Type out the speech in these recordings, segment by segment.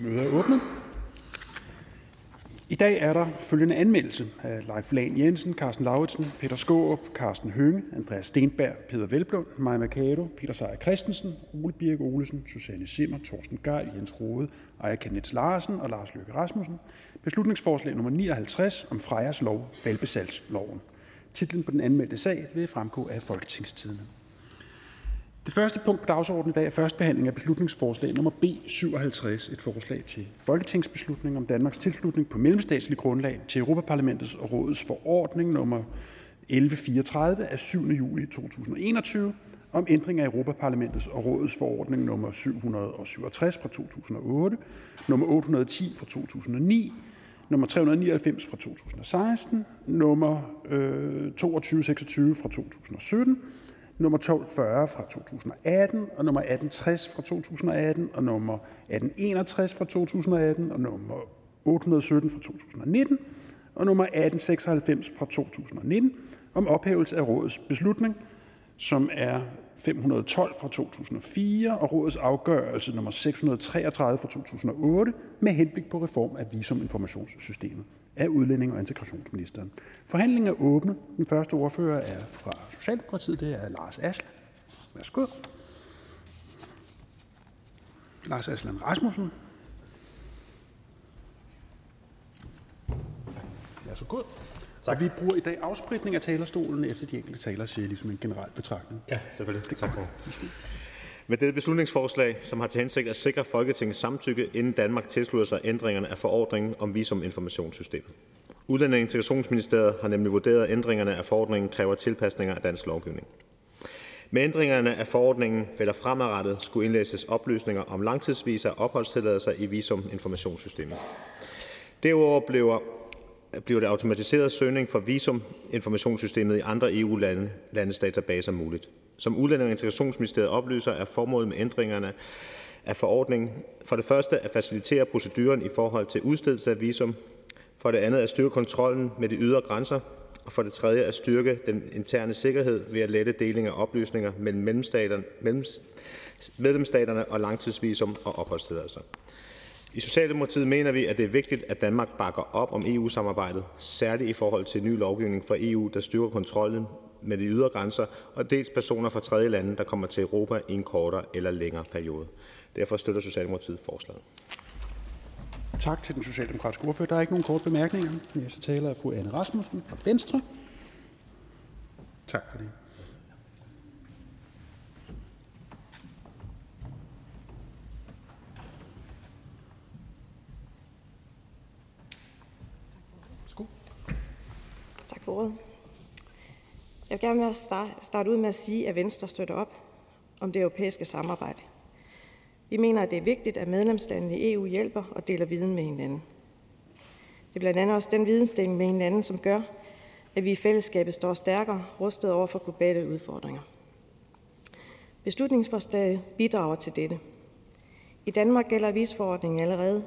Mødet er åbnet. I dag er der følgende anmeldelse af Leif Lahn Jensen, Carsten Lauritsen, Peter Skårup, Carsten Hønge, Andreas Stenberg, Peter Velblund, Maja Mercado, Peter Seier Christensen, Ole Birk Olesen, Susanne Simmer, Torsten Geil, Jens Rode, Aya Kenneth Larsen og Lars Løkke Rasmussen. Beslutningsforslag nummer 59 om Frejas lov, valgbesalgsloven. Titlen på den anmeldte sag vil fremgå af Folketingstidene. Det første punkt på dagsordenen i dag er første behandling af beslutningsforslag nummer B 57, et forslag til folketingsbeslutning om Danmarks tilslutning på mellemstatslig grundlag til Europaparlamentets og rådets forordning nummer 1134 af 7. juli 2021 om ændring af Europaparlamentets og rådets forordning nummer 767 fra 2008, nummer 810 fra 2009, nummer 399 fra 2016, nummer øh, 2226 fra 2017 nummer 1240 fra 2018 og nummer 1860 fra 2018 og nummer 1861 fra 2018 og nummer 817 fra 2019 og nummer 1896 fra 2019 om ophævelse af rådets beslutning, som er 512 fra 2004 og rådets afgørelse nummer 633 fra 2008 med henblik på reform af visuminformationssystemet af udlænding og integrationsministeren. Forhandlingen er åbnet. Den første ordfører er fra Socialdemokratiet. Det er Lars Aslan. Værsgo. Lars Aslan Rasmussen. Ja, så godt. Tak. Og vi bruger i dag afspritning af talerstolen efter de enkelte talere siger, ligesom en generel betragtning. Ja, selvfølgelig. Tak for med dette beslutningsforslag, som har til hensigt at sikre Folketingets samtykke, inden Danmark tilslutter sig ændringerne af forordningen om visuminformationssystemet. Udlændinge- og Integrationsministeriet har nemlig vurderet, at ændringerne af forordningen kræver tilpasninger af dansk lovgivning. Med ændringerne af forordningen vil der fremadrettet skulle indlæses oplysninger om langtidsvisa opholdstilladelser i visuminformationssystemet. Derudover bliver bliver det automatiseret søgning for visuminformationssystemet i andre EU-landes databaser muligt. Som Udlænding- og Integrationsministeriet oplyser, er formålet med ændringerne af forordningen for det første at facilitere proceduren i forhold til udstedelse af visum, for det andet at styrke kontrollen med de ydre grænser, og for det tredje at styrke den interne sikkerhed ved at lette deling af oplysninger mellem medlemsstaterne og langtidsvisum og opholdstilladelser. I Socialdemokratiet mener vi, at det er vigtigt, at Danmark bakker op om EU-samarbejdet, særligt i forhold til ny lovgivning fra EU, der styrker kontrollen med de ydre grænser, og dels personer fra tredje lande, der kommer til Europa i en kortere eller længere periode. Derfor støtter Socialdemokratiet forslaget. Tak til den socialdemokratiske ordfører. Der er ikke nogen korte bemærkninger. Næste taler er fru Anne Rasmussen fra Venstre. Tak for det. Tak for ordet. Jeg vil gerne starte ud med at sige, at Venstre støtter op om det europæiske samarbejde. Vi mener, at det er vigtigt, at medlemslandene i EU hjælper og deler viden med hinanden. Det er blandt andet også den vidensdeling med hinanden, som gør, at vi i fællesskabet står stærkere rustet over for globale udfordringer. Beslutningsforslaget bidrager til dette. I Danmark gælder visforordningen allerede.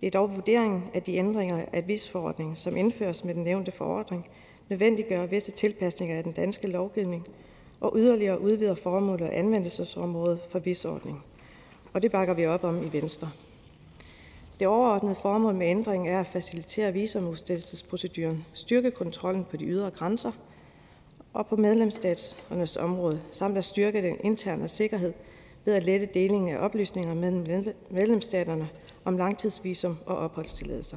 Det er dog vurderingen, at de ændringer af visforordningen, som indføres med den nævnte forordning, nødvendiggør visse tilpasninger af den danske lovgivning og yderligere udvider formålet og anvendelsesområdet for visordning. Og det bakker vi op om i Venstre. Det overordnede formål med ændringen er at facilitere visumudstedelsesproceduren, styrke kontrollen på de ydre grænser og på medlemsstaternes område, samt at styrke den interne sikkerhed ved at lette delingen af oplysninger mellem medlemsstaterne om langtidsvisum og opholdstilladelser.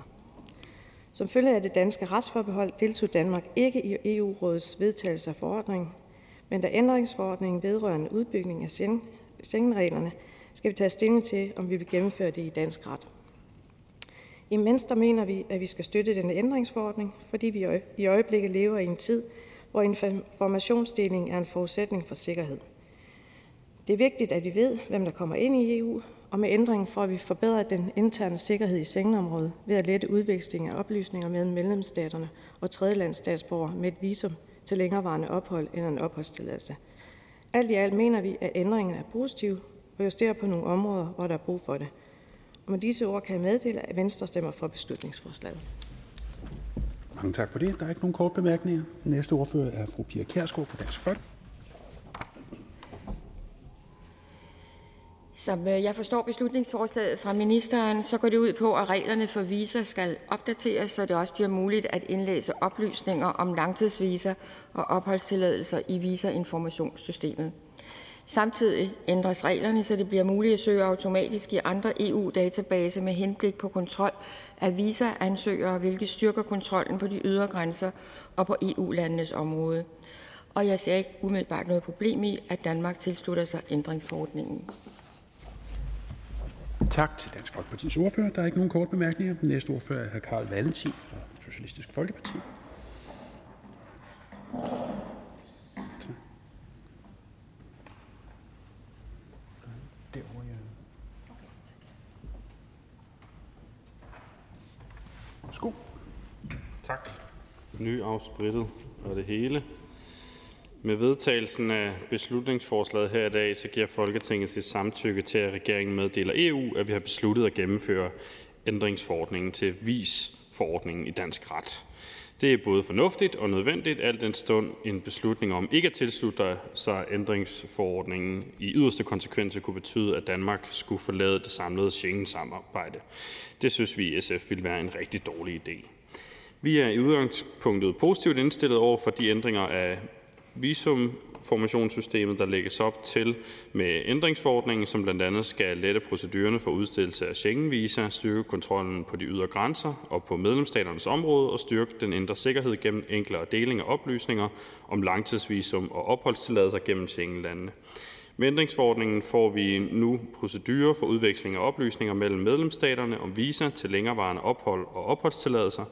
Som følge af det danske retsforbehold deltog Danmark ikke i EU-rådets vedtagelse af forordningen, men da ændringsforordningen vedrørende udbygning af Schengen-reglerne skal vi tage stilling til, om vi vil gennemføre det i dansk ret. I Venstre mener vi, at vi skal støtte denne ændringsforordning, fordi vi i øjeblikket lever i en tid, hvor informationsdeling er en forudsætning for sikkerhed. Det er vigtigt, at vi ved, hvem der kommer ind i EU, og med ændringen får vi forbedret den interne sikkerhed i Schengenområdet ved at lette udveksling af oplysninger mellem medlemsstaterne og tredjelandsstatsborgere med et visum til længerevarende ophold eller en opholdstilladelse. Alt i alt mener vi, at ændringen er positiv og justerer på nogle områder, hvor der er brug for det. Og med disse ord kan jeg meddele, at Venstre stemmer for beslutningsforslaget. Mange tak for det. Der er ikke nogen kort bemærkninger. Næste ordfører er fru Pia Kjærsgaard fra Dansk Folkeparti. Som øh, jeg forstår beslutningsforslaget fra ministeren, så går det ud på, at reglerne for visa skal opdateres, så det også bliver muligt at indlæse oplysninger om langtidsvisa og opholdstilladelser i visainformationssystemet. Samtidig ændres reglerne, så det bliver muligt at søge automatisk i andre EU-databaser med henblik på kontrol af visaansøgere, hvilket styrker kontrollen på de ydre grænser og på EU-landenes område. Og jeg ser ikke umiddelbart noget problem i, at Danmark tilslutter sig ændringsforordningen. Tak til Dansk Folkepartis ordfører. Der er ikke nogen korte bemærkninger. Den næste ordfører er hr. Carl Valentin fra Socialistisk Folkeparti. Værsgo. Tak. Nyafsprittet og det hele. Med vedtagelsen af beslutningsforslaget her i dag så giver Folketinget sit samtykke til, at regeringen meddeler EU, at vi har besluttet at gennemføre ændringsforordningen til VIS-forordningen i dansk ret. Det er både fornuftigt og nødvendigt, alt den stund en beslutning om ikke at tilslutte sig ændringsforordningen i yderste konsekvenser kunne betyde, at Danmark skulle forlade det samlede Schengen-samarbejde. Det synes vi i SF ville være en rigtig dårlig idé. Vi er i udgangspunktet positivt indstillet over for de ændringer af visumformationssystemet, der lægges op til med ændringsforordningen, som blandt andet skal lette procedurerne for udstedelse af Schengen-visa, styrke kontrollen på de ydre grænser og på medlemsstaternes område og styrke den indre sikkerhed gennem enklere deling af oplysninger om langtidsvisum og opholdstilladelser gennem Schengen-landene. Med ændringsforordningen får vi nu procedurer for udveksling af oplysninger mellem medlemsstaterne om visa til længerevarende ophold og opholdstilladelser.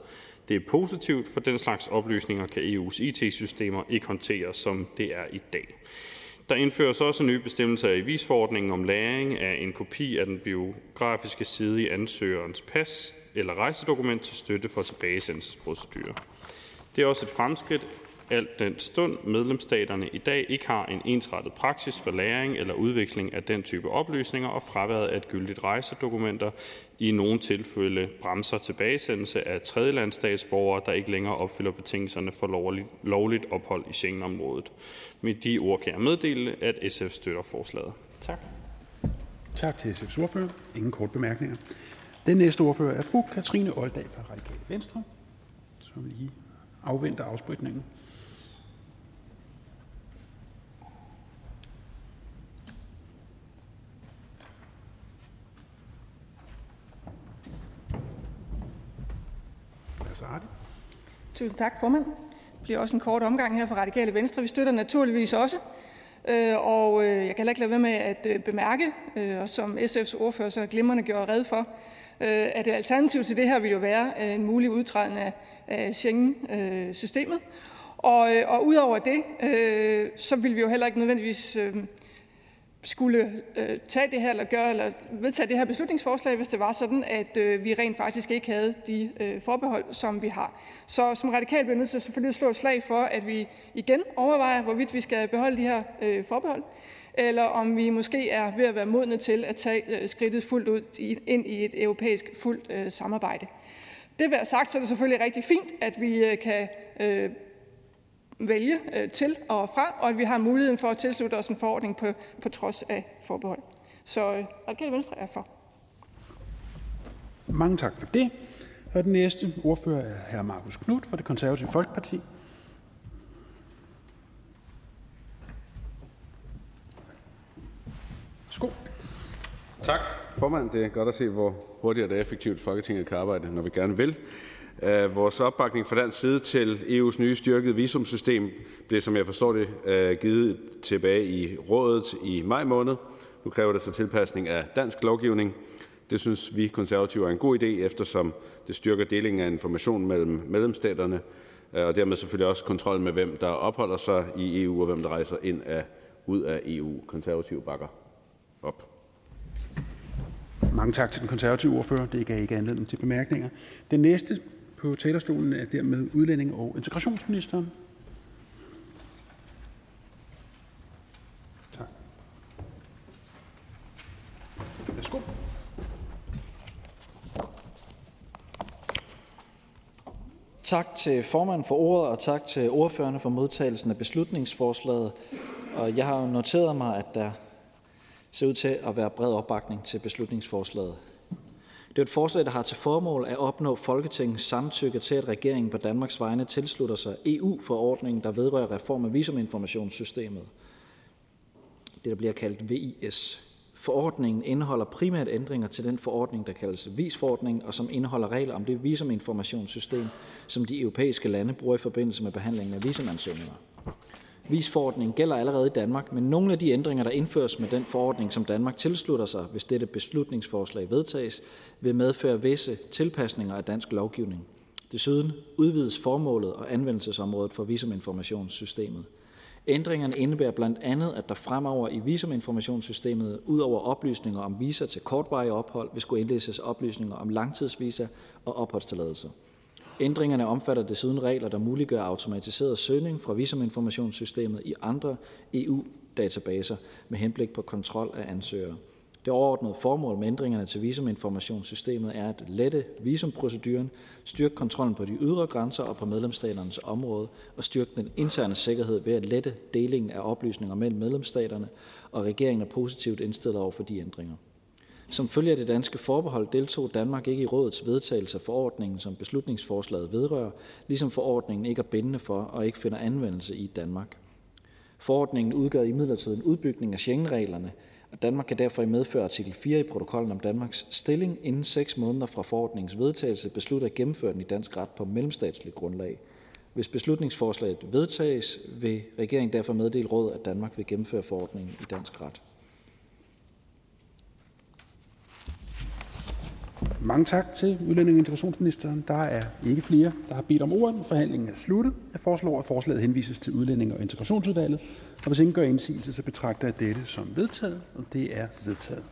Det er positivt, for den slags oplysninger kan EU's IT-systemer ikke håndtere, som det er i dag. Der indføres også nye bestemmelser i visforordningen om lagring af en kopi af den biografiske side i ansøgerens pas eller rejsedokument til støtte for tilbagesendelsesprocedurer. Det er også et fremskridt, alt den stund medlemsstaterne i dag ikke har en ensrettet praksis for lagring eller udveksling af den type oplysninger, og fraværet af et gyldigt rejsedokumenter i nogle tilfælde bremser tilbagesendelse af tredjelandsstatsborgere, der ikke længere opfylder betingelserne for lovligt, lovligt ophold i Schengenområdet. Med de ord kan jeg meddele, at SF støtter forslaget. Tak. Tak til SF's ordfører. Ingen kort bemærkninger. Den næste ordfører er fru Katrine Olddag fra Radikale Venstre, som lige afventer afspritningen. Tusind tak, formand. Det bliver også en kort omgang her fra Radikale Venstre. Vi støtter naturligvis også. Øh, og øh, jeg kan heller ikke lade være med at øh, bemærke, og som SF's ordfører så glimrende gjorde red for, at det alternativ til det her vil jo være en mulig udtræden af Schengen-systemet. Og, og udover det, så vil vi jo heller ikke nødvendigvis skulle øh, tage det her eller gøre eller vedtage det her beslutningsforslag, hvis det var sådan, at øh, vi rent faktisk ikke havde de øh, forbehold, som vi har. Så som radikal bliver nødt til selvfølgelig at slå et slag for, at vi igen overvejer, hvorvidt vi skal beholde de her øh, forbehold, eller om vi måske er ved at være modne til at tage øh, skridtet fuldt ud i, ind i et europæisk fuldt øh, samarbejde. Det vil sagt, så er det selvfølgelig rigtig fint, at vi øh, kan øh, vælge øh, til og fra, og at vi har muligheden for at tilslutte os en forordning på, på trods af forbehold. Så øh, Radikale Venstre er for. Mange tak for det. Og den næste ordfører er hr. Markus Knudt fra det konservative Folkeparti. Skål. Tak, formand. Det er godt at se, hvor hurtigt og effektivt Folketinget kan arbejde, når vi gerne vil. Øh, vores opbakning fra dansk side til EU's nye styrkede visumsystem blev, som jeg forstår det, øh, givet tilbage i rådet i maj måned. Nu kræver det så tilpasning af dansk lovgivning. Det synes vi konservative er en god idé, eftersom det styrker delingen af information mellem medlemsstaterne, øh, og dermed selvfølgelig også kontrol med, hvem der opholder sig i EU, og hvem der rejser ind af, ud af EU. Konservative bakker op. Mange tak til den konservative ordfører. Det gav ikke anledning til bemærkninger. Den næste på talerstolen er dermed udlænding- og integrationsministeren. Tak. Værsgo. Tak til formanden for ordet, og tak til ordførerne for modtagelsen af beslutningsforslaget. Og jeg har noteret mig, at der ser ud til at være bred opbakning til beslutningsforslaget. Det er et forslag, der har til formål at opnå Folketingets samtykke til, at regeringen på Danmarks vegne tilslutter sig EU-forordningen, der vedrører reform af visuminformationssystemet. Det, der bliver kaldt VIS. Forordningen indeholder primært ændringer til den forordning, der kaldes VIS-forordningen, og som indeholder regler om det visuminformationssystem, som de europæiske lande bruger i forbindelse med behandlingen af visumansøgninger. Visforordningen gælder allerede i Danmark, men nogle af de ændringer, der indføres med den forordning, som Danmark tilslutter sig, hvis dette beslutningsforslag vedtages, vil medføre visse tilpasninger af dansk lovgivning. Desuden udvides formålet og anvendelsesområdet for visuminformationssystemet. Ændringerne indebærer blandt andet, at der fremover i visuminformationssystemet ud over oplysninger om visa til kortvarige ophold vil skulle indlæses oplysninger om langtidsvisa og opholdstilladelser. Ændringerne omfatter desuden regler, der muliggør automatiseret søgning fra visuminformationssystemet i andre EU-databaser med henblik på kontrol af ansøgere. Det overordnede formål med ændringerne til visuminformationssystemet er at lette visumproceduren, styrke kontrollen på de ydre grænser og på medlemsstaternes område og styrke den interne sikkerhed ved at lette delingen af oplysninger mellem medlemsstaterne, og regeringen er positivt indstillet over for de ændringer. Som følge af det danske forbehold deltog Danmark ikke i rådets vedtagelse af forordningen, som beslutningsforslaget vedrører, ligesom forordningen ikke er bindende for og ikke finder anvendelse i Danmark. Forordningen udgør imidlertid en udbygning af Schengen-reglerne, og Danmark kan derfor i medfør artikel 4 i protokollen om Danmarks stilling inden 6 måneder fra forordningens vedtagelse beslutte at gennemføre den i dansk ret på mellemstatsligt grundlag. Hvis beslutningsforslaget vedtages, vil regeringen derfor meddele råd, at Danmark vil gennemføre forordningen i dansk ret. Mange tak til udlændinge- og integrationsministeren. Der er ikke flere, der har bedt om ordet. Forhandlingen er sluttet. Jeg foreslår, at forslaget henvises til udlændinge- og integrationsudvalget. Og hvis ingen gør indsigelse, så betragter jeg dette som vedtaget. Og det er vedtaget.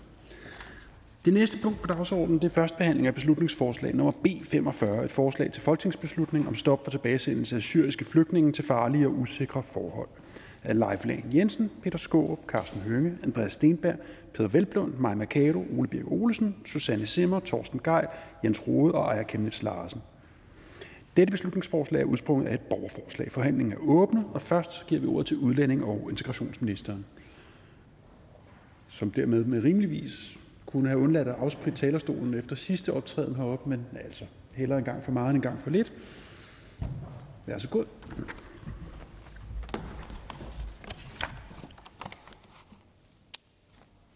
Det næste punkt på dagsordenen det er første behandling af beslutningsforslag nummer B 45, et forslag til folketingsbeslutning om stop for tilbagesendelse af syriske flygtninge til farlige og usikre forhold Leif Lahn Jensen, Peter Skårup, Carsten Hønge, Andreas Steenberg, Peder Hvelplund, Mai Mercado, Ole Birk Olesen, Susanne Zimmer, Torsten Geil, Jens Rode og Aaja Chemnitz Larsen. Dette beslutningsforslag er udsprunget af et borgerforslag. Forhandlingen er åbne, og først giver vi ordet til udlænding- og integrationsministeren, som dermed med rimeligvis kunne have undladt at afspritte talerstolen efter sidste optræden heroppe, men altså hellere en gang for meget end en gang for lidt. Vær så god.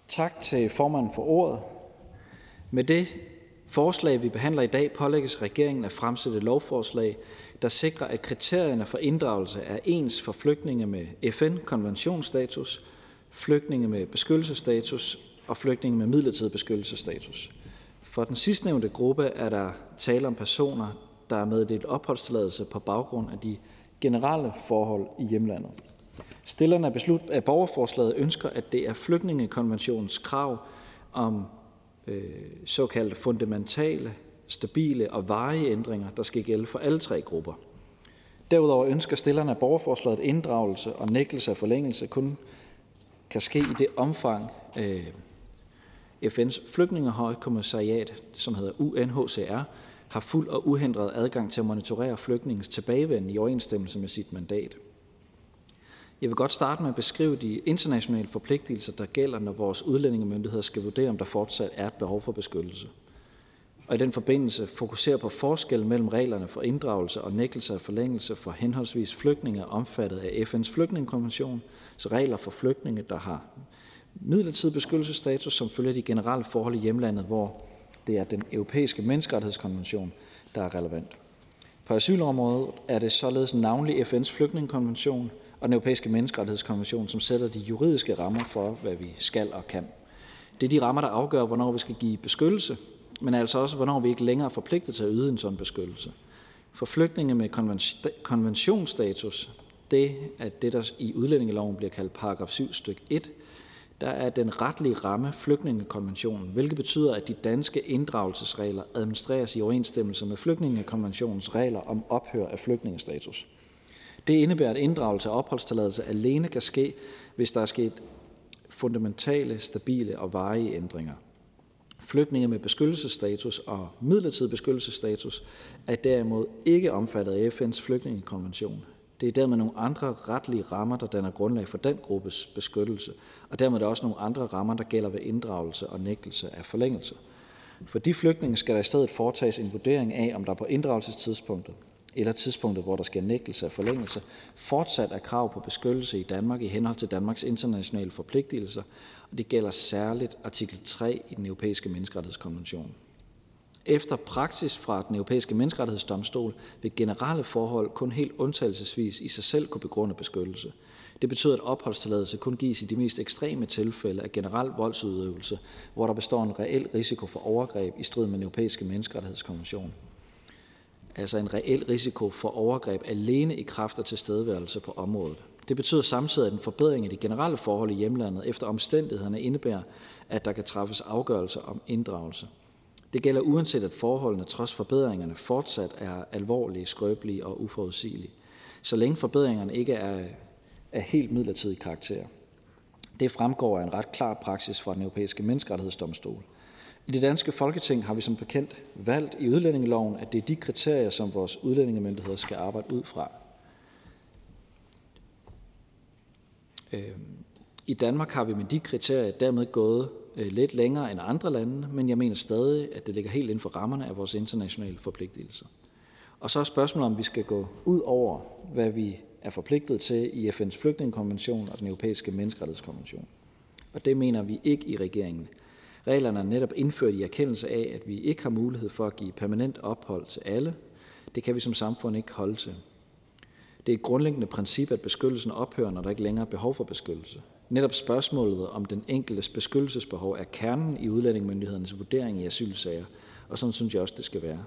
Tak til formanden for ordet. Med det forslag, vi behandler i dag, pålægges regeringen at fremsætte lovforslag, der sikrer, at kriterierne for inddragelse er ens for flygtninge med FN-konventionsstatus, flygtninge med beskyttelsesstatus og flygtninge med midlertidig beskyttelsesstatus. For den sidstnævnte gruppe er der tale om personer, der er meddelt opholdstilladelse på baggrund af de generelle forhold i hjemlandet. Stillerne af, beslut, af borgerforslaget ønsker, at det er flygtningekonventionens krav om øh, såkaldte fundamentale, stabile og varige ændringer, der skal gælde for alle tre grupper. Derudover ønsker stillerne af borgerforslaget, at inddragelse og nægtelse af forlængelse kun kan ske i det omfang, øh, FN's flygtningehøjkommissariat, som hedder UNHCR, har fuld og uhindret adgang til at monitorere flygtningens tilbagevenden i overensstemmelse med sit mandat. Jeg vil godt starte med at beskrive de internationale forpligtelser, der gælder, når vores udlændingemyndigheder skal vurdere, om der fortsat er et behov for beskyttelse. Og i den forbindelse fokusere på forskellen mellem reglerne for inddragelse og nægtelse af forlængelse for henholdsvis flygtninge omfattet af FN's flygtningekonvention, så regler for flygtninge, der har midlertidig beskyttelsesstatus, som følger de generelle forhold i hjemlandet, hvor det er den europæiske menneskerettighedskonvention, der er relevant. På asylområdet er det således navnlig FN's flygtningekonvention og den europæiske menneskerettighedskonvention, som sætter de juridiske rammer for, hvad vi skal og kan. Det er de rammer, der afgør, hvornår vi skal give beskyttelse, men altså også, hvornår vi ikke længere er forpligtet til at yde en sådan beskyttelse. For flygtninge med konventionsstatus, det er det, der i udlændingeloven bliver kaldt paragraf 7 stykke 1, der er den retlige ramme flygtningekonventionen, hvilket betyder, at de danske inddragelsesregler administreres i overensstemmelse med flygtningekonventionens regler om ophør af flygtningestatus. Det indebærer, at inddragelse af opholdstilladelse alene kan ske, hvis der er sket fundamentale, stabile og varige ændringer. Flygtninge med beskyttelsesstatus og midlertidig beskyttelsesstatus er derimod ikke omfattet af FN's flygtningekonvention. Det er dermed nogle andre retlige rammer, der danner grundlag for den gruppes beskyttelse, og dermed er der også nogle andre rammer, der gælder ved inddragelse og nægtelse af forlængelse. For de flygtninge skal der i stedet foretages en vurdering af, om der på inddragelsestidspunktet eller tidspunktet, hvor der sker nægtelse af forlængelse, fortsat er krav på beskyttelse i Danmark i henhold til Danmarks internationale forpligtelser, og det gælder særligt artikel 3 i den europæiske menneskerettighedskonvention. Efter praksis fra den europæiske menneskerettighedsdomstol vil generelle forhold kun helt undtagelsesvis i sig selv kunne begrunde beskyttelse. Det betyder, at opholdstilladelse kun gives i de mest ekstreme tilfælde af generel voldsudøvelse, hvor der består en reel risiko for overgreb i strid med den europæiske menneskerettighedskonvention. Altså en reel risiko for overgreb alene i kraft af tilstedeværelse på området. Det betyder samtidig, at en forbedring af de generelle forhold i hjemlandet efter omstændighederne indebærer, at der kan træffes afgørelser om inddragelse. Det gælder uanset at forholdene trods forbedringerne fortsat er alvorlige, skrøbelige og uforudsigelige, så længe forbedringerne ikke er af helt midlertidig karakter. Det fremgår af en ret klar praksis fra den europæiske menneskerettighedsdomstol. I det danske folketing har vi som bekendt valgt i udlændingeloven, at det er de kriterier, som vores udlændingemyndigheder skal arbejde ud fra. Øhm, I Danmark har vi med de kriterier dermed gået øh, lidt længere end andre lande, men jeg mener stadig, at det ligger helt inden for rammerne af vores internationale forpligtelser. Og så er spørgsmålet, om vi skal gå ud over, hvad vi er forpligtet til i FN's flygtningekonvention og den europæiske menneskerettighedskonvention. Og det mener vi ikke i regeringen. Reglerne er netop indført i erkendelse af, at vi ikke har mulighed for at give permanent ophold til alle. Det kan vi som samfund ikke holde til. Det er et grundlæggende princip, at beskyttelsen ophører, når der ikke længere er behov for beskyttelse. Netop spørgsmålet om den enkeltes beskyttelsesbehov er kernen i udlændingemyndighedernes vurdering i asylsager, og sådan synes jeg også, det skal være.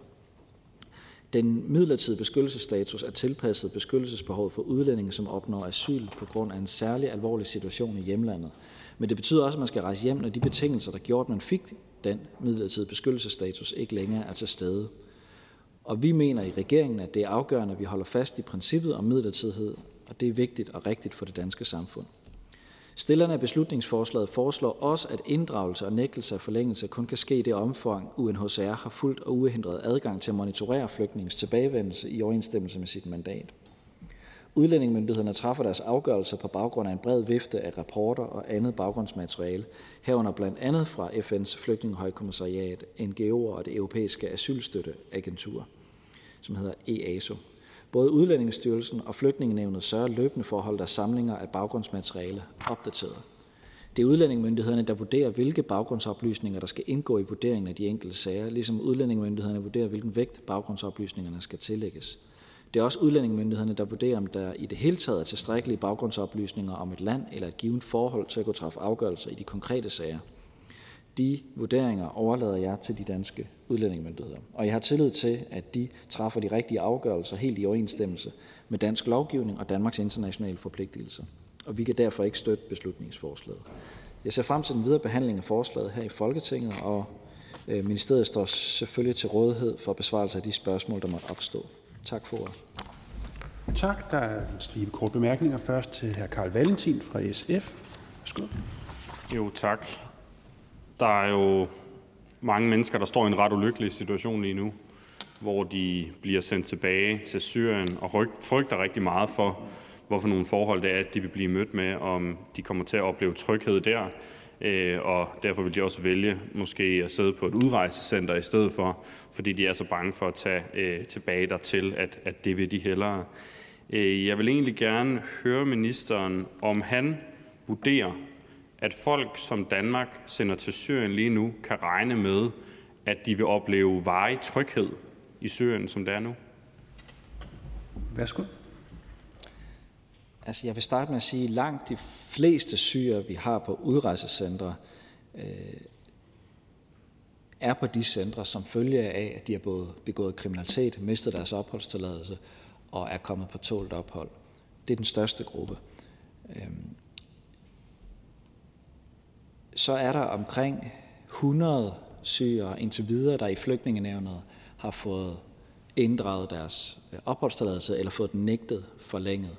Den midlertidige beskyttelsesstatus er tilpasset beskyttelsesbehovet for udlændinge, som opnår asyl på grund af en særlig alvorlig situation i hjemlandet. Men det betyder også, at man skal rejse hjem, når de betingelser, der gjorde, at man fik den midlertidige beskyttelsesstatus, ikke længere er til stede. Og vi mener i regeringen, at det er afgørende, at vi holder fast i princippet om midlertidighed, og det er vigtigt og rigtigt for det danske samfund. Stillerne af beslutningsforslaget foreslår også, at inddragelse og nægtelse af forlængelse kun kan ske i det omfang, UNHCR har fuldt og uhindret adgang til at monitorere flygtningens tilbagevendelse i overensstemmelse med sit mandat. Udlændingemyndighederne træffer deres afgørelser på baggrund af en bred vifte af rapporter og andet baggrundsmateriale, herunder blandt andet fra FN's flygtningehøjkommissariat, NGO'er og det europæiske asylstøtteagentur, som hedder EASO. Både Udlændingestyrelsen og Flygtningenævnet sørger løbende for at holde deres samlinger af baggrundsmateriale opdateret. Det er udlændingemyndighederne, der vurderer, hvilke baggrundsoplysninger, der skal indgå i vurderingen af de enkelte sager, ligesom udlændingemyndighederne vurderer, hvilken vægt baggrundsoplysningerne skal tillægges. Det er også udlændingemyndighederne, der vurderer, om der i det hele taget er tilstrækkelige baggrundsoplysninger om et land eller et givet forhold til at kunne træffe afgørelser i de konkrete sager. De vurderinger overlader jeg til de danske udlændingemyndigheder, og jeg har tillid til, at de træffer de rigtige afgørelser helt i overensstemmelse med dansk lovgivning og Danmarks internationale forpligtelser. Og vi kan derfor ikke støtte beslutningsforslaget. Jeg ser frem til den videre behandling af forslaget her i Folketinget, og øh, ministeriet står selvfølgelig til rådighed for besvarelse af de spørgsmål, der måtte opstå. Tak for ordet. Tak. Der er en stribe korte bemærkninger. Først til hr. Karl Valentin fra SF. Værsgo. Jo, tak. Der er jo mange mennesker, der står i en ret ulykkelig situation lige nu, hvor de bliver sendt tilbage til Syrien og frygter rigtig meget for, hvorfor nogle forhold det er, de vil blive mødt med, om de kommer til at opleve tryghed der, Øh, og derfor vil de også vælge måske at sidde på et udrejsecenter i stedet for, fordi de er så bange for at tage øh, tilbage dertil, at, at det vil de hellere. Øh, jeg vil egentlig gerne høre ministeren, om han vurderer, at folk, som Danmark sender til Syrien lige nu, kan regne med, at de vil opleve varig tryghed i Syrien, som det er nu? Værsgo. Altså, jeg vil starte med at sige, at langt de fleste syre, vi har på udrejsecentre, øh, er på de centre, som følge af, at de har både begået kriminalitet, mistet deres opholdstilladelse og er kommet på tålt ophold. Det er den største gruppe. Øhm, så er der omkring 100 syrere indtil videre, der i flygtningenævnet har fået inddraget deres øh, opholdstilladelse eller fået den nægtet forlænget.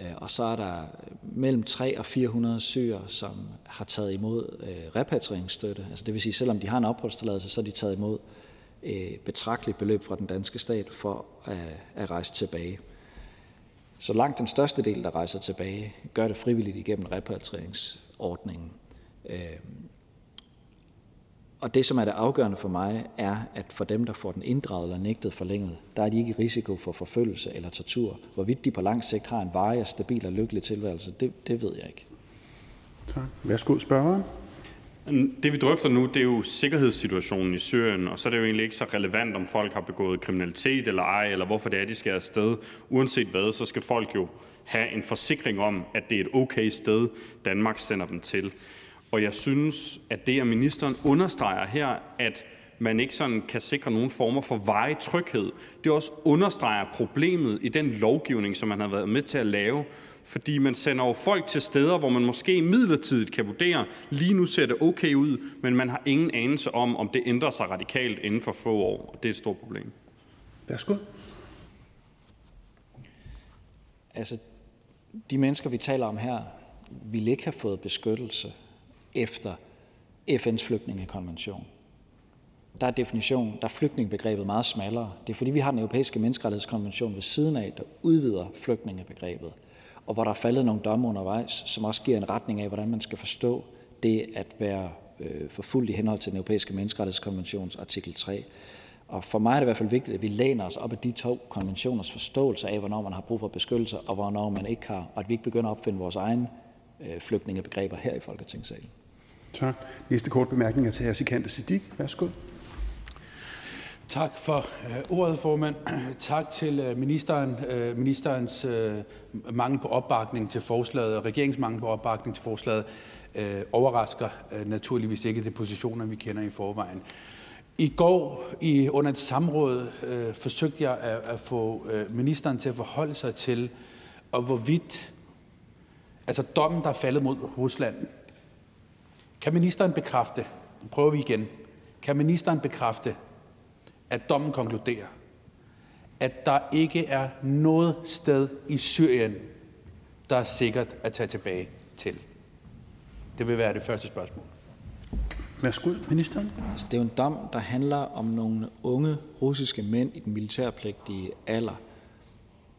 Øh, og så er der mellem 3 og 400 syrere, som har taget imod øh, repatrieringsstøtte. Altså det vil sige, selvom de har en opholdstilladelse, så er de taget imod et betragteligt beløb fra den danske stat for at, at rejse tilbage. Så langt den største del, der rejser tilbage, gør det frivilligt igennem repatrieringsordningen. Øh, og det, som er det afgørende for mig, er, at for dem, der får den inddraget eller nægtet forlænget, der er de ikke i risiko for forfølgelse eller tortur. Hvorvidt de på lang sigt har en varig, stabil og lykkelig tilværelse, det, det ved jeg ikke. Tak. Værsgo, spørgeren. Det, vi drøfter nu, det er jo sikkerhedssituationen i Syrien, og så er det jo egentlig ikke så relevant, om folk har begået kriminalitet eller ej, eller hvorfor det er, de skal afsted. Uanset hvad, så skal folk jo have en forsikring om, at det er et okay sted, Danmark sender dem til. Og jeg synes, at det, at ministeren understreger her, at man ikke sådan kan sikre nogen former for varig tryghed, det også understreger problemet i den lovgivning, som man har været med til at lave, fordi man sender jo folk til steder, hvor man måske midlertidigt kan vurdere, lige nu ser det okay ud, men man har ingen anelse om, om det ændrer sig radikalt inden for få år, og det er et stort problem. Værsgo. Altså, de mennesker, vi taler om her, ville ikke have fået beskyttelse efter FN's flygtningekonvention. Der er definition, der er flygtningebegrebet meget smallere. Det er fordi, vi har den europæiske menneskerettighedskonvention ved siden af, der udvider flygtningebegrebet, og hvor der er faldet nogle domme undervejs, som også giver en retning af, hvordan man skal forstå det at være øh, forfulgt i henhold til den europæiske menneskerettighedskonventions artikel 3. Og for mig er det i hvert fald vigtigt, at vi læner os op af de to konventioners forståelse af, hvornår man har brug for beskyttelse, og hvornår man ikke har, og at vi ikke begynder at opfinde vores egne øh, flygtningebegreber her i Folketingssalen. Tak. Næste kort bemærkning er til hr. Sikander Siddiq. Værsgo. Tak for øh, ordet, formand. Tak til øh, ministeren. Øh, ministerens øh, mangel på opbakning til forslaget og regeringens mangel på opbakning til forslaget øh, overrasker øh, naturligvis ikke det positioner, vi kender i forvejen. I går i, under et samråd øh, forsøgte jeg at, at få øh, ministeren til at forholde sig til, og hvorvidt altså dommen, der er faldet mod Rusland, kan ministeren bekræfte, nu prøver vi igen, kan ministeren bekræfte, at dommen konkluderer, at der ikke er noget sted i Syrien, der er sikkert at tage tilbage til? Det vil være det første spørgsmål. Værsgo, ministeren. Altså, det er jo en dom, der handler om nogle unge russiske mænd i den militærpligtige alder,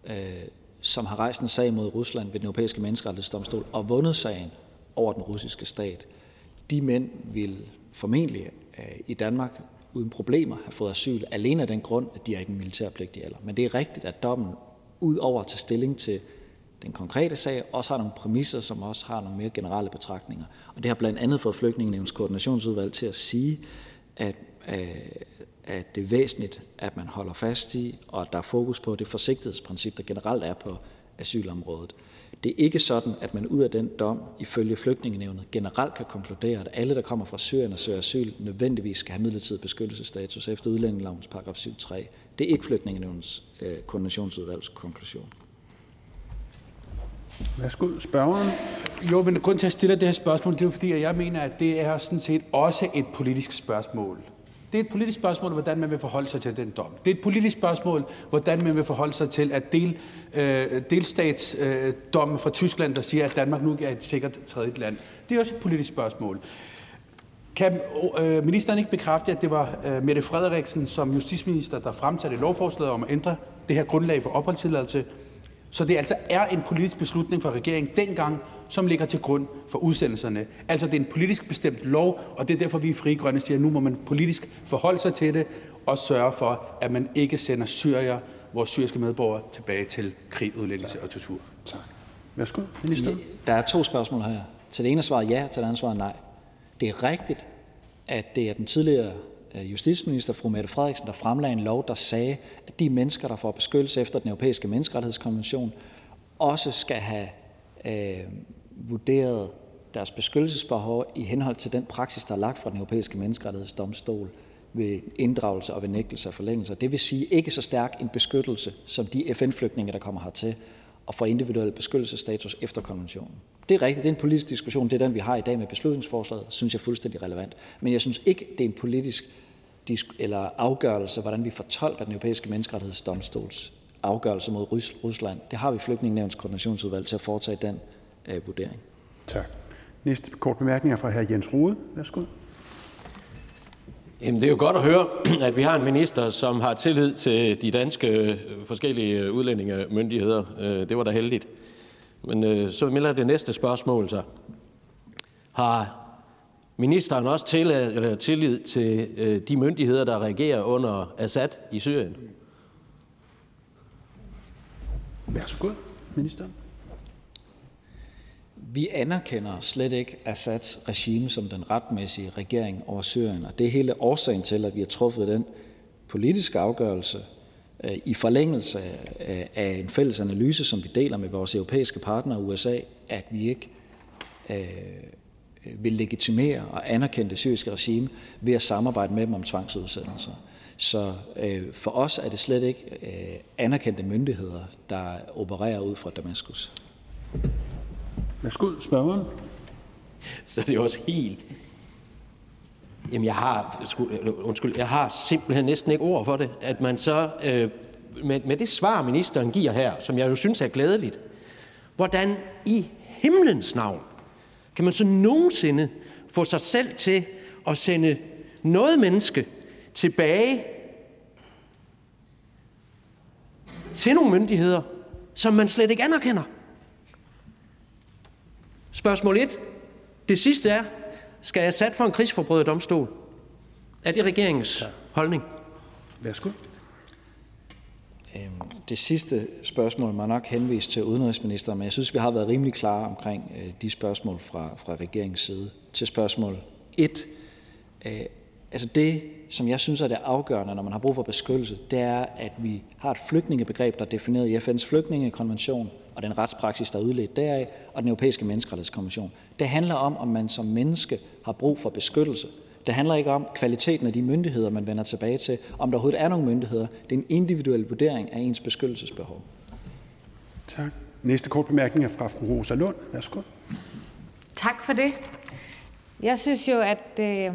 øh, som har rejst en sag mod Rusland ved den europæiske menneskerettighedsdomstol og vundet sagen over den russiske stat. De mænd vil formentlig øh, i Danmark uden problemer have fået asyl, alene af den grund, at de er ikke en militærpligtig alder. Men det er rigtigt, at dommen, ud over at tage stilling til den konkrete sag, også har nogle præmisser, som også har nogle mere generelle betragtninger. Og det har blandt andet fået Flygtningenevns koordinationsudvalg til at sige, at, øh, at det er væsentligt, at man holder fast i, og at der er fokus på det forsigtighedsprincip, der generelt er på asylområdet. Det er ikke sådan, at man ud af den dom, ifølge Flygtningenevnet, generelt kan konkludere, at alle, der kommer fra Syrien og søger asyl, nødvendigvis skal have midlertidig beskyttelsesstatus efter udlændingelovens paragraf 7.3. Det er ikke Flygtningenevnets øh, koordinationsudvalgs konklusion. Værsgo, spørgeren. Jo, men grund til, at jeg stiller det her spørgsmål, det er jo fordi, at jeg mener, at det er sådan set også et politisk spørgsmål. Det er et politisk spørgsmål, hvordan man vil forholde sig til den dom. Det er et politisk spørgsmål, hvordan man vil forholde sig til, at del, øh, delstatsdommen øh, fra Tyskland, der siger, at Danmark nu er et sikkert tredje land. Det er også et politisk spørgsmål. Kan øh, ministeren ikke bekræfte, at det var øh, Mette Frederiksen som justitsminister, der fremsatte lovforslaget om at ændre det her grundlag for opholdstilladelse, så det altså er en politisk beslutning fra regeringen dengang, som ligger til grund for udsendelserne. Altså det er en politisk bestemt lov, og det er derfor, vi i Frie Grønne siger, at nu må man politisk forholde sig til det og sørge for, at man ikke sender syrier, vores syriske medborgere, tilbage til krig, udlæggelse og tortur. Tak. Værsgo, minister. Der er to spørgsmål her. Til det ene svar ja, til det andet svar nej. Det er rigtigt, at det er den tidligere øh, justitsminister, fru Mette Frederiksen, der fremlagde en lov, der sagde, at de mennesker, der får beskyttelse efter den europæiske menneskerettighedskonvention, også skal have øh, vurderet deres beskyttelsesbehov i henhold til den praksis, der er lagt fra den europæiske menneskerettighedsdomstol ved inddragelse og ved nægtelse af forlængelse. Det vil sige ikke så stærk en beskyttelse, som de FN-flygtninge, der kommer hertil og får individuel beskyttelsesstatus efter konventionen. Det er rigtigt, det er en politisk diskussion. Det er den, vi har i dag med beslutningsforslaget, synes jeg er fuldstændig relevant. Men jeg synes ikke, det er en politisk eller afgørelse, hvordan vi fortolker den europæiske menneskerettighedsdomstols afgørelse mod Rusland. Det har vi flygtningenævns koordinationsudvalg til at foretage den øh, vurdering. Tak. Næste kort bemærkning er fra hr. Jens Rode. Værsgo. Jamen, det er jo godt at høre, at vi har en minister, som har tillid til de danske øh, forskellige udlændingemyndigheder. Øh, det var da heldigt. Men øh, så melder det næste spørgsmål så. Har ministeren også tillid til de myndigheder, der reagerer under Assad i Syrien? Værsgo, ministeren. Vi anerkender slet ikke Assads regime som den retmæssige regering over Syrien, og det er hele årsagen til, at vi har truffet den politiske afgørelse øh, i forlængelse af en fælles analyse, som vi deler med vores europæiske partnere USA, at vi ikke øh, vil legitimere og anerkende det syriske regime ved at samarbejde med dem om tvangsudsendelser. Så øh, for os er det slet ikke øh, anerkendte myndigheder, der opererer ud fra Damaskus. Værsgo, spørgeren. Så det er også helt... Jamen, jeg har, undskyld, jeg har simpelthen næsten ikke ord for det, at man så øh, med, med det svar, ministeren giver her, som jeg jo synes er glædeligt, hvordan i himlens navn kan man så nogensinde få sig selv til at sende noget menneske tilbage til nogle myndigheder, som man slet ikke anerkender? Spørgsmål 1. Det sidste er, skal Assad for en krigsforbryderdomstol? Er det regeringens holdning? Værsgo. Øhm, det sidste spørgsmål må nok henvise til udenrigsministeren, men jeg synes, vi har været rimelig klare omkring øh, de spørgsmål fra, fra regeringens side. Til spørgsmål 1. Øh, altså det, som jeg synes er det afgørende, når man har brug for beskyttelse, det er, at vi har et flygtningebegreb, der er defineret i FN's flygtningekonvention, og den retspraksis, der er udledt deraf, og den europæiske menneskerettighedskonvention. Det handler om, om man som menneske har brug for beskyttelse. Det handler ikke om kvaliteten af de myndigheder, man vender tilbage til, om der overhovedet er nogle myndigheder. Det er en individuel vurdering af ens beskyttelsesbehov. Tak. Næste kort bemærkning er fra fru Rosa Lund. Værsgo. Tak for det. Jeg synes jo, at øh,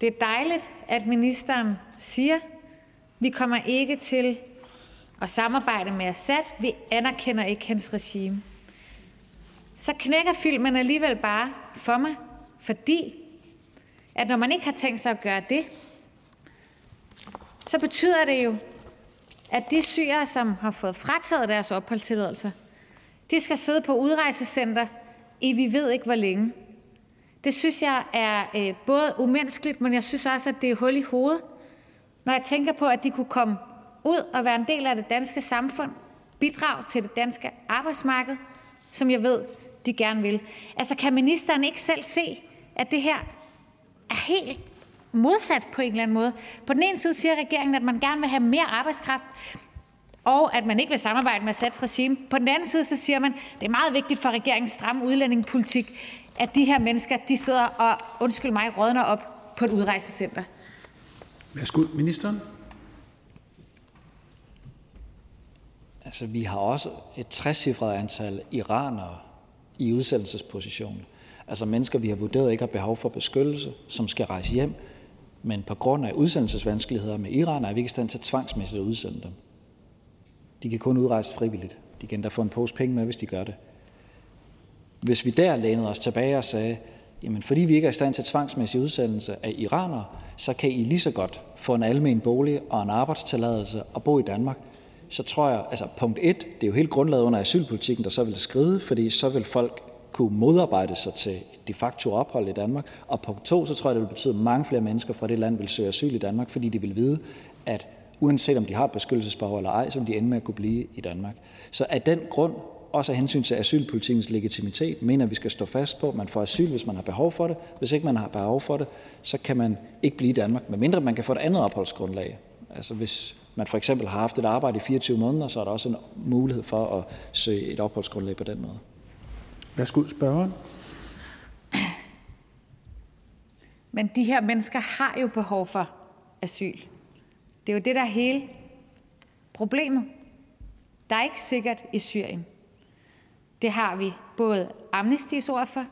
det er dejligt, at ministeren siger, vi kommer ikke til og samarbejde med Assad. Vi anerkender ikke hans regime. Så knækker filmen alligevel bare for mig, fordi at når man ikke har tænkt sig at gøre det, så betyder det jo, at de syrere, som har fået frataget deres opholdstilladelser, de skal sidde på udrejsecenter i vi ved ikke hvor længe. Det synes jeg er øh, både umenneskeligt, men jeg synes også, at det er hul i hovedet, når jeg tænker på, at de kunne komme ud og være en del af det danske samfund, bidrage til det danske arbejdsmarked, som jeg ved, de gerne vil. Altså, kan ministeren ikke selv se, at det her er helt modsat på en eller anden måde? På den ene side siger regeringen, at man gerne vil have mere arbejdskraft, og at man ikke vil samarbejde med Assads regime. På den anden side så siger man, at det er meget vigtigt for regeringens stramme udlændingepolitik, at de her mennesker de sidder og, undskyld mig, rådner op på et udrejsecenter. Værsgo, ministeren. Altså, vi har også et trecifret antal iranere i udsendelsesposition. Altså mennesker, vi har vurderet ikke har behov for beskyttelse, som skal rejse hjem, men på grund af udsendelsesvanskeligheder med Iran er vi ikke i stand til tvangsmæssigt at udsende dem. De kan kun udrejse frivilligt. De kan endda få en pose penge med, hvis de gør det. Hvis vi der lænede os tilbage og sagde, jamen fordi vi ikke er i stand til tvangsmæssig udsendelse af iranere, så kan I lige så godt få en almen bolig og en arbejdstilladelse og bo i Danmark, så tror jeg, altså punkt 1, det er jo helt grundlaget under asylpolitikken, der så vil skride, fordi så vil folk kunne modarbejde sig til de facto ophold i Danmark. Og punkt 2, så tror jeg, det vil betyde, at mange flere mennesker fra det land vil søge asyl i Danmark, fordi de vil vide, at uanset om de har et beskyttelsesbehov eller ej, så vil de ende med at kunne blive i Danmark. Så af den grund, også af hensyn til asylpolitikens legitimitet, mener vi skal stå fast på, at man får asyl, hvis man har behov for det. Hvis ikke man har behov for det, så kan man ikke blive i Danmark, medmindre man kan få et andet opholdsgrundlag. Altså hvis man for eksempel har haft et arbejde i 24 måneder, så er der også en mulighed for at søge et opholdsgrundlag på den måde. Værsgo, spørgeren. Men de her mennesker har jo behov for asyl. Det er jo det, der er hele problemet. Der er ikke sikkert i Syrien. Det har vi både Amnestys ord for,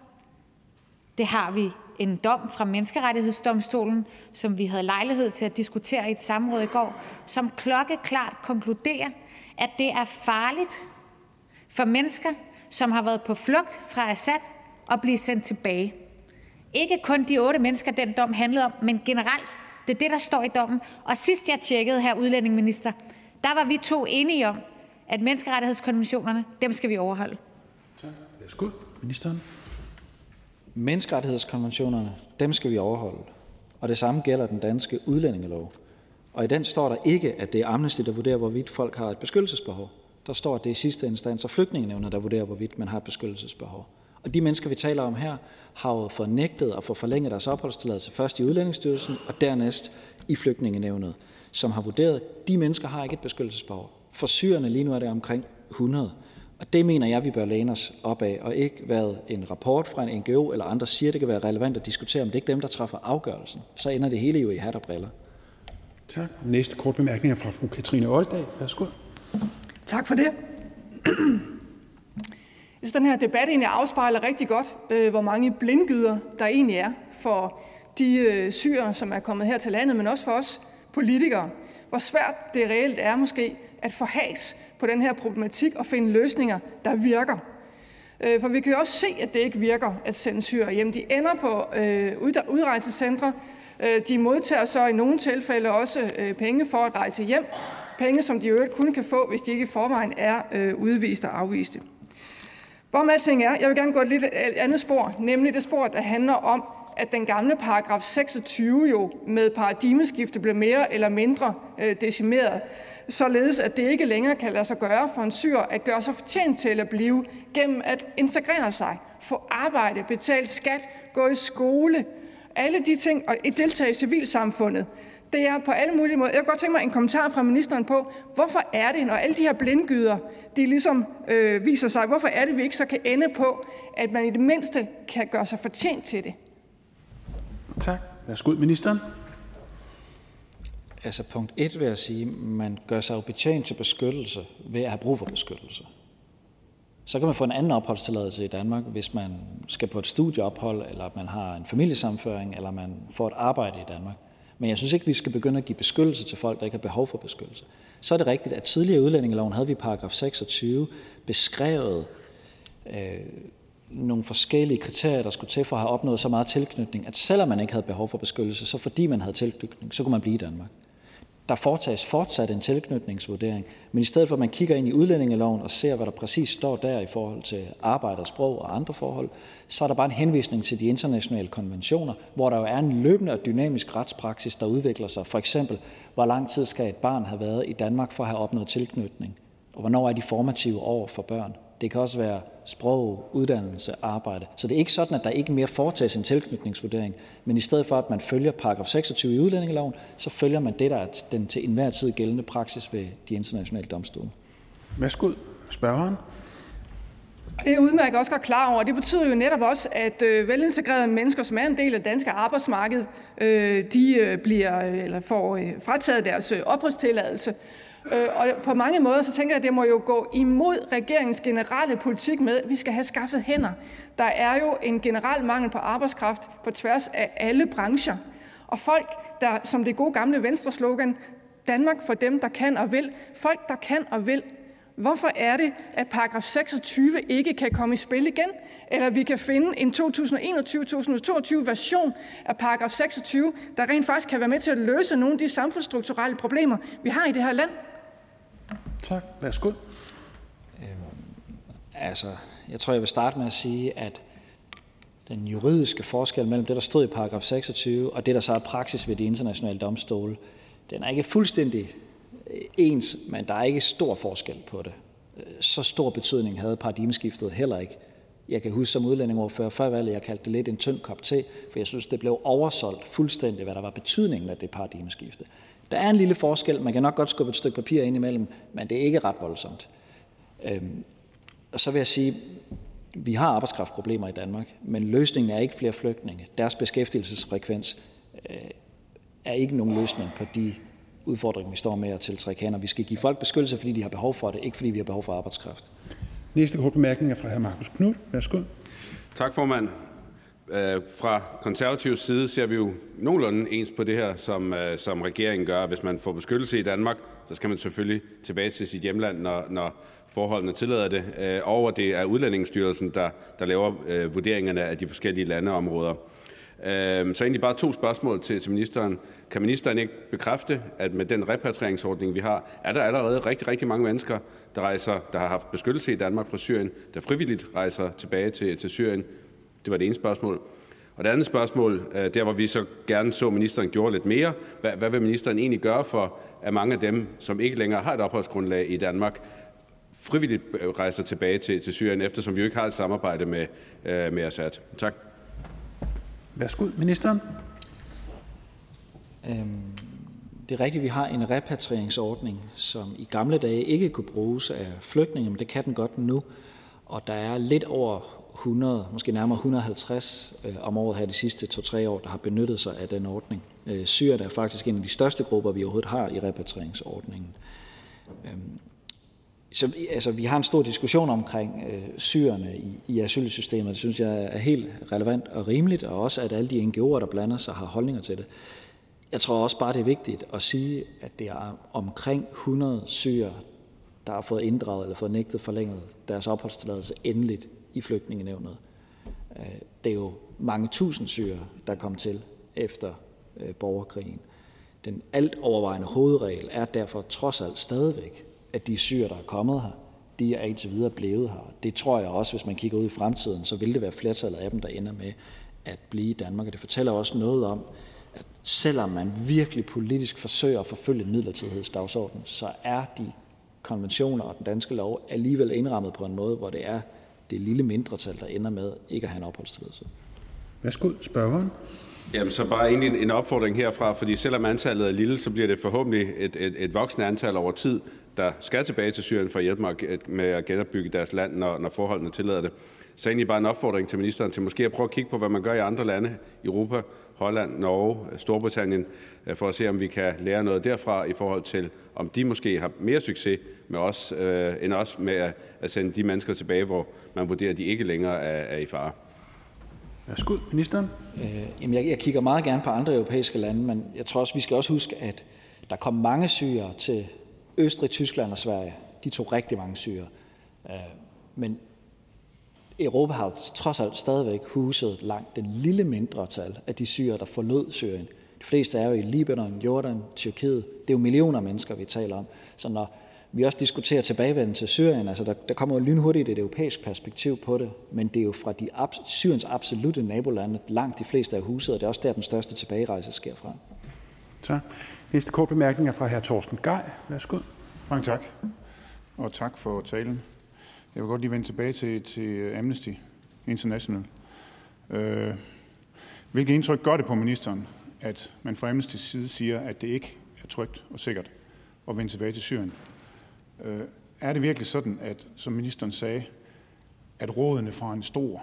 det har vi en dom fra Menneskerettighedsdomstolen, som vi havde lejlighed til at diskutere i et samråd i går, som klokkeklart konkluderer, at det er farligt for mennesker, som har været på flugt fra Assad, at blive sendt tilbage. Ikke kun de otte mennesker, den dom handlede om, men generelt Det er det, der står i dommen. Og sidst jeg tjekkede, her udlændingeminister, der var vi to enige om, at menneskerettighedskonventionerne, dem skal vi overholde. Tak. Værsgo, ministeren. Menneskerettighedskonventionerne, dem skal vi overholde. Og det samme gælder den danske udlændingelov. Og i den står der ikke, at det er Amnesty, der vurderer, hvorvidt folk har et beskyttelsesbehov. Der står, at det er i sidste instans og flygtningenevner, der vurderer, hvorvidt man har et beskyttelsesbehov. Og de mennesker, vi taler om her, har jo fornægtet at få forlænget deres opholdstilladelse først i Udlændingsstyrelsen og dernæst i flygtningenevnet, som har vurderet, at de mennesker har ikke et beskyttelsesbehov. For syrerne lige nu er det omkring 100. Og det mener jeg, vi bør læne os op af, og ikke hvad en rapport fra en NGO eller andre siger, det kan være relevant at diskutere, om det ikke er dem, der træffer afgørelsen. Så ender det hele jo i hat og briller. Tak. Næste kort bemærkning er fra fru Katrine Olddag. Værsgo. Tak for det. Jeg synes, den her debat egentlig afspejler rigtig godt, øh, hvor mange blindgyder der egentlig er for de øh, syre, som er kommet her til landet, men også for os politikere. Hvor svært det reelt er måske at få has på den her problematik og finde løsninger, der virker. Øh, for vi kan jo også se, at det ikke virker at sende syre hjem. De ender på øh, udrejsecentre. Øh, de modtager så i nogle tilfælde også penge for at rejse hjem. Penge, som de jo kun kan få, hvis de ikke i forvejen er udvist og afviste. Hvorom alting er, jeg vil gerne gå et lidt andet spor, nemlig det spor, der handler om, at den gamle paragraf 26 jo med paradigmeskifte blev mere eller mindre øh, decimeret, således at det ikke længere kan lade sig gøre for en syr at gøre sig fortjent til at blive gennem at integrere sig, få arbejde, betale skat, gå i skole, alle de ting og deltage i civilsamfundet. Det er på alle mulige måder. Jeg kunne godt tænke mig en kommentar fra ministeren på, hvorfor er det, når alle de her blindgyder de ligesom øh, viser sig, hvorfor er det, vi ikke så kan ende på, at man i det mindste kan gøre sig fortjent til det? Tak. Værsgo, ministeren. Altså punkt 1 vil jeg sige, man gør sig jo betjent til beskyttelse ved at have brug for beskyttelse. Så kan man få en anden opholdstilladelse i Danmark, hvis man skal på et studieophold, eller man har en familiesamføring, eller man får et arbejde i Danmark. Men jeg synes ikke, vi skal begynde at give beskyttelse til folk, der ikke har behov for beskyttelse. Så er det rigtigt, at tidligere i udlændingeloven havde vi i paragraf 26 beskrevet øh, nogle forskellige kriterier, der skulle til for at have opnået så meget tilknytning, at selvom man ikke havde behov for beskyttelse, så fordi man havde tilknytning, så kunne man blive i Danmark. Der foretages fortsat en tilknytningsvurdering, men i stedet for at man kigger ind i udlændingeloven og ser, hvad der præcis står der i forhold til arbejde og sprog og andre forhold, så er der bare en henvisning til de internationale konventioner, hvor der jo er en løbende og dynamisk retspraksis, der udvikler sig. For eksempel, hvor lang tid skal et barn have været i Danmark for at have opnået tilknytning? Og hvornår er de formative år for børn? Det kan også være sprog, uddannelse, arbejde. Så det er ikke sådan, at der ikke mere foretages en tilknytningsvurdering, men i stedet for, at man følger paragraf 26 i udlændingeloven, så følger man det, der er den til enhver tid gældende praksis ved de internationale domstole. Værsgo, spørgeren. Det er udmærket også godt klar over. Det betyder jo netop også, at øh, velintegrerede mennesker, som er en del af det danske arbejdsmarked, øh, de øh, bliver eller får frataget deres opholdstilladelse. Øh, og på mange måder så tænker jeg, at det må jo gå imod regeringens generelle politik med, at vi skal have skaffet hænder. Der er jo en generel mangel på arbejdskraft på tværs af alle brancher. Og folk, der, som det gode gamle Venstre-slogan, Danmark for dem, der kan og vil. Folk, der kan og vil, Hvorfor er det, at paragraf 26 ikke kan komme i spil igen, eller vi kan finde en 2021-2022 version af paragraf 26, der rent faktisk kan være med til at løse nogle af de samfundsstrukturelle problemer, vi har i det her land? Tak. Værsgo. Øhm, altså, jeg tror, jeg vil starte med at sige, at den juridiske forskel mellem det, der stod i paragraf 26, og det, der så er praksis ved de internationale domstole, den er ikke fuldstændig øh, ens, men der er ikke stor forskel på det. Øh, så stor betydning havde paradigmeskiftet heller ikke. Jeg kan huske som udlændingoverfører før valget, jeg kaldte det lidt en tynd kop te, for jeg synes, det blev oversolgt fuldstændig, hvad der var betydningen af det paradigmeskifte. Der er en lille forskel, man kan nok godt skubbe et stykke papir ind imellem, men det er ikke ret voldsomt. Øhm, og så vil jeg sige, vi har arbejdskraftproblemer i Danmark, men løsningen er ikke flere flygtninge. Deres beskæftigelsesfrekvens øh, er ikke nogen løsning på de udfordring, vi står med at tiltrække hænder. Vi skal give folk beskyttelse, fordi de har behov for det, ikke fordi vi har behov for arbejdskraft. Næste kort bemærkning er fra hr. Markus Knudt. Værsgo. Tak, formand. Øh, fra konservativ side ser vi jo nogenlunde ens på det her, som, øh, som regeringen gør. Hvis man får beskyttelse i Danmark, så skal man selvfølgelig tilbage til sit hjemland, når, når forholdene tillader det, øh, over det er Udlændingsstyrelsen, der, der laver øh, vurderingerne af de forskellige landeområder. Øh, så egentlig bare to spørgsmål til, til ministeren. Kan ministeren ikke bekræfte, at med den repatrieringsordning, vi har, er der allerede rigtig, rigtig mange mennesker, der, rejser, der har haft beskyttelse i Danmark fra Syrien, der frivilligt rejser tilbage til, til Syrien? Det var det ene spørgsmål. Og det andet spørgsmål, øh, der hvor vi så gerne så, at ministeren gjorde lidt mere, hvad, hvad vil ministeren egentlig gøre for, at mange af dem, som ikke længere har et opholdsgrundlag i Danmark, frivilligt øh, rejser tilbage til, til Syrien, eftersom vi jo ikke har et samarbejde med, øh, med Assad? Tak. Værsgo, ministeren. Øhm, det er rigtigt, vi har en repatrieringsordning, som i gamle dage ikke kunne bruges af flygtninge, men det kan den godt nu. Og der er lidt over 100, måske nærmere 150 øh, om året her de sidste 2-3 år, der har benyttet sig af den ordning. Øh, Syrien er faktisk en af de største grupper, vi overhovedet har i repatrieringsordningen. Øh, så altså, vi har en stor diskussion omkring øh, syrerne i, i asylsystemet. Det synes jeg er helt relevant og rimeligt, og også at alle de NGO'er, der blander sig, har holdninger til det. Jeg tror også bare, det er vigtigt at sige, at det er omkring 100 syrer, der har fået inddraget eller fået nægtet forlænget deres opholdstilladelse endeligt i flygtningenævnet. Øh, det er jo mange tusind syre, der kom til efter øh, borgerkrigen. Den alt overvejende hovedregel er derfor trods alt stadigvæk, at de syre, der er kommet her, de er indtil videre blevet her. Det tror jeg også, hvis man kigger ud i fremtiden, så vil det være flertallet af dem, der ender med at blive i Danmark. Og det fortæller også noget om, at selvom man virkelig politisk forsøger at forfølge en midlertidighedsdagsorden, så er de konventioner og den danske lov alligevel indrammet på en måde, hvor det er det lille mindretal, der ender med ikke at have en opholdstilladelse. Værsgo, spørgeren. Jamen, så bare egentlig en opfordring herfra, fordi selvom antallet er lille, så bliver det forhåbentlig et, et, et voksende antal over tid, der skal tilbage til Syrien for at hjælpe med at genopbygge deres land, når, når forholdene tillader det. Så egentlig bare en opfordring til ministeren til måske at prøve at kigge på, hvad man gør i andre lande i Europa, Holland, Norge, Storbritannien, øh, for at se, om vi kan lære noget derfra i forhold til, om de måske har mere succes med os, øh, end os med at, sende de mennesker tilbage, hvor man vurderer, at de ikke længere er, i fare. Værsgo, ministeren. Øh, jamen jeg, jeg kigger meget gerne på andre europæiske lande, men jeg tror også, vi skal også huske, at der kom mange syre til Østrig, Tyskland og Sverige. De tog rigtig mange syre. Øh, men Europa har trods alt stadigvæk huset langt den lille mindretal af de syre, der forlod Syrien. De fleste er jo i Libanon, Jordan, Tyrkiet. Det er jo millioner af mennesker, vi taler om. Så når vi også diskuterer tilbagevenden til Syrien, altså der, der kommer jo lynhurtigt et europæisk perspektiv på det, men det er jo fra de ab- Syriens absolute nabolande, langt de fleste af huset, og det er også der, den største tilbagerejse sker fra. Tak. Næste kort bemærkning er fra hr. Torsten Gej. Værsgo. Mange tak. Og tak for talen. Jeg vil godt lige vende tilbage til, til Amnesty International. Øh, hvilket indtryk gør det på ministeren, at man fra Amnesty side siger, at det ikke er trygt og sikkert at vende tilbage til Syrien? Øh, er det virkelig sådan, at, som ministeren sagde, at rådene fra en stor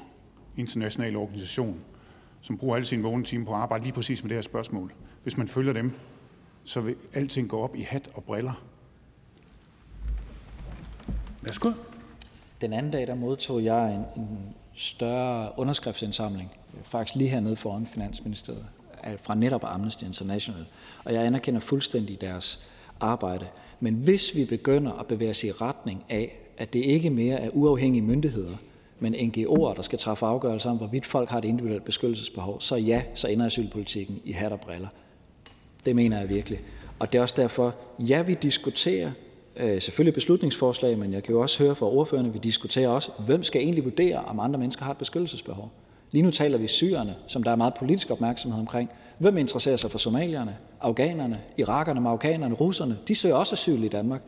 international organisation, som bruger alle sine vågne timer på at arbejde lige præcis med det her spørgsmål, hvis man følger dem, så vil alting gå op i hat og briller? Værsgo. Den anden dag, der modtog jeg en, en større underskriftsindsamling, faktisk lige hernede foran Finansministeriet, fra netop Amnesty International. Og jeg anerkender fuldstændig deres arbejde. Men hvis vi begynder at bevæge os i retning af, at det ikke mere er uafhængige myndigheder, men NGO'er, der skal træffe afgørelser om, hvorvidt folk har et individuelt beskyttelsesbehov, så ja, så ender asylpolitikken i hat og briller. Det mener jeg virkelig. Og det er også derfor, ja, vi diskuterer Øh, selvfølgelig beslutningsforslag, men jeg kan jo også høre fra ordførerne, vi diskuterer også, hvem skal egentlig vurdere, om andre mennesker har et beskyttelsesbehov. Lige nu taler vi syrerne, som der er meget politisk opmærksomhed omkring. Hvem interesserer sig for somalierne, afghanerne, irakerne, marokkanerne, russerne? De søger også asyl i Danmark.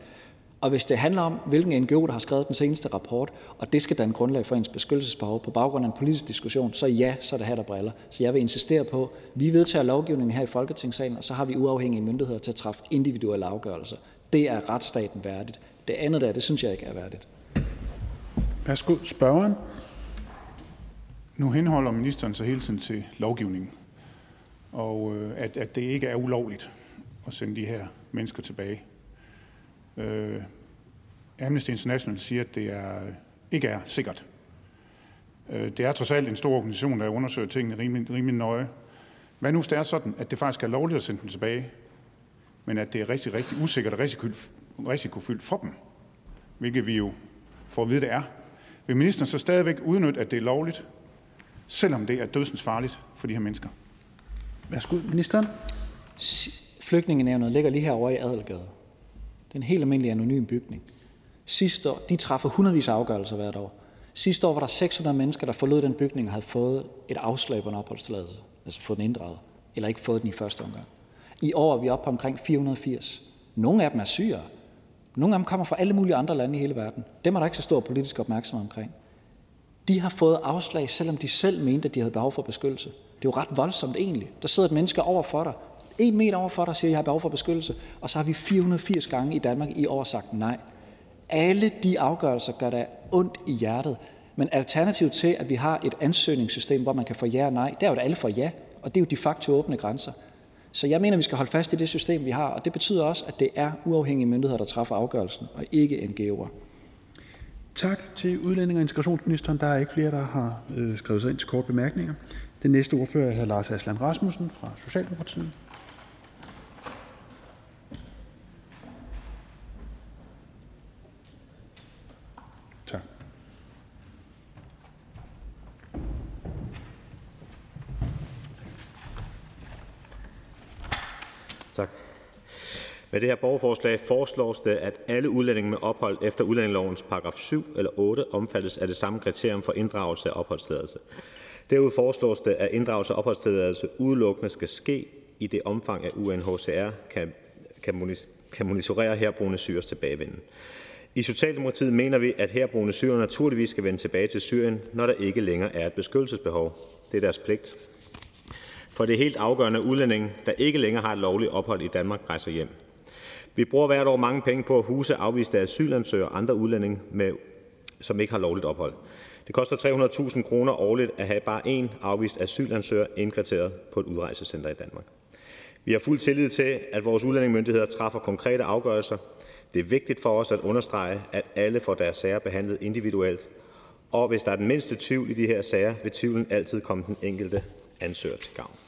Og hvis det handler om, hvilken NGO, der har skrevet den seneste rapport, og det skal danne grundlag for ens beskyttelsesbehov på baggrund af en politisk diskussion, så ja, så er det her, der briller. Så jeg vil insistere på, at vi vedtager lovgivningen her i Folketingssalen, og så har vi uafhængige myndigheder til at træffe individuelle afgørelser. Det er retsstaten værdigt. Det andet der, det synes jeg ikke er værdigt. Værsgo, spørgeren. Nu henholder ministeren sig hele tiden til lovgivningen, og øh, at, at det ikke er ulovligt at sende de her mennesker tilbage. Øh, Amnesty International siger, at det er, ikke er sikkert. Øh, det er trods alt en stor organisation, der undersøger tingene rimelig, rimelig nøje. Hvad nu hvis det er sådan, at det faktisk er lovligt at sende dem tilbage, men at det er rigtig, rigtig usikkert og risikofyldt for dem, hvilket vi jo får at vide, det er. Vil ministeren så stadigvæk udnytte, at det er lovligt, selvom det er dødsens farligt for de her mennesker? Værsgo, ministeren. Flygtningenævnet ligger lige herovre i Adelgade. Det er en helt almindelig anonym bygning. Sidste år, de træffer hundredvis af afgørelser hvert år. Sidste år var der 600 mennesker, der forlod den bygning og havde fået et afslag på en opholdstilladelse, altså fået den inddraget, eller ikke fået den i første omgang. I år er vi oppe på omkring 480. Nogle af dem er syrere. Nogle af dem kommer fra alle mulige andre lande i hele verden. Dem er der ikke så stor politisk opmærksomhed omkring. De har fået afslag, selvom de selv mente, at de havde behov for beskyttelse. Det er jo ret voldsomt egentlig. Der sidder et menneske over for dig, en meter over for dig, og siger, at jeg har behov for beskyttelse, og så har vi 480 gange i Danmark i år sagt nej. Alle de afgørelser gør der ondt i hjertet, men alternativet til, at vi har et ansøgningssystem, hvor man kan få ja og nej, det er jo, at alle får ja, og det er jo de facto åbne grænser. Så jeg mener, vi skal holde fast i det system, vi har, og det betyder også, at det er uafhængige myndigheder, der træffer afgørelsen, og ikke NGO'er. Tak til udlænding- og integrationsministeren. Der er ikke flere, der har øh, skrevet sig ind til kort bemærkninger. Den næste ordfører er hr. Lars Aslan Rasmussen fra Socialdemokratiet. Tak. Tak. Med det her borgerforslag foreslås det, at alle udlændinge med ophold efter udlændingelovens paragraf 7 eller 8 omfattes af det samme kriterium for inddragelse af opholdstilladelse. Derudover foreslås det, at inddragelse af opholdstilladelse udelukkende skal ske i det omfang, at UNHCR kan, kan, kan monitorere herboende syres tilbagevenden. I Socialdemokratiet mener vi, at herboende syre naturligvis skal vende tilbage til Syrien, når der ikke længere er et beskyttelsesbehov. Det er deres pligt. For det er helt afgørende, at udlændinge, der ikke længere har et lovligt ophold i Danmark, rejser hjem. Vi bruger hvert år mange penge på at huse afviste asylansøgere og andre udlændinge, med, som ikke har lovligt ophold. Det koster 300.000 kroner årligt at have bare én afvist asylansøger indkvarteret på et udrejsecenter i Danmark. Vi har fuld tillid til, at vores udlændingemyndigheder træffer konkrete afgørelser. Det er vigtigt for os at understrege, at alle får deres sager behandlet individuelt, og hvis der er den mindste tvivl i de her sager, vil tvivlen altid komme den enkelte ansøger til gavn.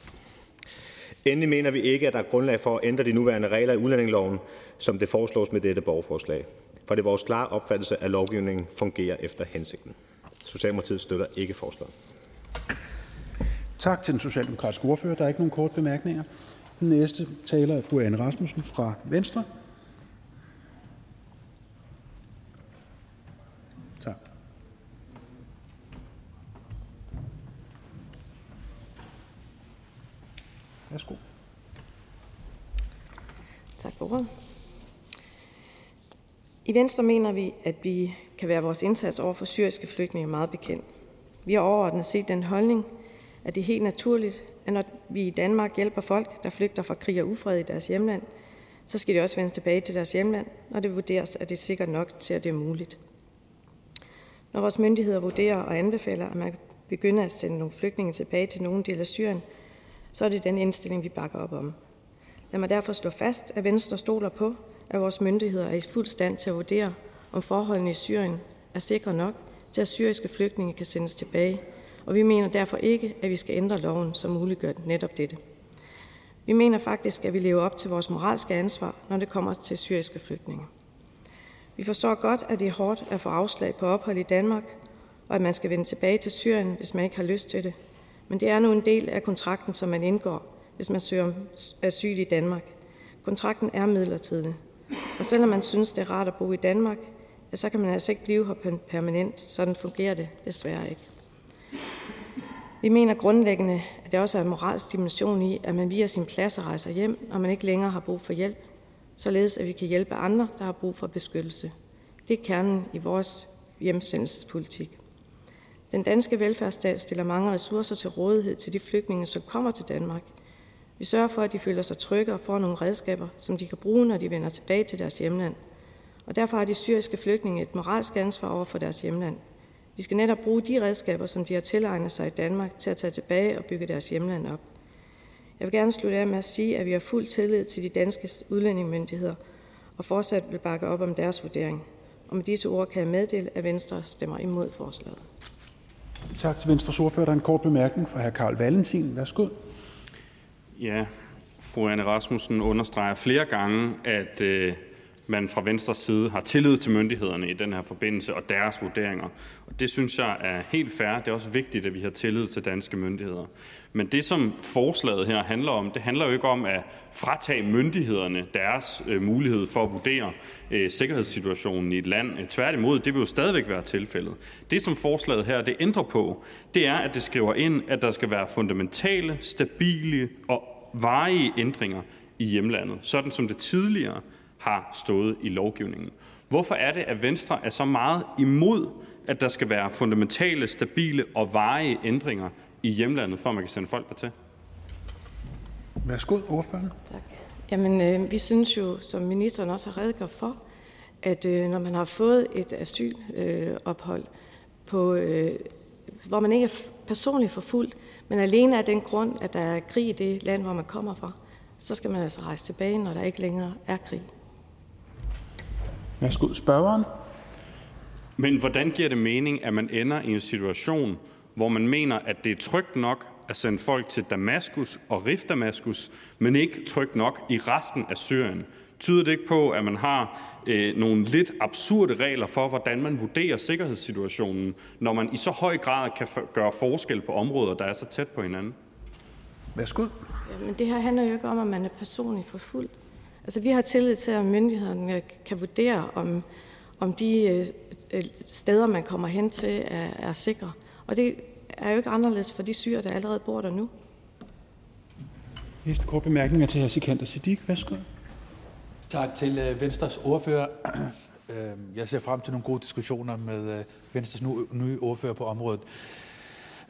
Endelig mener vi ikke, at der er grundlag for at ændre de nuværende regler i udlændingeloven, som det foreslås med dette borgerforslag. For det er vores klare opfattelse, at lovgivningen fungerer efter hensigten. Socialdemokratiet støtter ikke forslaget. Tak til den socialdemokratiske ordfører. Der er ikke nogen korte bemærkninger. Den næste taler er fru Anne Rasmussen fra Venstre. Tak. Værsgo. Tak for ordet. I Venstre mener vi, at vi kan være vores indsats over for syriske flygtninge meget bekendt. Vi har overordnet set den holdning, at det er helt naturligt, at når vi i Danmark hjælper folk, der flygter fra krig og ufred i deres hjemland, så skal de også vende tilbage til deres hjemland, når det vurderes, at det er sikkert nok til, at det er muligt. Når vores myndigheder vurderer og anbefaler, at man kan begynde at sende nogle flygtninge tilbage til nogle dele af Syrien, så er det den indstilling, vi bakker op om. Lad mig derfor slå fast, at Venstre stoler på, at vores myndigheder er i fuld stand til at vurdere, om forholdene i Syrien er sikre nok til, at syriske flygtninge kan sendes tilbage, og vi mener derfor ikke, at vi skal ændre loven, som muliggør netop dette. Vi mener faktisk, at vi lever op til vores moralske ansvar, når det kommer til syriske flygtninge. Vi forstår godt, at det er hårdt at få afslag på ophold i Danmark, og at man skal vende tilbage til Syrien, hvis man ikke har lyst til det. Men det er nu en del af kontrakten, som man indgår, hvis man søger om asyl i Danmark. Kontrakten er midlertidig, og selvom man synes, det er rart at bo i Danmark, ja, så kan man altså ikke blive her permanent. Sådan fungerer det desværre ikke. Vi mener grundlæggende, at det også er en moralsk dimension i, at man via sin plads rejser hjem, når man ikke længere har brug for hjælp, således at vi kan hjælpe andre, der har brug for beskyttelse. Det er kernen i vores hjemsendelsespolitik. Den danske velfærdsstat stiller mange ressourcer til rådighed til de flygtninge, som kommer til Danmark. Vi sørger for, at de føler sig trygge og får nogle redskaber, som de kan bruge, når de vender tilbage til deres hjemland. Og derfor har de syriske flygtninge et moralsk ansvar over for deres hjemland. De skal netop bruge de redskaber, som de har tilegnet sig i Danmark, til at tage tilbage og bygge deres hjemland op. Jeg vil gerne slutte af med at sige, at vi har fuld tillid til de danske udlændingemyndigheder og fortsat vil bakke op om deres vurdering. Og med disse ord kan jeg meddele, at Venstre stemmer imod forslaget. Tak til Venstres ordfører. Der er en kort bemærkning fra hr. Karl Valentin. Værsgo. Ja, fru Anne Rasmussen understreger flere gange, at øh, man fra Venstres side har tillid til myndighederne i den her forbindelse og deres vurderinger. Og det synes jeg er helt fair. Det er også vigtigt, at vi har tillid til danske myndigheder. Men det, som forslaget her handler om, det handler jo ikke om at fratage myndighederne deres øh, mulighed for at vurdere øh, sikkerhedssituationen i et land. Øh, tværtimod, det vil jo stadigvæk være tilfældet. Det, som forslaget her det ændrer på, det er, at det skriver ind, at der skal være fundamentale, stabile og varige ændringer i hjemlandet, sådan som det tidligere har stået i lovgivningen. Hvorfor er det, at Venstre er så meget imod, at der skal være fundamentale, stabile og varige ændringer i hjemlandet, for man kan sende folk dertil? Værsgo, ordføreren. Tak. Jamen, øh, vi synes jo, som ministeren også har redegjort for, at øh, når man har fået et asylophold, øh, på, øh, hvor man ikke er personligt forfulgt, men alene af den grund, at der er krig i det land, hvor man kommer fra, så skal man altså rejse tilbage, når der ikke længere er krig. Værsgo, spørgeren. Men hvordan giver det mening, at man ender i en situation, hvor man mener, at det er trygt nok at sende folk til Damaskus og Rif Damaskus, men ikke trygt nok i resten af Syrien? Tyder det ikke på, at man har øh, nogle lidt absurde regler for, hvordan man vurderer sikkerhedssituationen, når man i så høj grad kan gøre forskel på områder, der er så tæt på hinanden? Værsgo. Men det her handler jo ikke om, at man er personligt forfulgt. Altså, vi har tillid til, at myndighederne kan vurdere, om, om de øh, øh, steder, man kommer hen til, er, er sikre. Og det er jo ikke anderledes for de syre, der allerede bor der nu. Næste kort bemærkning er til hr. Sikander Siddiq. Værsgo. Tak til øh, Venstres ordfører. Jeg ser frem til nogle gode diskussioner med Venstres nye ordfører på området.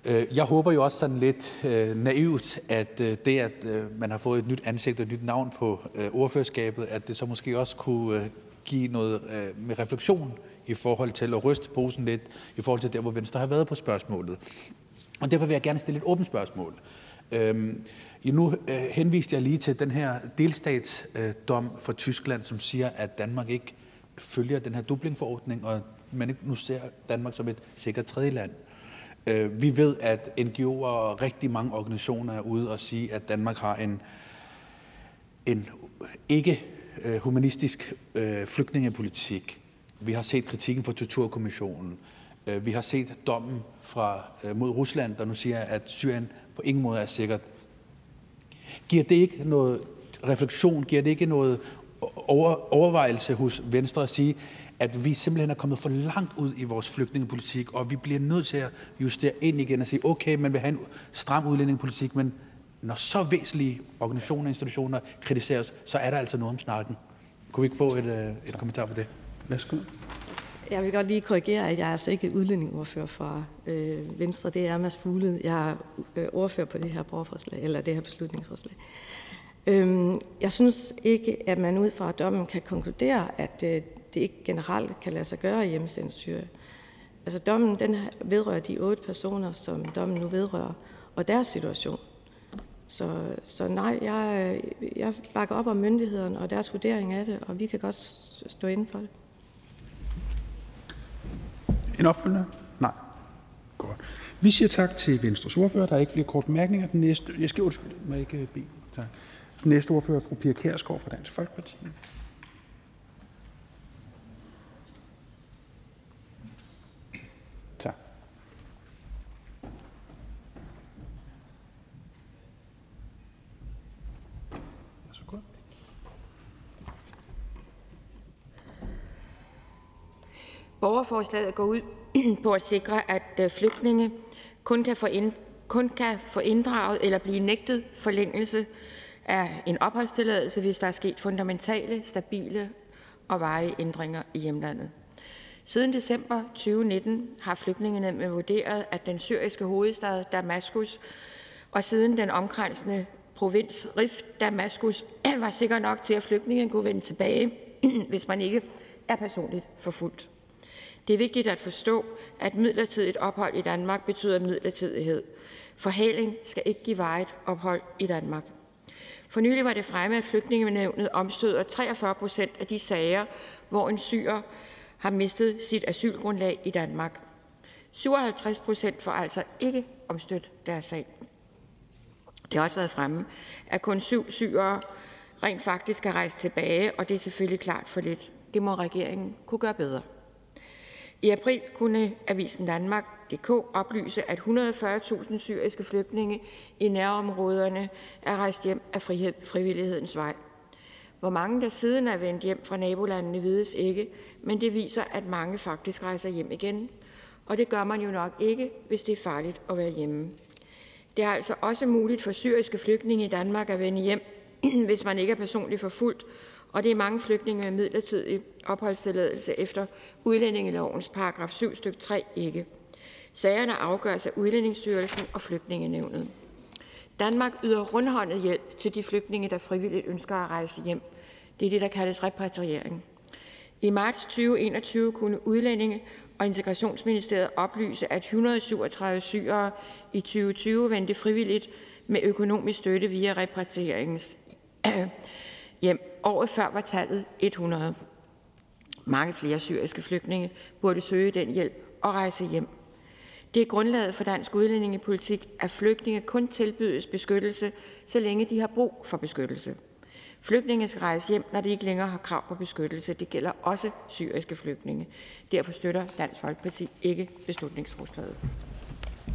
Øh, jeg håber jo også sådan lidt øh, naivt, at øh, det, at man har fået et nyt ansigt og et nyt navn på ordførerskabet, at det så måske også kunne give noget med refleksion i forhold til at ryste posen lidt, i forhold til der, hvor Venstre har været på spørgsmålet. Og derfor vil jeg gerne stille et åbent spørgsmål. Øhm, nu øh, henviste jeg lige til den her delstatsdom fra Tyskland, som siger, at Danmark ikke følger den her Dublin-forordning, og man nu ser Danmark som et sikkert tredje land. Øh, vi ved, at NGO'er og rigtig mange organisationer er ude og sige, at Danmark har en, en ikke øh, humanistisk øh, flygtningepolitik. Vi har set kritikken fra Torturkommissionen. Vi har set dommen fra, mod Rusland, der nu siger, at Syrien på ingen måde er sikkert. Giver det ikke noget refleksion, giver det ikke noget over, overvejelse hos Venstre at sige, at vi simpelthen er kommet for langt ud i vores flygtningepolitik, og vi bliver nødt til at justere ind igen og sige, okay, man vil have en stram udlændingepolitik, men når så væsentlige organisationer og institutioner kritiseres, så er der altså noget om snakken. Kunne vi ikke få et, øh, et kommentar på det? Værsgo. Jeg vil godt lige korrigere, at jeg er altså ikke udlændingordfører for øh, Venstre. Det er Mads Fugle. Jeg er øh, ordfører på det her borgerforslag, eller det her beslutningsforslag. Øhm, jeg synes ikke, at man ud fra dommen kan konkludere, at øh, det ikke generelt kan lade sig gøre at hjemsende Syrien. Altså dommen den vedrører de otte personer, som dommen nu vedrører, og deres situation. Så, så nej, jeg, jeg bakker op om myndighederne og deres vurdering af det, og vi kan godt stå inden for det. En opfølgende? Nej. Godt. Vi siger tak til Venstres ordfører. Der er ikke flere korte bemærkninger. Den næste, jeg skal undskylde, må jeg ikke bede. Tak. Den næste ordfører er fru Pia Kærsgaard fra Dansk Folkeparti. Tak. Borgerforslaget går ud på at sikre, at øh, flygtninge kun kan få, ind, kun kan få inddraget eller blive nægtet forlængelse af en opholdstilladelse, hvis der er sket fundamentale, stabile og varige ændringer i hjemlandet. Siden december 2019 har flygtningenævnet vurderet, at den syriske hovedstad Damaskus og siden den omkransende provins Rif Damaskus var sikker nok til, at flygtningen kunne vende tilbage, hvis man ikke er personligt forfulgt. Det er vigtigt at forstå, at midlertidigt ophold i Danmark betyder midlertidighed. Forhaling skal ikke give vejet ophold i Danmark. For nylig var det fremme, at flygtningenevnet omstøder 43 procent af de sager, hvor en syrer har mistet sit asylgrundlag i Danmark. 57 procent får altså ikke omstødt deres sag. Det har også været fremme, at kun syv syrere rent faktisk er rejst tilbage, og det er selvfølgelig klart for lidt. Det må regeringen kunne gøre bedre. I april kunne Avisen Danmark.dk oplyse, at 140.000 syriske flygtninge i nærområderne er rejst hjem af frivillighedens vej. Hvor mange der siden er vendt hjem fra nabolandene vides ikke, men det viser, at mange faktisk rejser hjem igen. Og det gør man jo nok ikke, hvis det er farligt at være hjemme. Det er altså også muligt for syriske flygtninge i Danmark at vende hjem, hvis man ikke er personligt forfulgt, og det er mange flygtninge med midlertidig opholdstilladelse efter udlændingelovens paragraf 7 stykke 3 ikke. Sagerne afgøres af Udlændingsstyrelsen og Flygtningenævnet. Danmark yder rundhåndet hjælp til de flygtninge, der frivilligt ønsker at rejse hjem. Det er det, der kaldes repatriering. I marts 2021 kunne Udlændinge- og Integrationsministeriet oplyse, at 137 syrere i 2020 vendte frivilligt med økonomisk støtte via repatrieringens hjem. Året før var tallet 100. Mange flere syriske flygtninge burde søge den hjælp og rejse hjem. Det er grundlaget for dansk udlændingepolitik, at flygtninge kun tilbydes beskyttelse, så længe de har brug for beskyttelse. Flygtninge skal rejse hjem, når de ikke længere har krav på beskyttelse. Det gælder også syriske flygtninge. Derfor støtter Dansk Folkeparti ikke beslutningsforslaget.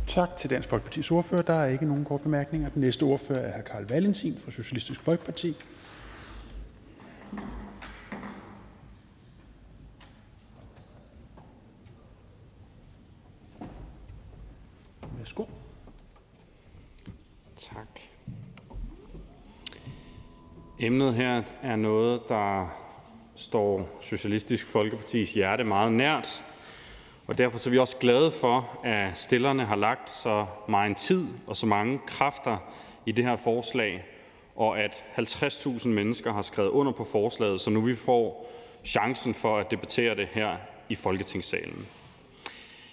Tak til Dansk Folkepartis ordfører. Der er ikke nogen korte bemærkninger. Den næste ordfører er hr. Karl Valentin fra Socialistisk Folkeparti. Værsgo. Tak. Emnet her er noget, der står Socialistisk Folkepartis hjerte meget nært, og derfor er vi også glade for, at stillerne har lagt så meget tid og så mange kræfter i det her forslag, og at 50.000 mennesker har skrevet under på forslaget, så nu vi får chancen for at debattere det her i Folketingssalen.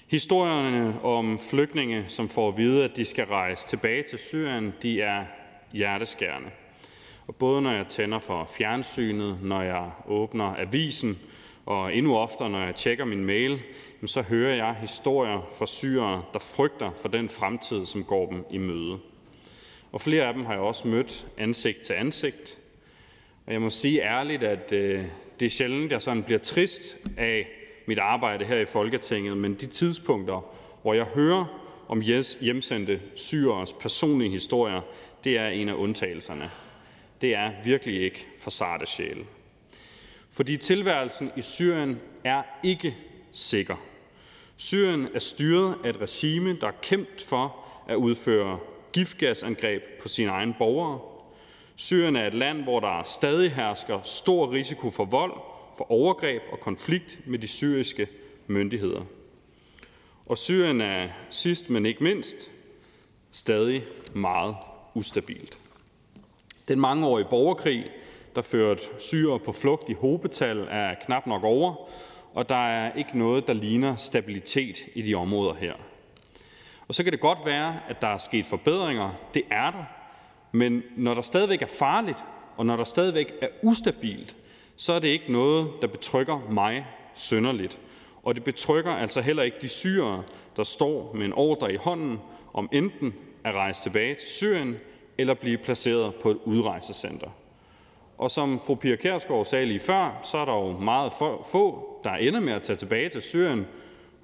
Historierne om flygtninge, som får at vide, at de skal rejse tilbage til Syrien, de er hjerteskærende. Og både når jeg tænder for fjernsynet, når jeg åbner avisen, og endnu oftere, når jeg tjekker min mail, så hører jeg historier fra syrere, der frygter for den fremtid, som går dem i møde. Og flere af dem har jeg også mødt ansigt til ansigt. Og jeg må sige ærligt, at øh, det er sjældent, jeg sådan bliver trist af mit arbejde her i Folketinget, men de tidspunkter, hvor jeg hører om hjemsendte syreres personlige historier, det er en af undtagelserne. Det er virkelig ikke for sarte sjæle. Fordi tilværelsen i Syrien er ikke sikker. Syrien er styret af et regime, der er kæmpet for at udføre giftgasangreb på sine egne borgere. Syrien er et land, hvor der stadig hersker stor risiko for vold, for overgreb og konflikt med de syriske myndigheder. Og Syrien er sidst, men ikke mindst, stadig meget ustabilt. Den mangeårige borgerkrig, der førte syre på flugt i hobetal, er knap nok over, og der er ikke noget, der ligner stabilitet i de områder her. Og så kan det godt være, at der er sket forbedringer. Det er der. Men når der stadigvæk er farligt, og når der stadigvæk er ustabilt, så er det ikke noget, der betrykker mig sønderligt. Og det betrykker altså heller ikke de syrere, der står med en ordre i hånden om enten at rejse tilbage til Syrien eller blive placeret på et udrejsecenter. Og som fru Pia Kjærsgaard sagde lige før, så er der jo meget få, der ender med at tage tilbage til Syrien.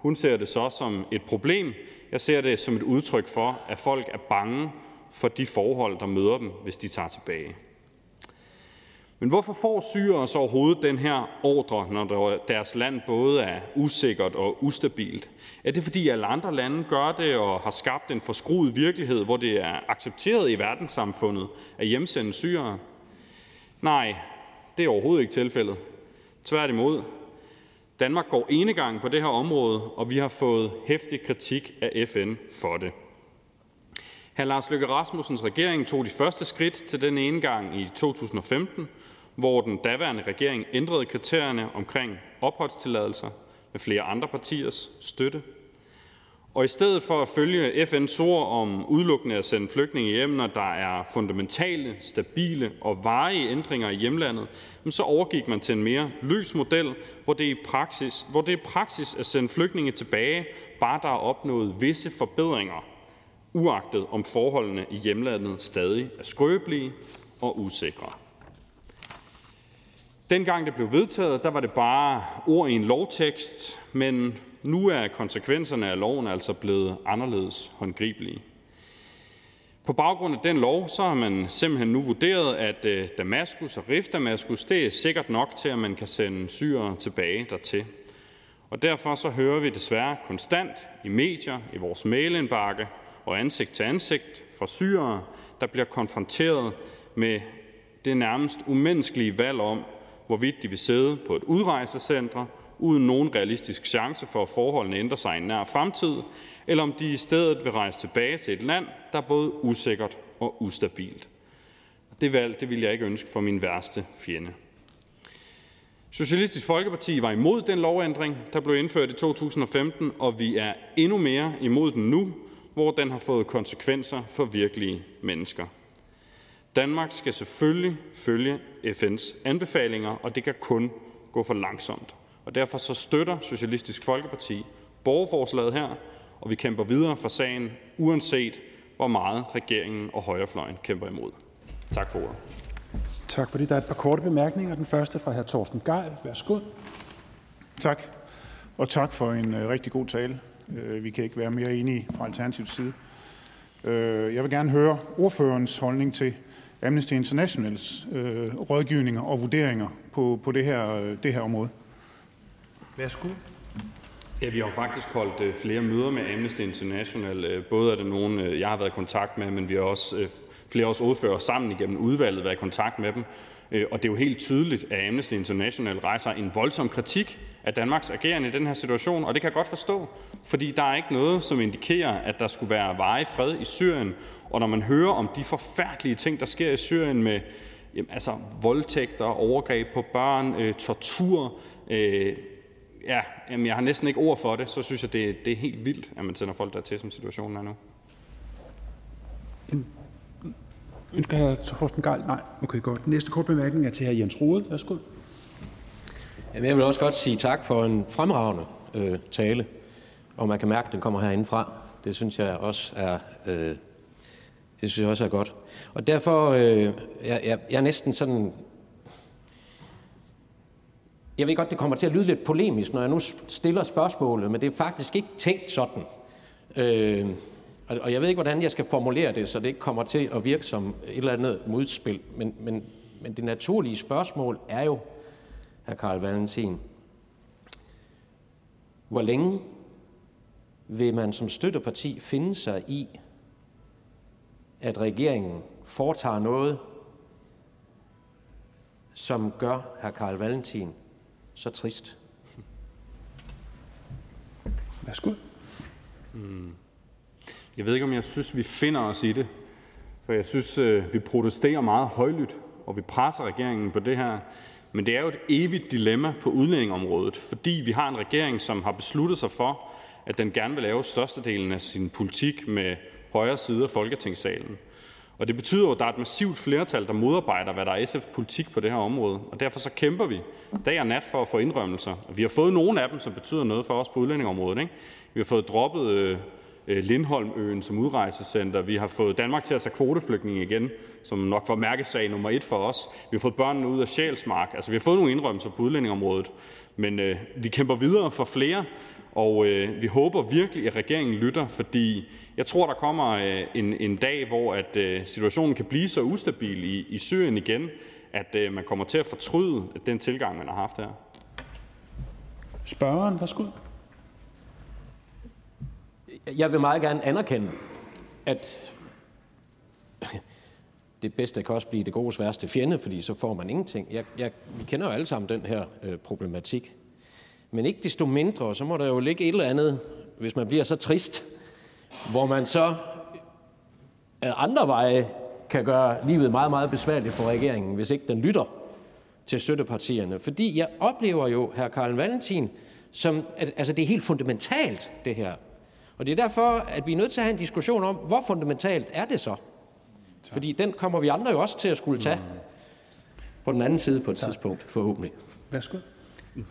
Hun ser det så som et problem. Jeg ser det som et udtryk for, at folk er bange for de forhold, der møder dem, hvis de tager tilbage. Men hvorfor får syrere så overhovedet den her ordre, når deres land både er usikkert og ustabilt? Er det, fordi alle andre lande gør det og har skabt en forskruet virkelighed, hvor det er accepteret i verdenssamfundet at hjemsende syrere? Nej, det er overhovedet ikke tilfældet. Tværtimod. Danmark går enegang på det her område, og vi har fået hæftig kritik af FN for det. Hr. Lars Løkke Rasmussens regering tog de første skridt til den enegang i 2015, hvor den daværende regering ændrede kriterierne omkring opholdstilladelser med flere andre partiers støtte. Og i stedet for at følge FN's ord om udelukkende at sende flygtninge hjem, når der er fundamentale, stabile og varige ændringer i hjemlandet, så overgik man til en mere løs model, hvor det, i praksis, hvor det er praksis at sende flygtninge tilbage, bare der er opnået visse forbedringer, uagtet om forholdene i hjemlandet stadig er skrøbelige og usikre. Dengang det blev vedtaget, der var det bare ord i en lovtekst, men nu er konsekvenserne af loven altså blevet anderledes håndgribelige. På baggrund af den lov så har man simpelthen nu vurderet, at øh, Damaskus og Rif Damaskus det er sikkert nok til, at man kan sende syrere tilbage dertil. Og derfor så hører vi desværre konstant i medier, i vores mailindbakke og ansigt til ansigt fra syrere, der bliver konfronteret med det nærmest umenneskelige valg om, hvorvidt de vil sidde på et udrejsecenter uden nogen realistisk chance for, at forholdene ændrer sig i en nær fremtid, eller om de i stedet vil rejse tilbage til et land, der er både usikkert og ustabilt. Det valg det vil jeg ikke ønske for min værste fjende. Socialistisk Folkeparti var imod den lovændring, der blev indført i 2015, og vi er endnu mere imod den nu, hvor den har fået konsekvenser for virkelige mennesker. Danmark skal selvfølgelig følge FN's anbefalinger, og det kan kun gå for langsomt. Og derfor så støtter Socialistisk Folkeparti borgerforslaget her, og vi kæmper videre for sagen, uanset hvor meget regeringen og højrefløjen kæmper imod. Tak for ordet. Tak for det. Der er et par korte bemærkninger. Den første fra hr. Torsten Geil. Værsgo. Tak. Og tak for en øh, rigtig god tale. Øh, vi kan ikke være mere enige fra Alternativets side. Øh, jeg vil gerne høre ordførerens holdning til Amnesty Internationals øh, rådgivninger og vurderinger på, på det, her, øh, det her område. Værsgo. Ja, vi har faktisk holdt øh, flere møder med Amnesty International. Øh, både er det nogen, øh, jeg har været i kontakt med, men vi har også flere års ordfører sammen igennem udvalget været i kontakt med dem. Og det er jo helt tydeligt, at Amnesty International rejser en voldsom kritik af Danmarks agerende i den her situation, og det kan jeg godt forstå, fordi der er ikke noget, som indikerer, at der skulle være veje fred i Syrien. Og når man hører om de forfærdelige ting, der sker i Syrien med jamen, altså, voldtægter, overgreb på børn, øh, tortur, øh, jeg har næsten ikke ord for det, så synes jeg, det, det er helt vildt, at man sender folk dertil, som situationen er nu. Ønsker hr. Torsten Geil? Nej. Okay, godt. Næste kort bemærkning er til hr. Jens Rode. Værsgo. Jamen, jeg vil også godt sige tak for en fremragende øh, tale, og man kan mærke, at den kommer herindefra. Det synes jeg også er, øh, det synes jeg også er godt. Og derfor, øh, jeg, jeg, jeg er næsten sådan jeg ved godt, det kommer til at lyde lidt polemisk, når jeg nu stiller spørgsmålet, men det er faktisk ikke tænkt sådan. Øh, og jeg ved ikke, hvordan jeg skal formulere det, så det ikke kommer til at virke som et eller andet modspil. Men, men, men det naturlige spørgsmål er jo, hr. Karl Valentin, hvor længe vil man som støtteparti finde sig i, at regeringen foretager noget, som gør hr. Karl Valentin så trist. Værsgo. Hmm. Jeg ved ikke, om jeg synes, vi finder os i det. For jeg synes, øh, vi protesterer meget højlydt, og vi presser regeringen på det her. Men det er jo et evigt dilemma på udlændingområdet, fordi vi har en regering, som har besluttet sig for, at den gerne vil lave størstedelen af sin politik med højre side af Folketingssalen. Og det betyder jo, at der er et massivt flertal, der modarbejder, hvad der er SF's politik på det her område. Og derfor så kæmper vi dag og nat for at få indrømmelser. Og vi har fået nogle af dem, som betyder noget for os på udlændingområdet. Ikke? Vi har fået droppet øh, Øh, Lindholmøen som udrejsecenter. Vi har fået Danmark til at tage kvoteflygtninge igen, som nok var mærkesag nummer et for os. Vi har fået børnene ud af Sjælsmark. Altså, vi har fået nogle indrømmelser på udlændingområdet. Men øh, vi kæmper videre for flere, og øh, vi håber virkelig, at regeringen lytter, fordi jeg tror, der kommer øh, en, en dag, hvor at, øh, situationen kan blive så ustabil i, i Syrien igen, at øh, man kommer til at fortryde den tilgang, man har haft her. Spørgeren, værsgo. Jeg vil meget gerne anerkende, at det bedste kan også blive det godes værste fjende, fordi så får man ingenting. Jeg, jeg, vi kender jo alle sammen den her øh, problematik. Men ikke desto mindre, så må der jo ligge et eller andet, hvis man bliver så trist, hvor man så ad andre veje kan gøre livet meget, meget besværligt for regeringen, hvis ikke den lytter til støttepartierne. Fordi jeg oplever jo, her Karl Valentin, som, altså det er helt fundamentalt, det her. Og det er derfor, at vi er nødt til at have en diskussion om, hvor fundamentalt er det så? Fordi den kommer vi andre jo også til at skulle tage på den anden side på et tidspunkt, forhåbentlig. Værsgo.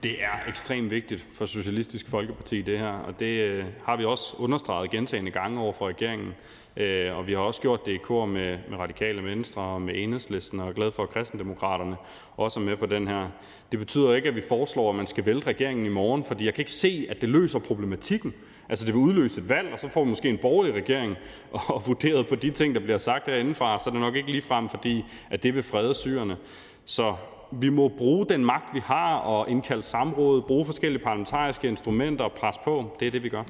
Det er ekstremt vigtigt for Socialistisk Folkeparti, det her, og det øh, har vi også understreget gentagende gange over for regeringen. Øh, og vi har også gjort det i kor med, med Radikale Venstre og med Enhedslisten, og er glad for, at kristendemokraterne også er med på den her. Det betyder ikke, at vi foreslår, at man skal vælte regeringen i morgen, fordi jeg kan ikke se, at det løser problematikken. Altså, det vil udløse et valg, og så får vi måske en borgerlig regering, og vurderet på de ting, der bliver sagt herindefra, så er det nok ikke lige frem, fordi at det vil frede syrerne. Så vi må bruge den magt, vi har, og indkalde samråd, bruge forskellige parlamentariske instrumenter og presse på. Det er det, vi gør.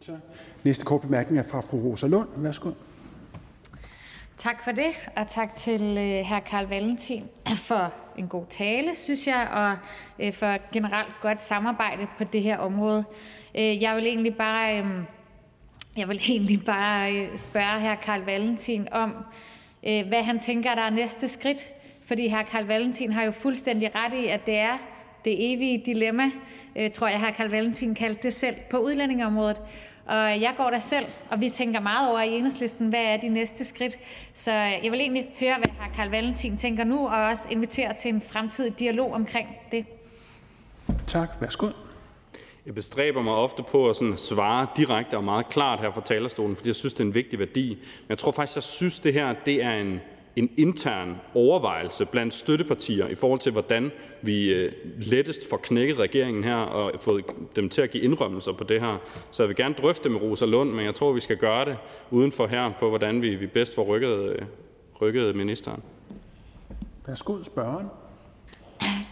Så. Næste kort bemærkning er fra fru Rosa Lund. Værsgo. Tak for det, og tak til øh, hr. Carl Valentin for en god tale, synes jeg, og øh, for generelt godt samarbejde på det her område. Øh, jeg vil egentlig bare, øhm, jeg vil egentlig bare øh, spørge hr. Carl Valentin om, øh, hvad han tænker, der er næste skridt. Fordi hr. Carl Valentin har jo fuldstændig ret i, at det er det evige dilemma, øh, tror jeg hr. Carl Valentin kaldte det selv, på udlændingeområdet. Og jeg går der selv, og vi tænker meget over i Enhedslisten, hvad er de næste skridt. Så jeg vil egentlig høre, hvad hr. Carl Valentin tænker nu, og også invitere til en fremtidig dialog omkring det. Tak. Værsgo. Jeg bestræber mig ofte på at sådan svare direkte og meget klart her fra talerstolen, fordi jeg synes, det er en vigtig værdi. Men jeg tror faktisk, jeg synes, det her det er en en intern overvejelse blandt støttepartier, i forhold til hvordan vi øh, lettest får knækket regeringen her og fået dem til at give indrømmelser på det her. Så jeg vil gerne drøfte det med Rosa Lund, men jeg tror, vi skal gøre det udenfor her, på hvordan vi bedst får rykket øh, rykket ministeren. Værsgo, spørgeren.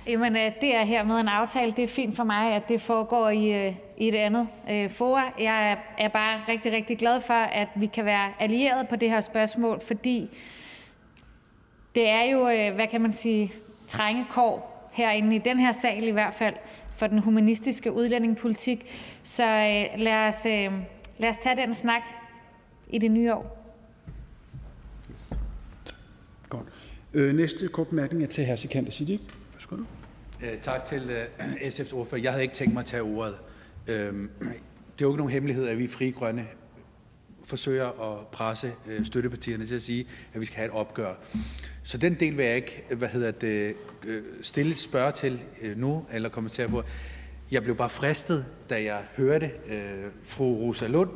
Jamen, øh, det er her med en aftale. Det er fint for mig, at det foregår i, i et andet øh, fora. Jeg er bare rigtig, rigtig glad for, at vi kan være allieret på det her spørgsmål, fordi det er jo, øh, hvad kan man sige, trængekår herinde i den her sal i hvert fald for den humanistiske udlændingepolitik. Så øh, lad os, øh, lad os tage den snak i det nye år. Godt. Øh, næste kort bemærkning er til hr. Sikander Siddiq. Værsgo. Øh, tak til uh, SF's ordfører. Jeg havde ikke tænkt mig at tage ordet. Øh, det er jo ikke nogen hemmelighed, at vi frie grønne forsøger at presse øh, støttepartierne til at sige, at vi skal have et opgør. Så den del vil jeg ikke hvad hedder det, øh, stille spørge til øh, nu, eller kommentere på. Jeg blev bare fristet, da jeg hørte fru Rosa Lund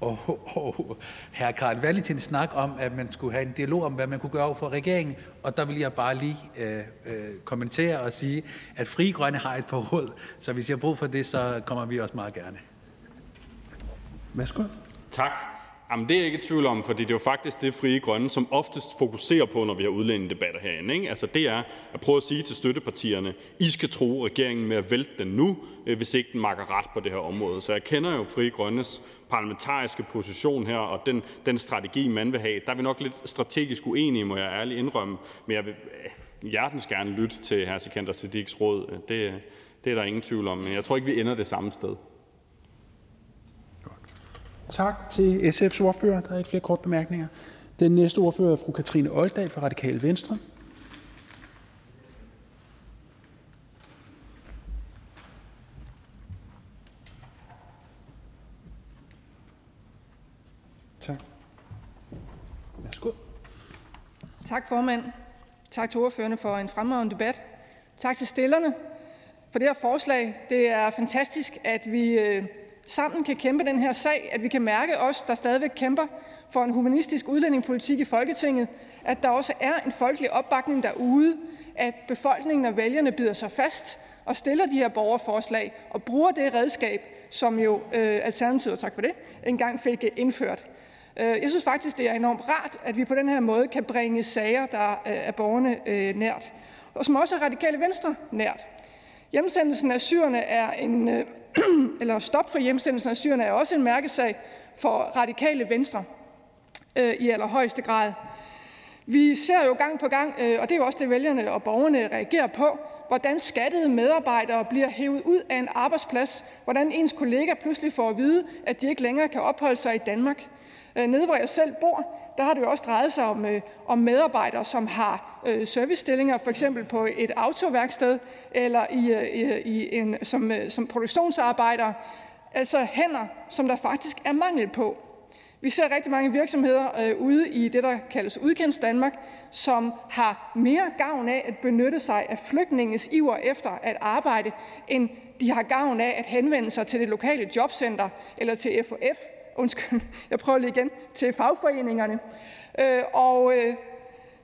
og, og hr. Karl Valentin snakke om, at man skulle have en dialog om, hvad man kunne gøre for regeringen. Og der vil jeg bare lige øh, øh, kommentere og sige, at Fri Grønne har et par råd, så hvis jeg har brug for det, så kommer vi også meget gerne. Værsgo. Tak. Jamen, det er jeg ikke i tvivl om, fordi det er jo faktisk det, Frie Grønne som oftest fokuserer på, når vi har udlændingedebatter herinde. Ikke? Altså, det er at prøve at sige til støttepartierne, I skal tro regeringen med at vælte den nu, øh, hvis ikke den makker ret på det her område. Så jeg kender jo Frie Grønnes parlamentariske position her, og den, den strategi, man vil have. Der er vi nok lidt strategisk uenige, må jeg ærligt indrømme, men jeg vil øh, hjertens gerne lytte til hr. Sikander Siddiqs råd. Det, det er der ingen tvivl om, men jeg tror ikke, vi ender det samme sted. Tak til SF's ordfører. Der er ikke flere korte bemærkninger. Den næste ordfører er fru Katrine Olddag fra Radikale Venstre. Tak. Værsgo. Tak, formand. Tak til ordførerne for en fremragende debat. Tak til stillerne for det her forslag. Det er fantastisk, at vi øh, sammen kan kæmpe den her sag, at vi kan mærke os, der stadigvæk kæmper for en humanistisk udlændingepolitik i Folketinget, at der også er en folkelig opbakning derude, at befolkningen og vælgerne bider sig fast og stiller de her borgerforslag og bruger det redskab, som jo øh, Alternativet, tak for det, engang fik indført. Øh, jeg synes faktisk, det er enormt rart, at vi på den her måde kan bringe sager, der øh, er borgerne øh, nært, og som også er radikale venstre nært. Hjemsendelsen af syrerne er en, øh, eller stop for hjemsendelsen af syrerne er også en mærkesag for radikale venstre øh, i allerhøjeste grad. Vi ser jo gang på gang, øh, og det er jo også det, vælgerne og borgerne reagerer på, hvordan skattede medarbejdere bliver hævet ud af en arbejdsplads, hvordan ens kollega pludselig får at vide, at de ikke længere kan opholde sig i Danmark. Øh, nede hvor jeg selv bor, der har det jo også drejet sig om, øh, om medarbejdere, som har øh, servicestillinger, for eksempel på et autoværksted eller øh, i, øh, i en, som, øh, som produktionsarbejder. Altså hænder, som der faktisk er mangel på. Vi ser rigtig mange virksomheder øh, ude i det, der kaldes udkends Danmark, som har mere gavn af at benytte sig af flygtninges iver efter at arbejde, end de har gavn af at henvende sig til det lokale jobcenter eller til FOF, undskyld, jeg prøver lige igen, til fagforeningerne. Øh, og øh,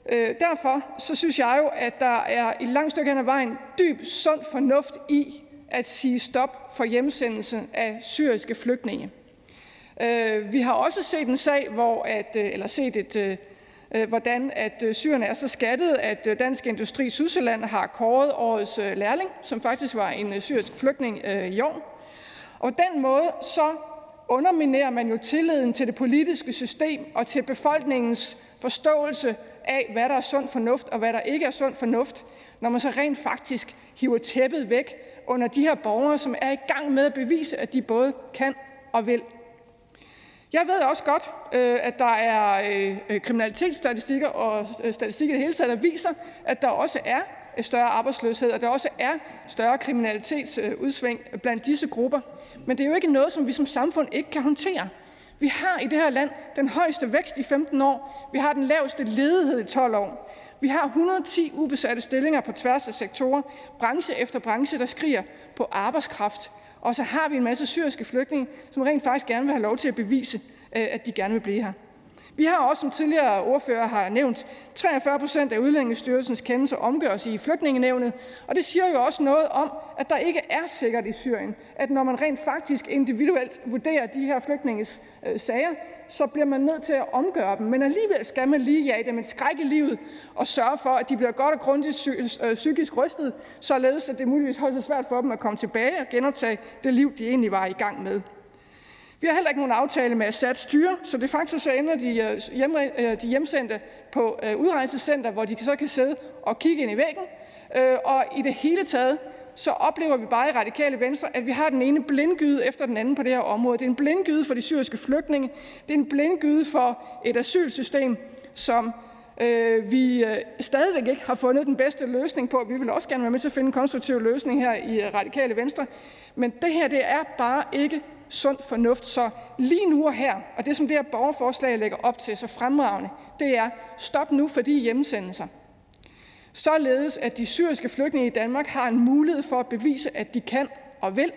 øh, derfor så synes jeg jo, at der er i langt stykke hen ad vejen dyb sund fornuft i at sige stop for hjemsendelse af syriske flygtninge. Øh, vi har også set en sag, hvor at, øh, eller set et, øh, øh hvordan at øh, syrerne er så skattet, at Dansk Industri Sydsjælland har kåret årets lærling, som faktisk var en syrisk flygtning i år. Og på den måde så underminerer man jo tilliden til det politiske system og til befolkningens forståelse af, hvad der er sund fornuft og hvad der ikke er sund fornuft, når man så rent faktisk hiver tæppet væk under de her borgere, som er i gang med at bevise, at de både kan og vil. Jeg ved også godt, øh, at der er øh, øh, kriminalitetsstatistikker og statistikker i det hele taget, der viser, at der også er større arbejdsløshed, og der også er større kriminalitetsudsving blandt disse grupper. Men det er jo ikke noget, som vi som samfund ikke kan håndtere. Vi har i det her land den højeste vækst i 15 år. Vi har den laveste ledighed i 12 år. Vi har 110 ubesatte stillinger på tværs af sektorer, branche efter branche, der skriger på arbejdskraft. Og så har vi en masse syriske flygtninge, som rent faktisk gerne vil have lov til at bevise, øh, at de gerne vil blive her. Vi har også, som tidligere ordfører har nævnt, 43 procent af Udlændingestyrelsens kendelser omgøres i flygtningenævnet, og det siger jo også noget om, at der ikke er sikkert i Syrien, at når man rent faktisk individuelt vurderer de her flygtninges øh, sager, så bliver man nødt til at omgøre dem. Men alligevel skal man lige jage dem et skræk i livet og sørge for, at de bliver godt og grundigt øh, psykisk rystet, således at det muligvis højst er svært for dem at komme tilbage og genoptage det liv, de egentlig var i gang med. Vi har heller ikke nogen aftale med Assads styre, så det faktisk så ender de, øh, hjem, øh, de hjemsendte på øh, udrejsecenter, hvor de så kan sidde og kigge ind i væggen. Og i det hele taget, så oplever vi bare i Radikale Venstre, at vi har den ene blindgyde efter den anden på det her område. Det er en blindgyde for de syriske flygtninge. Det er en blindgyde for et asylsystem, som øh, vi øh, stadigvæk ikke har fundet den bedste løsning på. Vi vil også gerne være med til at finde en konstruktiv løsning her i Radikale Venstre. Men det her, det er bare ikke sund fornuft. Så lige nu og her, og det som det her borgerforslag lægger op til så fremragende, det er stop nu for de hjemsendelser således at de syriske flygtninge i Danmark har en mulighed for at bevise, at de kan og vil.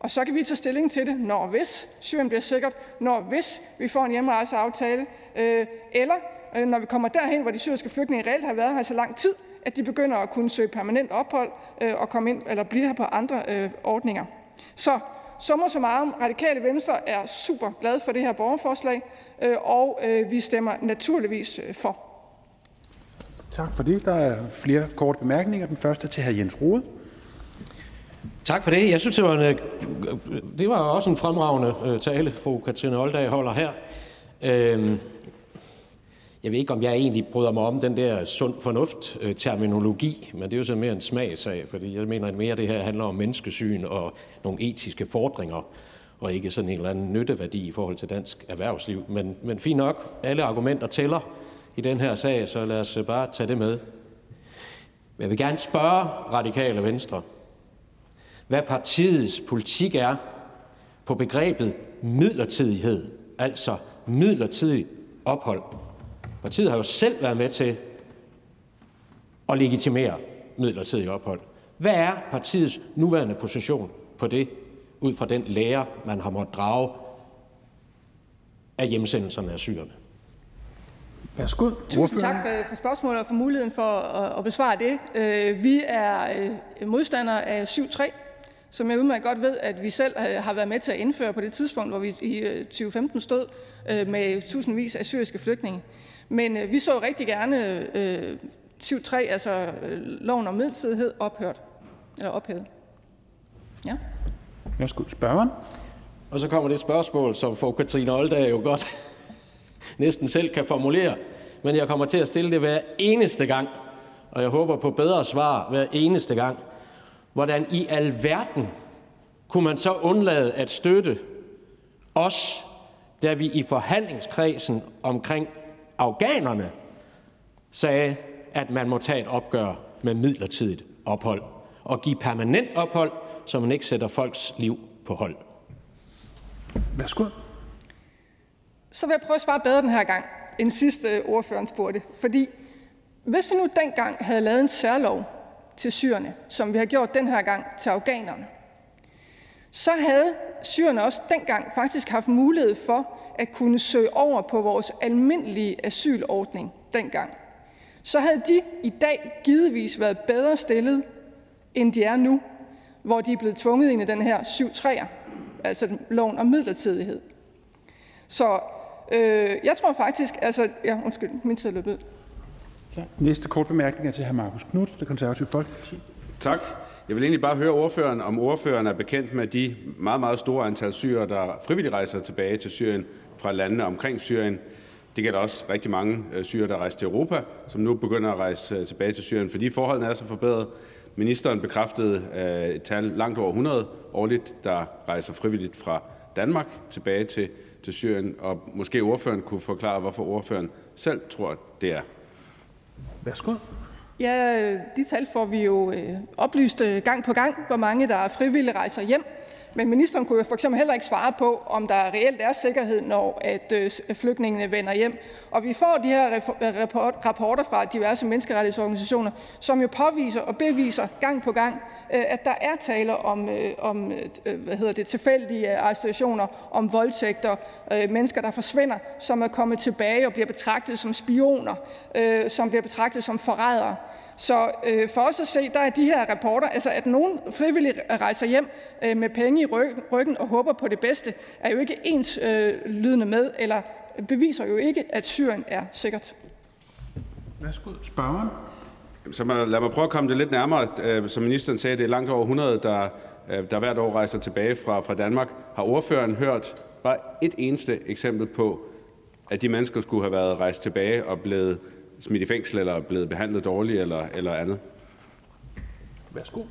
Og så kan vi tage stilling til det, når hvis Syrien bliver sikkert, når hvis vi får en hjemrejseaftale, øh, eller øh, når vi kommer derhen, hvor de syriske flygtninge reelt har været her så lang tid, at de begynder at kunne søge permanent ophold øh, og komme ind eller blive her på andre øh, ordninger. Så sommer så meget radikale Venstre er super glad for det her borgerforslag, øh, og øh, vi stemmer naturligvis øh, for. Tak for det. Der er flere korte bemærkninger. Den første er til hr. Jens Rode. Tak for det. Jeg synes, det var, en, det var også en fremragende tale, fru Katrine Oldag holder her. Øhm, jeg ved ikke, om jeg egentlig bryder mig om den der sund fornuft-terminologi, øh, men det er jo så mere en smagsag, fordi jeg mener, at mere det her handler om menneskesyn og nogle etiske fordringer, og ikke sådan en eller anden nytteværdi i forhold til dansk erhvervsliv. Men, men fint nok, alle argumenter tæller i den her sag, så lad os øh, bare tage det med. Jeg vil gerne spørge Radikale Venstre, hvad partiets politik er på begrebet midlertidighed, altså midlertidig ophold. Partiet har jo selv været med til at legitimere midlertidig ophold. Hvad er partiets nuværende position på det, ud fra den lære, man har måttet drage af hjemsendelserne af syrerne? Værsgo. Tusind tak øh, for spørgsmålet og for muligheden for at besvare det. Øh, vi er øh, modstandere af 7.3, som jeg udmærket godt ved, at vi selv har været med til at indføre på det tidspunkt, hvor vi i 2015 stod med tusindvis af syriske flygtninge. Men vi så rigtig gerne 7.3, altså loven om midlertidighed, ophørt. Eller ophævet. Ja. Værsgo, spørgeren. Og så kommer det spørgsmål, som fru Katrine Oldag jo godt næsten selv kan formulere, men jeg kommer til at stille det hver eneste gang, og jeg håber på bedre svar hver eneste gang. Hvordan i alverden kunne man så undlade at støtte os, da vi i forhandlingskredsen omkring afghanerne sagde, at man må tage et opgør med midlertidigt ophold og give permanent ophold, så man ikke sætter folks liv på hold. Værsgo. Så vil jeg prøve at svare bedre den her gang, end sidste ordføreren spurgte. Fordi hvis vi nu dengang havde lavet en særlov til syrerne, som vi har gjort den her gang til afghanerne, så havde syrerne også dengang faktisk haft mulighed for at kunne søge over på vores almindelige asylordning dengang. Så havde de i dag givetvis været bedre stillet, end de er nu, hvor de er blevet tvunget ind i den her 7-3'er, altså loven om midlertidighed. Så øh, jeg tror faktisk, altså, ja, undskyld, min tid er løbet. Næste kort bemærkning er til hr. Markus Knudt fra Det Konservative Folkeparti. Tak. Jeg vil egentlig bare høre ordføreren, om ordføreren er bekendt med de meget, meget store antal syrere, der frivilligt rejser tilbage til Syrien fra landene omkring Syrien. Det gælder også rigtig mange øh, syrere, der rejser til Europa, som nu begynder at rejse øh, tilbage til Syrien, fordi forholdene er så forbedret. Ministeren bekræftede øh, et tal langt over 100 årligt, der rejser frivilligt fra Danmark tilbage til, til Syrien, og måske ordføreren kunne forklare, hvorfor ordføreren selv tror, det er. Værsgo. Ja, de tal får vi jo øh, oplyst øh, gang på gang, hvor mange der er frivillige rejser hjem. Men ministeren kunne jo for eksempel heller ikke svare på, om der reelt er sikkerhed, når at øh, flygtningene vender hjem. Og vi får de her rapporter fra diverse menneskerettighedsorganisationer, som jo påviser og beviser gang på gang, øh, at der er tale om, øh, om hvad hedder det, tilfældige arrestationer, om voldtægter, mennesker, der forsvinder, som er kommet tilbage og bliver betragtet som spioner, som bliver betragtet som forrædere. Så øh, for os at se, der er de her rapporter, altså at nogen frivilligt rejser hjem øh, med penge i ryggen og håber på det bedste, er jo ikke ens øh, lydende med, eller beviser jo ikke, at Syrien er sikkert. Værsgo, spørgeren. Så lad mig prøve at komme det lidt nærmere. Øh, som ministeren sagde, det er langt over 100, der, øh, der hvert år rejser tilbage fra, fra Danmark. Har ordføreren hørt bare et eneste eksempel på, at de mennesker skulle have været rejst tilbage og blevet smidt i fængsel eller blevet behandlet dårligt eller, eller andet? Værsgo.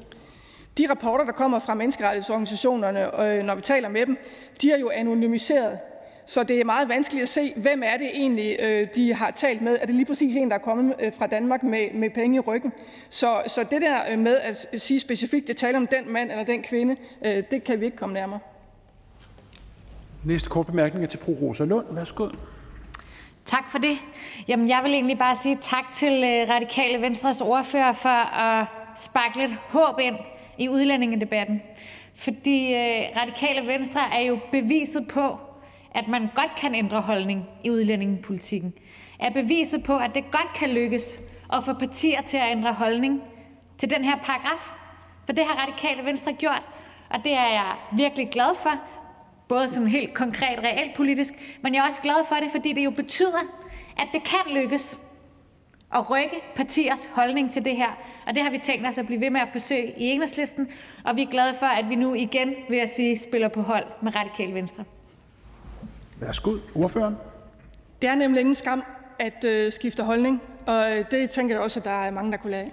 De rapporter, der kommer fra menneskerettighedsorganisationerne, øh, når vi taler med dem, de er jo anonymiseret. Så det er meget vanskeligt at se, hvem er det egentlig, øh, de har talt med. Er det lige præcis en, der er kommet øh, fra Danmark med, med penge i ryggen? Så, så det der med at sige specifikt, det taler om den mand eller den kvinde, det kan vi ikke komme nærmere. Næste kort bemærkning er til fru Rosa Lund. Værsgo. Tak for det. Jamen, jeg vil egentlig bare sige tak til øh, Radikale Venstres ordfører for at sparke lidt håb ind i udlændingedebatten. Fordi øh, Radikale Venstre er jo beviset på, at man godt kan ændre holdning i udlændingepolitikken. Er beviset på, at det godt kan lykkes at få partier til at ændre holdning til den her paragraf. For det har Radikale Venstre gjort, og det er jeg virkelig glad for både sådan helt konkret realpolitisk, men jeg er også glad for det, fordi det jo betyder, at det kan lykkes at rykke partiers holdning til det her. Og det har vi tænkt os at blive ved med at forsøge i Enhedslisten, og vi er glade for, at vi nu igen, vil jeg sige, spiller på hold med Radikale Venstre. Værsgo, ordføreren. Det er nemlig ingen skam at øh, skifte holdning, og det tænker jeg også, at der er mange, der kunne lære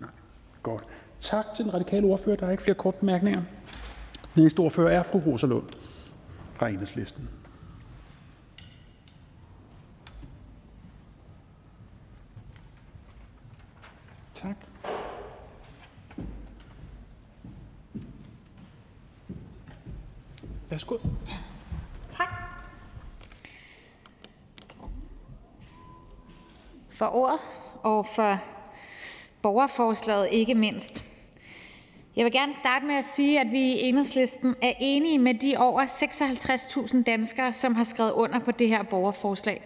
Nej, godt. Tak til den radikale ordfører. Der er ikke flere korte bemærkninger. Næste ordfører er fru Rosa Lund fra Enhedslisten. Tak. Værsgo. Tak. For ordet og for borgerforslaget ikke mindst. Jeg vil gerne starte med at sige, at vi i Enhedslisten er enige med de over 56.000 danskere, som har skrevet under på det her borgerforslag.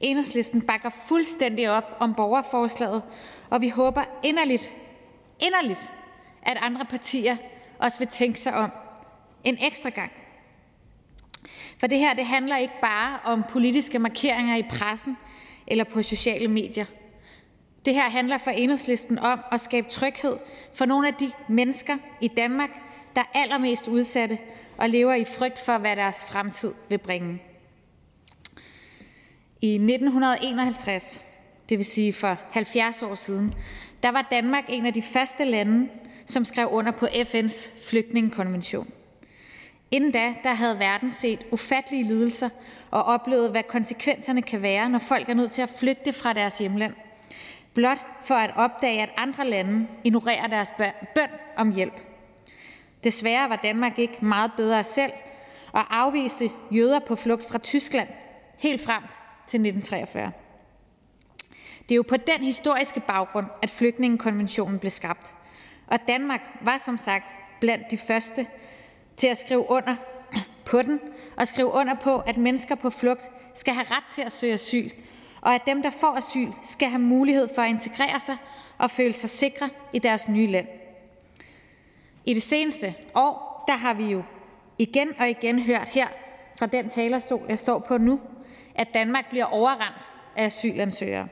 Enhedslisten bakker fuldstændig op om borgerforslaget, og vi håber inderligt, inderligt, at andre partier også vil tænke sig om en ekstra gang. For det her det handler ikke bare om politiske markeringer i pressen eller på sociale medier. Det her handler for Enhedslisten om at skabe tryghed for nogle af de mennesker i Danmark, der er allermest udsatte og lever i frygt for, hvad deres fremtid vil bringe. I 1951, det vil sige for 70 år siden, der var Danmark en af de første lande, som skrev under på FN's flygtningekonvention. Inden da, der havde verden set ufattelige lidelser og oplevet, hvad konsekvenserne kan være, når folk er nødt til at flygte fra deres hjemland blot for at opdage, at andre lande ignorerer deres bøn om hjælp. Desværre var Danmark ikke meget bedre selv, og afviste jøder på flugt fra Tyskland helt frem til 1943. Det er jo på den historiske baggrund, at flygtningekonventionen blev skabt, og Danmark var som sagt blandt de første til at skrive under på den og skrive under på, at mennesker på flugt skal have ret til at søge asyl, og at dem, der får asyl, skal have mulighed for at integrere sig og føle sig sikre i deres nye land. I det seneste år der har vi jo igen og igen hørt her fra den talerstol, jeg står på nu, at Danmark bliver overrendt af asylansøgere.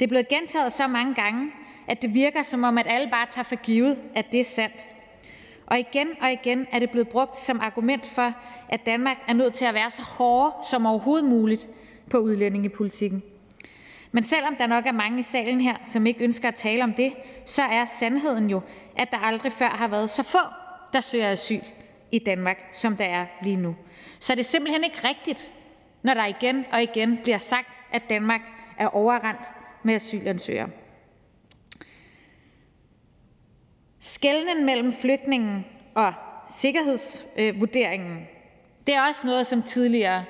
Det er blevet gentaget så mange gange, at det virker, som om at alle bare tager for givet, at det er sandt. Og igen og igen er det blevet brugt som argument for, at Danmark er nødt til at være så hårde som overhovedet muligt på udlændingepolitikken. Men selvom der nok er mange i salen her, som ikke ønsker at tale om det, så er sandheden jo, at der aldrig før har været så få, der søger asyl i Danmark, som der er lige nu. Så det er simpelthen ikke rigtigt, når der igen og igen bliver sagt, at Danmark er overrendt med asylansøgere. Skælden mellem flygtningen og sikkerhedsvurderingen det er også noget, som tidligere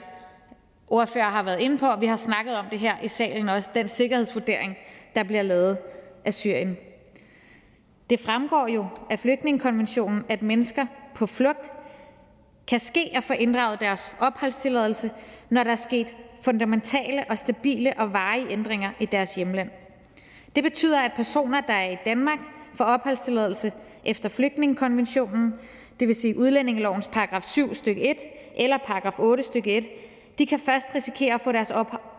ordfører har været inde på, og vi har snakket om det her i salen også, den sikkerhedsvurdering, der bliver lavet af Syrien. Det fremgår jo af flygtningekonventionen, at mennesker på flugt kan ske at få inddraget deres opholdstilladelse, når der er sket fundamentale og stabile og varige ændringer i deres hjemland. Det betyder, at personer, der er i Danmark, får opholdstilladelse efter flygtningekonventionen, det vil sige udlændingelovens paragraf 7 stykke 1 eller paragraf 8 stykke 1, de kan først risikere at få deres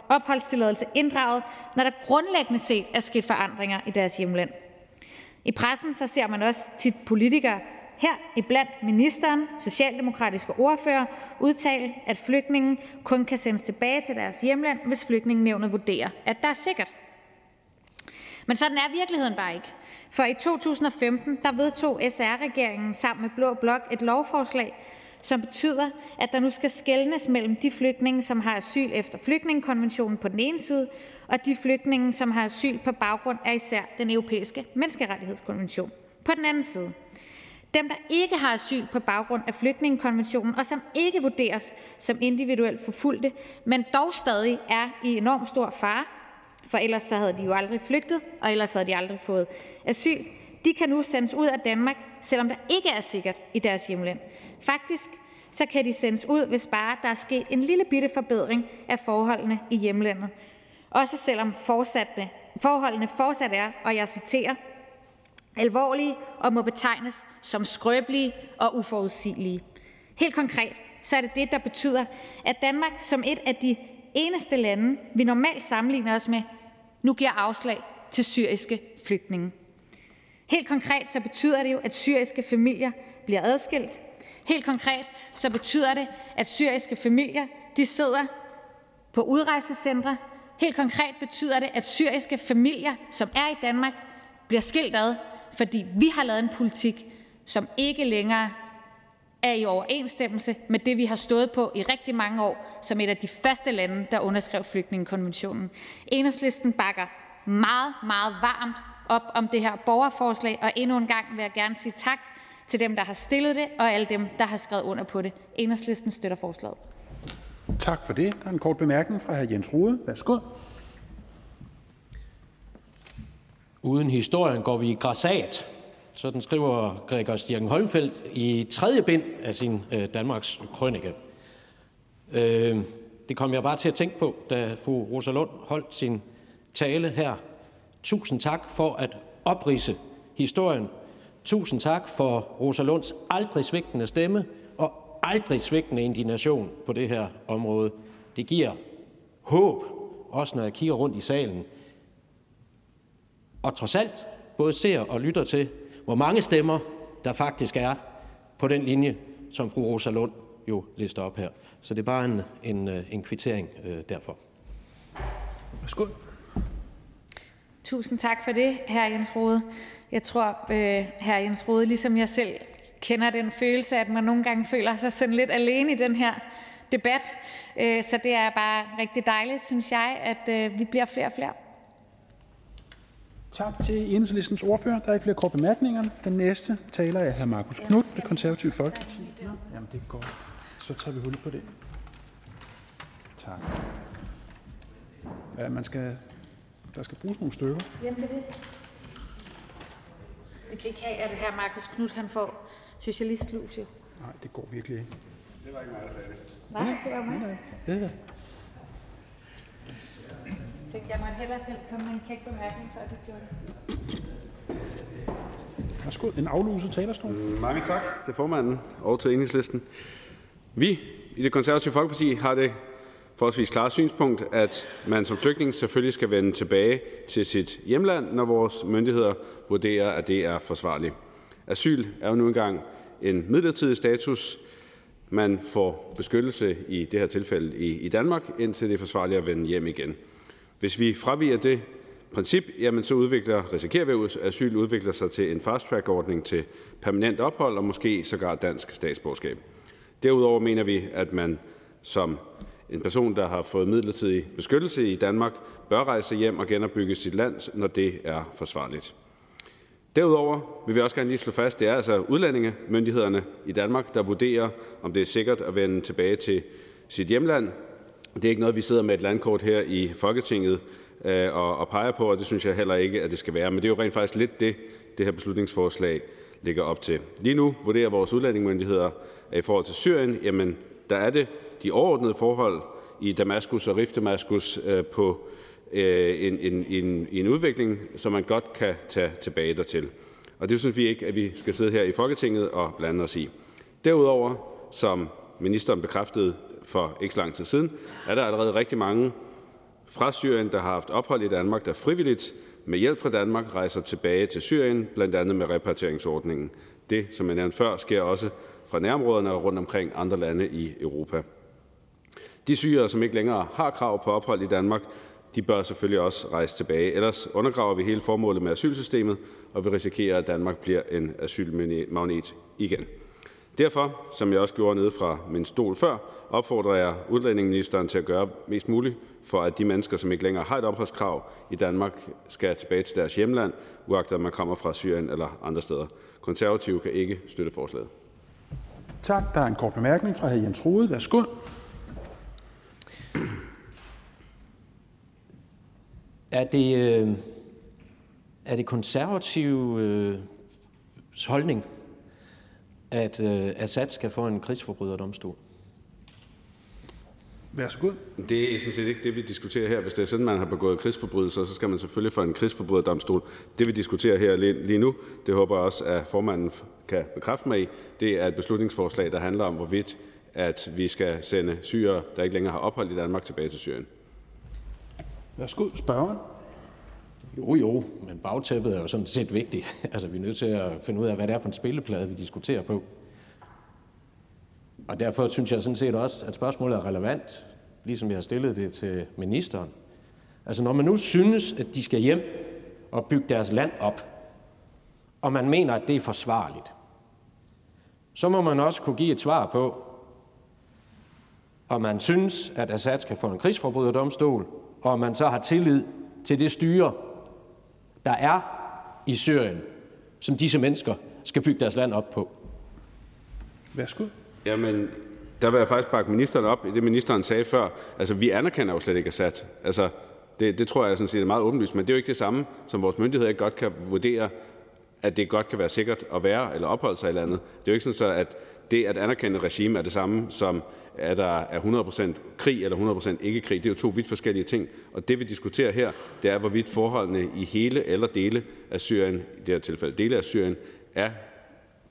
opholdstilladelse inddraget, når der grundlæggende set er sket forandringer i deres hjemland. I pressen så ser man også tit politikere her iblandt ministeren, socialdemokratiske ordfører, udtale, at flygtningen kun kan sendes tilbage til deres hjemland, hvis flygtningenevnet vurderer, at der er sikkert. Men sådan er virkeligheden bare ikke. For i 2015 der vedtog SR-regeringen sammen med Blå Blok et lovforslag, som betyder, at der nu skal skelnes mellem de flygtninge, som har asyl efter flygtningekonventionen på den ene side, og de flygtninge, som har asyl på baggrund af især den europæiske menneskerettighedskonvention på den anden side. Dem, der ikke har asyl på baggrund af flygtningekonventionen, og som ikke vurderes som individuelt forfulgte, men dog stadig er i enorm stor fare, for ellers så havde de jo aldrig flygtet, og ellers havde de aldrig fået asyl, de kan nu sendes ud af Danmark, selvom der ikke er sikkert i deres hjemland. Faktisk så kan de sendes ud, hvis bare der er sket en lille bitte forbedring af forholdene i hjemlandet, også selvom fortsatne, forholdene fortsat er, og jeg citerer, alvorlige og må betegnes som skrøbelige og uforudsigelige. Helt konkret så er det det, der betyder, at Danmark som et af de eneste lande, vi normalt sammenligner os med, nu giver afslag til syriske flygtninge. Helt konkret så betyder det jo, at syriske familier bliver adskilt. Helt konkret så betyder det, at syriske familier de sidder på udrejsecentre. Helt konkret betyder det, at syriske familier, som er i Danmark, bliver skilt ad, fordi vi har lavet en politik, som ikke længere er i overensstemmelse med det, vi har stået på i rigtig mange år som et af de første lande, der underskrev flygtningekonventionen. Enhedslisten bakker meget, meget varmt op om det her borgerforslag, og endnu en gang vil jeg gerne sige tak til dem, der har stillet det, og alle dem, der har skrevet under på det. Enhedslisten støtter forslaget. Tak for det. Der er en kort bemærkning fra hr. Jens Rode. Værsgo. Uden historien går vi i græsat. Sådan skriver Gregor Stirken Holmfeldt i tredje bind af sin øh, Danmarks Krønike. Øh, det kom jeg bare til at tænke på, da fru Rosa Lund holdt sin tale her. Tusind tak for at oprise historien. Tusind tak for Rosa Lunds aldrig svigtende stemme og aldrig svigtende indignation på det her område. Det giver håb, også når jeg kigger rundt i salen. Og trods alt både ser og lytter til, hvor mange stemmer der faktisk er på den linje, som fru Rosa Lund jo lister op her. Så det er bare en, en, øh, en kvittering øh, derfor. Værsgo. Tusind tak for det, hr. Jens Rode. Jeg tror, øh, hr. Jens Rode, ligesom jeg selv, kender den følelse, at man nogle gange føler sig sådan lidt alene i den her debat. Øh, så det er bare rigtig dejligt, synes jeg, at øh, vi bliver flere og flere. Tak til enhedslistens ordfører. Der er ikke flere korte bemærkninger. Den næste taler er hr. Markus Knudt, det konservative Folkeparti. Jamen, det går. Så tager vi hul på det. Tak. Ja, man skal, der skal bruges nogle stykker. Jamen, det er det. Vi kan ikke have, at her Markus Knudt han får socialistlus, jo. Nej, det går virkelig ikke. Det var ikke mig, der sagde det. Nej, det var mig. Nej, det er Jeg måtte hellere selv komme med en kæk bemærkning, før du gjorde det. Værsgo, en afluset talerstol. Mange tak til formanden og til enhedslisten. Vi i det konservative Folkeparti har det forholdsvis klare synspunkt, at man som flygtning selvfølgelig skal vende tilbage til sit hjemland, når vores myndigheder vurderer, at det er forsvarligt. Asyl er jo nu engang en midlertidig status. Man får beskyttelse i det her tilfælde i, i Danmark, indtil det er forsvarligt at vende hjem igen. Hvis vi fraviger det princip, jamen så udvikler, risikerer vi, at asyl udvikler sig til en fast-track-ordning til permanent ophold og måske sågar dansk statsborgerskab. Derudover mener vi, at man som en person, der har fået midlertidig beskyttelse i Danmark, bør rejse hjem og genopbygge sit land, når det er forsvarligt. Derudover vil vi også gerne lige slå fast, at det er altså udlændingemyndighederne i Danmark, der vurderer, om det er sikkert at vende tilbage til sit hjemland. Det er ikke noget, vi sidder med et landkort her i Folketinget øh, og, og peger på, og det synes jeg heller ikke, at det skal være. Men det er jo rent faktisk lidt det, det her beslutningsforslag ligger op til. Lige nu vurderer vores udlændingemyndigheder, at i forhold til Syrien, jamen der er det de overordnede forhold i Damaskus og Rif Damaskus øh, på øh, en, en, en, en udvikling, som man godt kan tage tilbage dertil. Og det synes vi ikke, at vi skal sidde her i Folketinget og blande os i. Derudover, som ministeren bekræftede for ikke så lang tid siden, er der allerede rigtig mange fra Syrien, der har haft ophold i Danmark, der frivilligt med hjælp fra Danmark rejser tilbage til Syrien, blandt andet med repatrieringsordningen. Det, som jeg nævnte før, sker også fra nærområderne og rundt omkring andre lande i Europa. De syrere, som ikke længere har krav på ophold i Danmark, de bør selvfølgelig også rejse tilbage. Ellers undergraver vi hele formålet med asylsystemet, og vi risikerer, at Danmark bliver en asylmagnet igen. Derfor, som jeg også gjorde nede fra min stol før, opfordrer jeg udlændingeministeren til at gøre mest muligt for, at de mennesker, som ikke længere har et opholdskrav i Danmark, skal tilbage til deres hjemland, uagtet om man kommer fra Syrien eller andre steder. Konservative kan ikke støtte forslaget. Tak. Der er en kort bemærkning fra hr. Jens Rode. Værsgo. Er det, øh, er det konservativ øh, holdning, at øh, Assad skal få en krigsforbryderdomstol? Værsgo. Det er sådan set ikke det, vi diskuterer her. Hvis det er sådan, man har begået krigsforbrydelser, så skal man selvfølgelig få en krigsforbryderdomstol. Det, vi diskuterer her lige nu, det håber jeg også, at formanden kan bekræfte mig i, det er et beslutningsforslag, der handler om, hvorvidt at vi skal sende syre, der ikke længere har ophold i Danmark, tilbage til Syrien. Værsgo, spørgeren. Jo, jo, men bagtæppet er jo sådan set vigtigt. altså, vi er nødt til at finde ud af, hvad det er for en spilleplade, vi diskuterer på. Og derfor synes jeg sådan set også, at spørgsmålet er relevant, ligesom jeg har stillet det til ministeren. Altså, når man nu synes, at de skal hjem og bygge deres land op, og man mener, at det er forsvarligt, så må man også kunne give et svar på, om man synes, at Assad skal få en krigsforbryderdomstol, og man så har tillid til det styre, der er i Syrien, som disse mennesker skal bygge deres land op på. Værsgo. Jamen, der vil jeg faktisk bakke ministeren op i det, ministeren sagde før. Altså, vi anerkender jo slet ikke Assad. Altså, det, det tror jeg sådan set er meget åbenlyst, men det er jo ikke det samme, som vores myndigheder ikke godt kan vurdere, at det godt kan være sikkert at være eller opholde sig i landet. Det er jo ikke sådan, så, at det at anerkende regime er det samme som, er der er 100% krig eller 100% ikke krig. Det er jo to vidt forskellige ting. Og det vi diskuterer her, det er, hvorvidt forholdene i hele eller dele af Syrien, i det her tilfælde dele af Syrien, er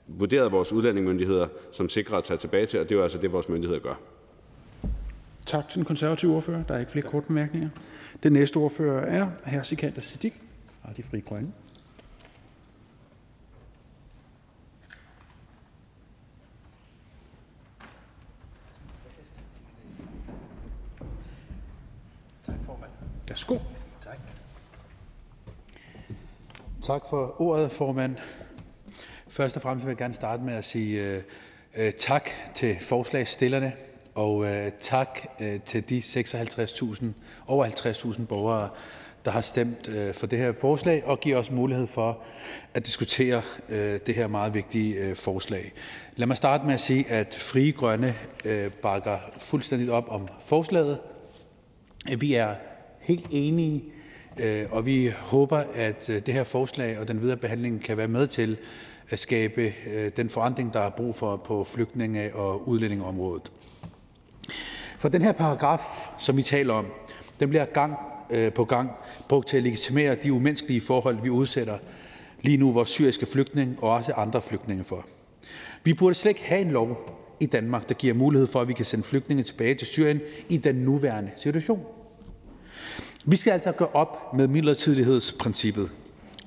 vurderet af vores udlændingemyndigheder som sikre at tage tilbage til, og det er jo altså det, vores myndigheder gør. Tak til den konservative ordfører. Der er ikke flere korte bemærkninger. Den næste ordfører er hr. Sikander Siddiq fra De Fri Grønne. Værsgo. Tak. Tak for ordet, formand. Først og fremmest vil jeg gerne starte med at sige uh, tak til forslagsstillerne, og uh, tak uh, til de 56.000, over 50.000 borgere, der har stemt øh, for det her forslag, og giver os mulighed for at diskutere øh, det her meget vigtige forslag. Lad mig starte med at sige, at Frie Grønne bakker fuldstændigt op om forslaget. Vi er helt enige, øh, og vi håber, at øh, det her forslag og den videre behandling kan være med til at skabe øh, den forandring, der er brug for på flygtninge- og udlændingeområdet. For den her paragraf, som vi taler om, den bliver gang på gang brugt til at legitimere de umenneskelige forhold, vi udsætter lige nu vores syriske flygtninge og også andre flygtninge for. Vi burde slet ikke have en lov i Danmark, der giver mulighed for, at vi kan sende flygtninge tilbage til Syrien i den nuværende situation. Vi skal altså gøre op med midlertidighedsprincippet.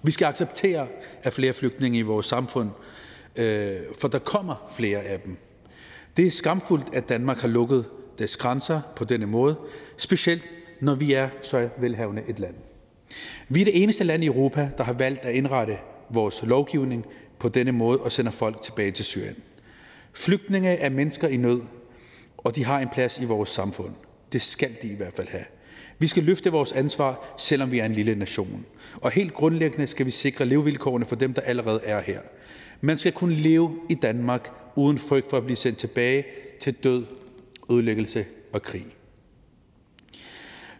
Vi skal acceptere, at flere flygtninge i vores samfund, øh, for der kommer flere af dem. Det er skamfuldt, at Danmark har lukket dets grænser på denne måde, specielt når vi er så velhavende et land. Vi er det eneste land i Europa, der har valgt at indrette vores lovgivning på denne måde og sender folk tilbage til Syrien. Flygtninge er mennesker i nød, og de har en plads i vores samfund. Det skal de i hvert fald have. Vi skal løfte vores ansvar, selvom vi er en lille nation. Og helt grundlæggende skal vi sikre levevilkårene for dem, der allerede er her. Man skal kunne leve i Danmark uden frygt for at blive sendt tilbage til død ødelæggelse og krig.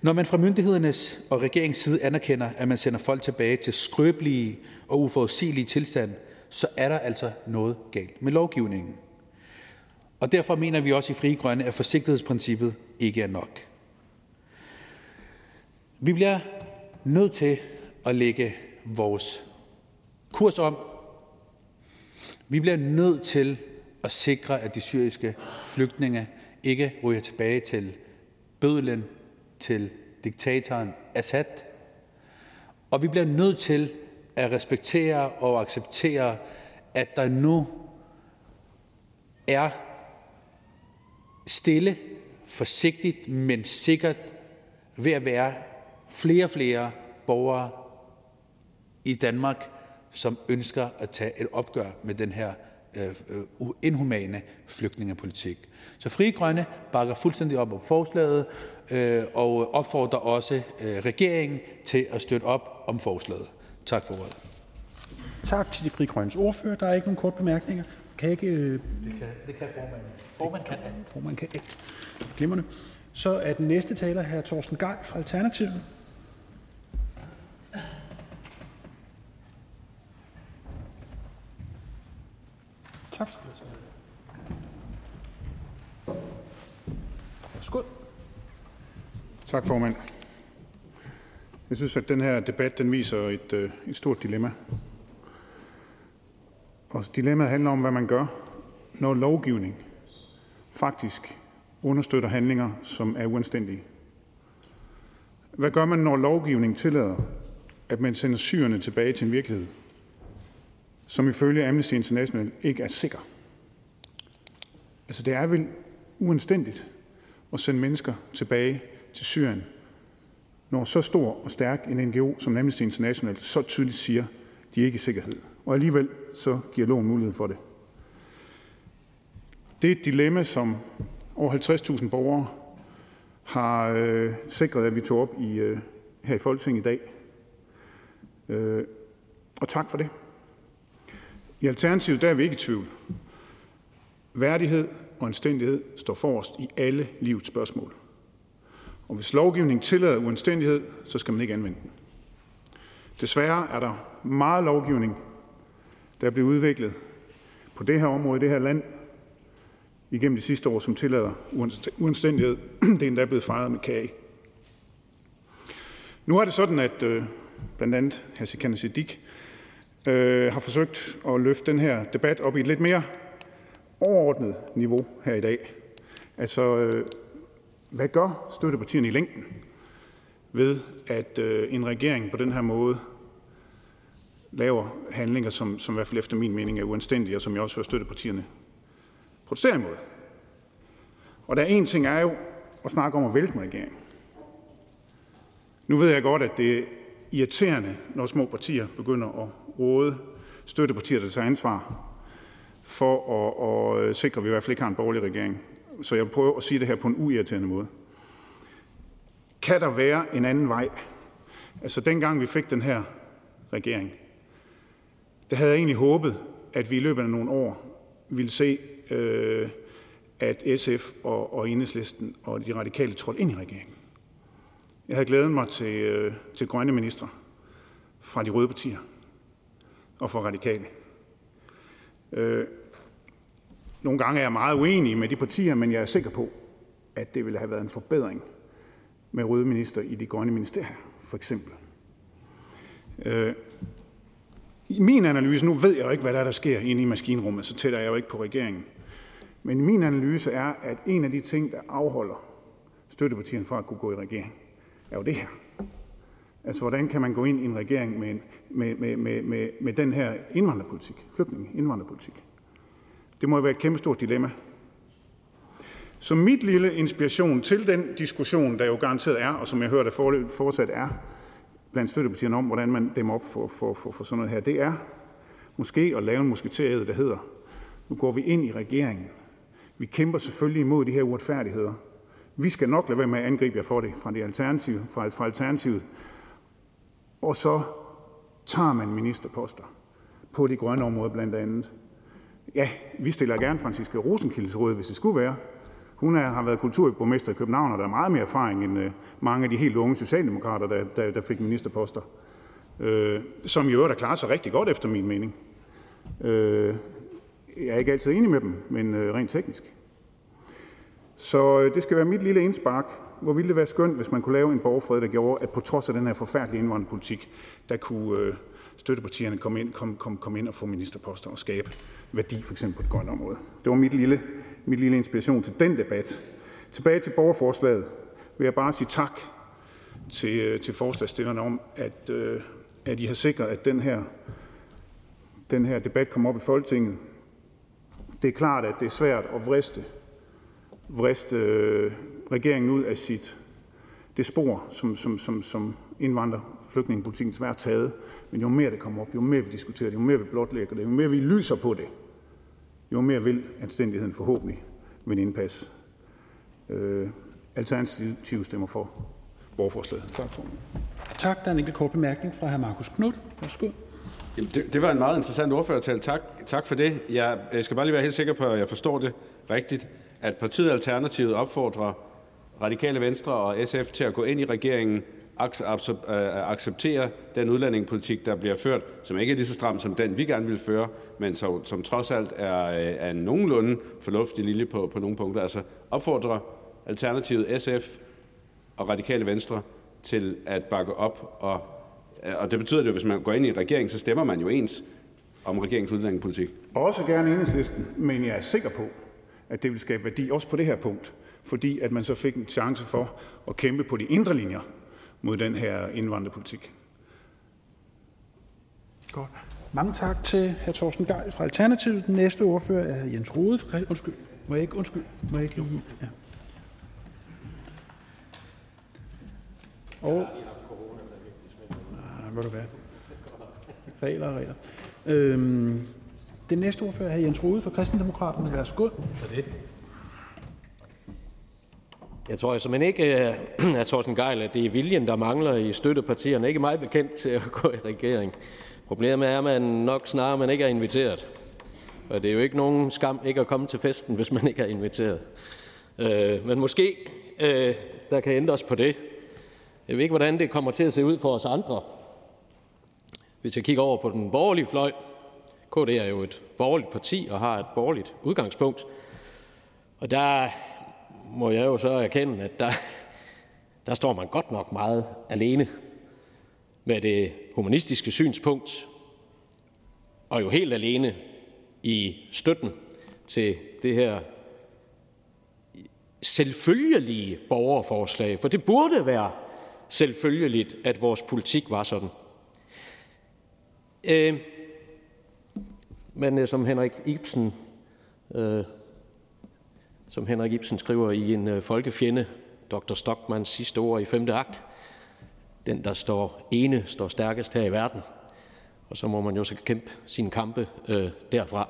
Når man fra myndighedernes og regeringens side anerkender, at man sender folk tilbage til skrøbelige og uforudsigelige tilstand, så er der altså noget galt med lovgivningen. Og derfor mener vi også i Frie Grønne, at forsigtighedsprincippet ikke er nok. Vi bliver nødt til at lægge vores kurs om. Vi bliver nødt til at sikre, at de syriske flygtninge ikke ryger tilbage til bødlen, til diktatoren Assad. Og vi bliver nødt til at respektere og acceptere, at der nu er stille, forsigtigt, men sikkert ved at være flere og flere borgere i Danmark, som ønsker at tage et opgør med den her Øh, øh, inhumane flygtningepolitik. Så Frie Grønne bakker fuldstændig op om forslaget øh, og opfordrer også regeringen til at støtte op om forslaget. Tak for ordet. Tak til de Frie Grønnes ordfører. Der er ikke nogen kort bemærkninger. Kan ikke... Det kan, det kan formanden. Formanden kan. Formanden kan ikke. Glimmerne. Så er den næste taler her Torsten Gej fra Alternativet. Tak. Skål. Tak, formand. Jeg synes, at den her debat den viser et, øh, et stort dilemma. Og dilemmaet handler om, hvad man gør, når lovgivning faktisk understøtter handlinger, som er uanstændige. Hvad gør man, når lovgivning tillader, at man sender syrerne tilbage til en virkelighed, som ifølge Amnesty International ikke er sikker. Altså, det er vel uanstændigt at sende mennesker tilbage til Syrien, når så stor og stærk en NGO som Amnesty International så tydeligt siger, at de er ikke i sikkerhed. Og alligevel så giver loven mulighed for det. Det er et dilemma, som over 50.000 borgere har øh, sikret, at vi tog op i, øh, her i Folketinget i dag. Øh, og tak for det. I Alternativet er vi ikke i tvivl. Værdighed og anstændighed står forrest i alle livets spørgsmål. Og hvis lovgivningen tillader uanstændighed, så skal man ikke anvende den. Desværre er der meget lovgivning, der er blevet udviklet på det her område i det her land igennem de sidste år, som tillader uanstændighed. Det er endda blevet fejret med kage. Nu er det sådan, at øh, blandt andet hr. Sikandar Siddiq øh, har forsøgt at løfte den her debat op i et lidt mere overordnet niveau her i dag. Altså, øh, hvad gør støttepartierne i længden ved, at øh, en regering på den her måde laver handlinger, som, som i hvert fald efter min mening er uanstændige, og som jeg også hører støttepartierne protestere imod. Og der er en ting er jo at snakke om at vælte en regering. Nu ved jeg godt, at det er irriterende, når små partier begynder at råde støttepartier, der tager ansvar for at, at sikre, at vi i hvert fald ikke har en borgerlig regering. Så jeg vil prøve at sige det her på en uirriterende måde. Kan der være en anden vej? Altså dengang vi fik den her regering, der havde jeg egentlig håbet, at vi i løbet af nogle år ville se, øh, at SF og, og Enhedslisten og de radikale trådte ind i regeringen. Jeg havde glædet mig til, øh, til grønne ministre fra de røde partier og fra radikale. Øh, nogle gange er jeg meget uenig med de partier, men jeg er sikker på, at det ville have været en forbedring med røde minister i de grønne ministerier, for eksempel. Øh, I min analyse, nu ved jeg jo ikke, hvad der, er, der sker inde i maskinrummet, så tæller jeg jo ikke på regeringen. Men min analyse er, at en af de ting, der afholder støttepartierne fra at kunne gå i regering, er jo det her. Altså, hvordan kan man gå ind i en regering med, med, med, med, med, med den her indvandrerpolitik, flygtninge indvandrerpolitik? Det må jo være et kæmpe stort dilemma. Så mit lille inspiration til den diskussion, der jo garanteret er, og som jeg hører, der fortsat er blandt støttepartierne om, hvordan man dæmmer op for, for, for, for sådan noget her, det er måske at lave en musketeriet, der hedder, nu går vi ind i regeringen. Vi kæmper selvfølgelig imod de her uretfærdigheder. Vi skal nok lade være med at angribe jer for det fra, det alternativ, fra, fra Alternativet. Og så tager man ministerposter på de grønne områder blandt andet. Ja, vi stiller gerne Franciske Rosenkildes råd, hvis det skulle være. Hun er, har været kulturborgmester i København, og der er meget mere erfaring end øh, mange af de helt unge socialdemokrater, der, der, der fik ministerposter. Øh, som i øvrigt har klaret sig rigtig godt efter min mening. Øh, jeg er ikke altid enig med dem, men øh, rent teknisk. Så øh, det skal være mit lille indspark. Hvor ville det være skønt, hvis man kunne lave en borgerfred, der gjorde, at på trods af den her forfærdelige indvandrerpolitik, der kunne øh, støttepartierne komme ind, kom, kom, kom ind og få ministerposter og skabe værdi, for eksempel på det grønne område. Det var mit lille, mit lille inspiration til den debat. Tilbage til borgerforslaget vil jeg bare sige tak til, øh, til forslagstillerne om, at, øh, at I har sikret, at den her, den her debat kommer op i Folketinget. Det er klart, at det er svært at vriste, vriste øh, regeringen ud af sit, det spor, som, som, som, som indvandrer flygtningepolitikken svært taget. Men jo mere det kommer op, jo mere vi diskuterer det, jo mere vi blotlægger det, jo mere vi lyser på det, jo mere vil anstændigheden forhåbentlig vinde indpas. Øh, Alternativet stemmer for borgerforslaget. Tak for Tak. Der er en enkelt kort bemærkning fra hr. Markus Knudt. Værsgo. Jamen, det, det var en meget interessant ordførertale. Tak, tak for det. Jeg, jeg skal bare lige være helt sikker på, at jeg forstår det rigtigt, at partiet Alternativet opfordrer Radikale Venstre og SF til at gå ind i regeringen øh, acceptere den udlændingepolitik, der bliver ført, som ikke er lige så stram som den, vi gerne vil føre, men som, som trods alt er, øh, er en nogenlunde fornuftig linje på, på nogle punkter. Altså opfordre Alternativet, SF og Radikale Venstre til at bakke op. Og, øh, og det betyder jo, at hvis man går ind i en regering, så stemmer man jo ens om regeringens udlændingepolitik. Også gerne enhedslisten, men jeg er sikker på, at det vil skabe værdi også på det her punkt, fordi at man så fik en chance for at kæmpe på de indre linjer mod den her indvandrerpolitik. Godt. Mange tak til hr. Torsten Gejl fra Alternativet. Den næste ordfører er Jens Rode. Fra, undskyld, må jeg ikke, undskyld, må jeg ikke ja. Og, ah, må det være. Regler og regler. Øhm, den næste ordfører er Jens Rode fra Kristendemokraterne. Værsgo. det. Jeg tror altså, simpelthen ikke, øh, at Thorsten Geil, at det er viljen, der mangler i støttepartierne. Ikke meget bekendt til at gå i regering. Problemet er, at man nok snarere man ikke er inviteret. Og det er jo ikke nogen skam ikke at komme til festen, hvis man ikke er inviteret. Øh, men måske øh, der kan ændres på det. Jeg ved ikke, hvordan det kommer til at se ud for os andre. Hvis jeg kigger over på den borgerlige fløj, KD er jo et borgerligt parti og har et borgerligt udgangspunkt. Og der må jeg jo så erkende, at der, der står man godt nok meget alene med det humanistiske synspunkt, og jo helt alene i støtten til det her selvfølgelige borgerforslag, for det burde være selvfølgeligt, at vores politik var sådan. Øh, men øh, som Henrik Ibsen øh, som Henrik Ibsen skriver i en øh, folkefjende, Dr. Stockmans sidste ord i femte akt. Den, der står ene, står stærkest her i verden. Og så må man jo så kæmpe sine kampe øh, derfra.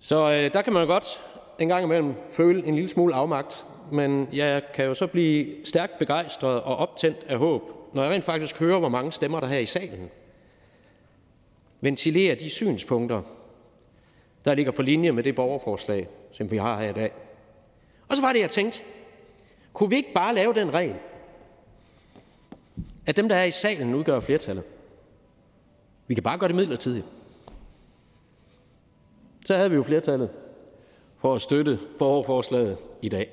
Så øh, der kan man godt en gang imellem føle en lille smule afmagt, men jeg kan jo så blive stærkt begejstret og optændt af håb når jeg rent faktisk hører, hvor mange stemmer der her i salen, ventilere de synspunkter, der ligger på linje med det borgerforslag, som vi har her i dag. Og så var det, jeg tænkte, kunne vi ikke bare lave den regel, at dem, der er i salen, udgør flertallet? Vi kan bare gøre det midlertidigt. Så havde vi jo flertallet for at støtte borgerforslaget i dag.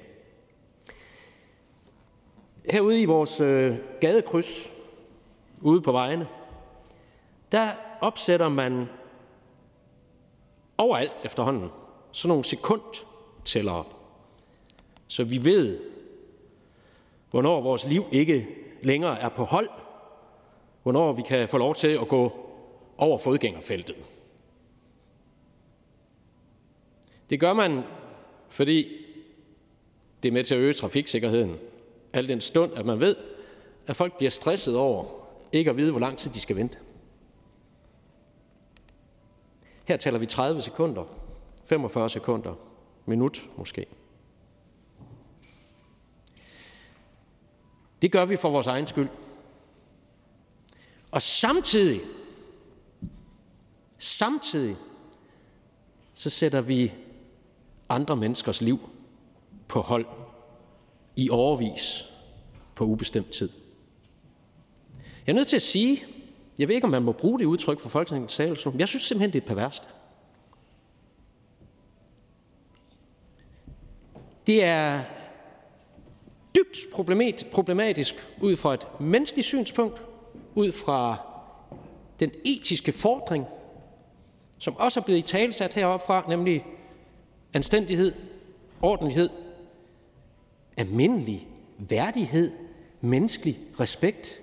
Herude i vores øh, gadekryds, ude på vejene, der opsætter man overalt efterhånden sådan nogle sekundtællere, så vi ved, hvornår vores liv ikke længere er på hold, hvornår vi kan få lov til at gå over fodgængerfeltet. Det gør man, fordi det er med til at øge trafiksikkerheden. Al den stund, at man ved, at folk bliver stresset over ikke at vide, hvor lang tid de skal vente. Her taler vi 30 sekunder, 45 sekunder, minut måske. Det gør vi for vores egen skyld. Og samtidig, samtidig, så sætter vi andre menneskers liv på hold i overvis på ubestemt tid. Jeg er nødt til at sige, jeg ved ikke, om man må bruge det udtryk for Folketingets sal, men jeg synes simpelthen, det er perverst. Det er dybt problematisk ud fra et menneskeligt synspunkt, ud fra den etiske fordring, som også er blevet i talsat heroppe fra, nemlig anstændighed, ordentlighed, almindelig værdighed, menneskelig respekt.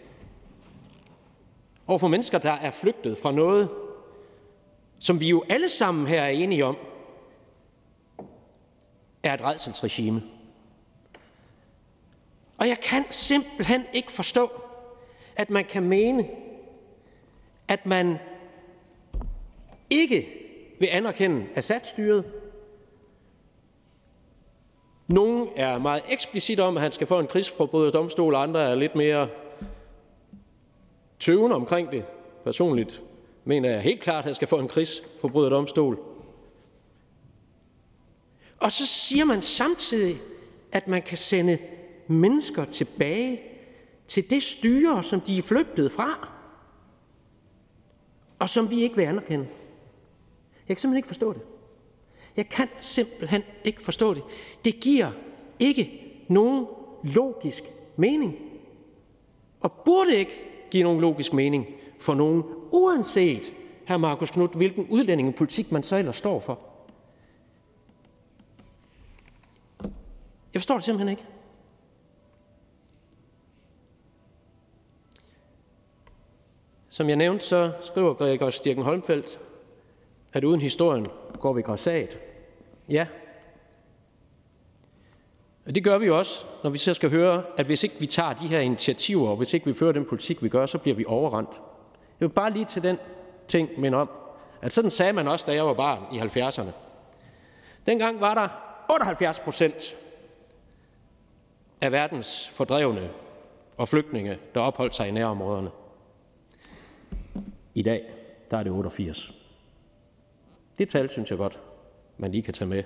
Over for mennesker, der er flygtet fra noget, som vi jo alle sammen her er enige om, er et redselsregime. Og jeg kan simpelthen ikke forstå, at man kan mene, at man ikke vil anerkende Assad-styret. Nogle er meget eksplicit om, at han skal få en krigsforbryderdomstol, og andre er lidt mere tøvende omkring det. Personligt mener jeg helt klart, at han skal få en krigsforbryderdomstol. Og så siger man samtidig, at man kan sende mennesker tilbage til det styre, som de er flygtet fra, og som vi ikke vil anerkende. Jeg kan simpelthen ikke forstå det. Jeg kan simpelthen ikke forstå det. Det giver ikke nogen logisk mening. Og burde ikke give nogen logisk mening for nogen, uanset, her Markus Knudt, hvilken udlændingepolitik man så ellers står for. Jeg forstår det simpelthen ikke. Som jeg nævnte, så skriver Gregor Stirken Holmfeldt, at uden historien går vi græsat. Ja. Og det gør vi også, når vi så skal høre, at hvis ikke vi tager de her initiativer, og hvis ikke vi fører den politik, vi gør, så bliver vi overrendt. Jeg vil bare lige til den ting minde om, at sådan sagde man også, da jeg var barn i 70'erne. Dengang var der 78 procent af verdens fordrevne og flygtninge, der opholdt sig i nærområderne. I dag der er det 88. Det tal synes jeg godt, man lige kan tage med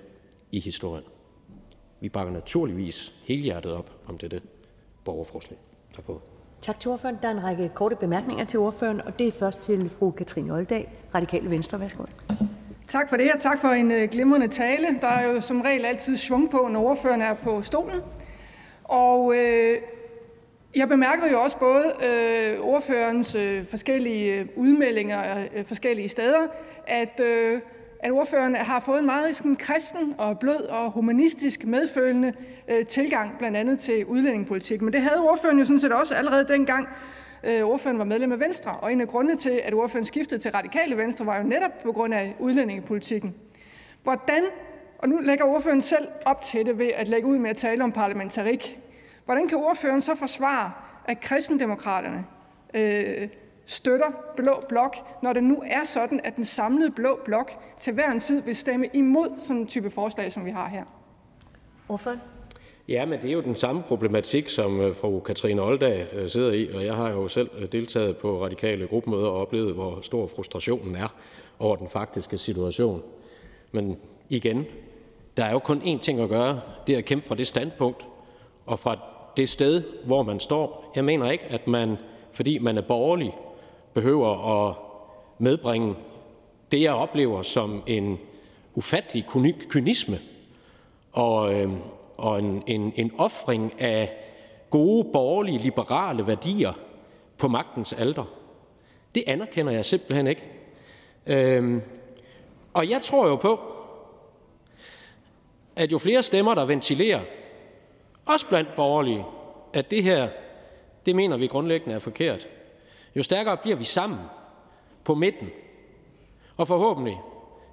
i historien. Vi bakker naturligvis helhjertet op om dette borgerforslag. Tak for Tak til ordføreren. Der er en række korte bemærkninger til ordføreren, og det er først til fru Katrine Olddag, Radikale Venstre. Værsgo. Tak for det, og tak for en øh, glimrende tale. Der er jo som regel altid svung på, når ordføreren er på stolen. Og øh, jeg bemærker jo også både øh, ordførerens øh, forskellige øh, udmeldinger øh, forskellige steder, at, øh, at ordføreren har fået en meget sådan, kristen og blød og humanistisk medfølende øh, tilgang, blandt andet til udlændingepolitik. Men det havde ordføreren jo sådan set også allerede dengang, øh, ordføreren var medlem af Venstre. Og en af grundene til, at ordføreren skiftede til radikale Venstre, var jo netop på grund af udlændingepolitikken. Hvordan, og nu lægger ordføreren selv op til det ved at lægge ud med at tale om parlamentarik, Hvordan kan ordføreren så forsvare, at kristendemokraterne øh, støtter Blå Blok, når det nu er sådan, at den samlede Blå Blok til hver en tid vil stemme imod sådan en type forslag, som vi har her? Ordføreren? Ja, men det er jo den samme problematik, som øh, fru Katrine Oldag øh, sidder i, og jeg har jo selv øh, deltaget på radikale gruppemøder og oplevet, hvor stor frustrationen er over den faktiske situation. Men igen, der er jo kun én ting at gøre, det er at kæmpe fra det standpunkt og fra det sted, hvor man står. Jeg mener ikke, at man, fordi man er borgerlig, behøver at medbringe det, jeg oplever som en ufattelig kynisme og, øh, og en, en, en offring af gode borgerlige liberale værdier på magtens alter. Det anerkender jeg simpelthen ikke. Øhm, og jeg tror jo på, at jo flere stemmer, der ventilerer, også blandt borgerlige, at det her, det mener vi grundlæggende er forkert, jo stærkere bliver vi sammen på midten. Og forhåbentlig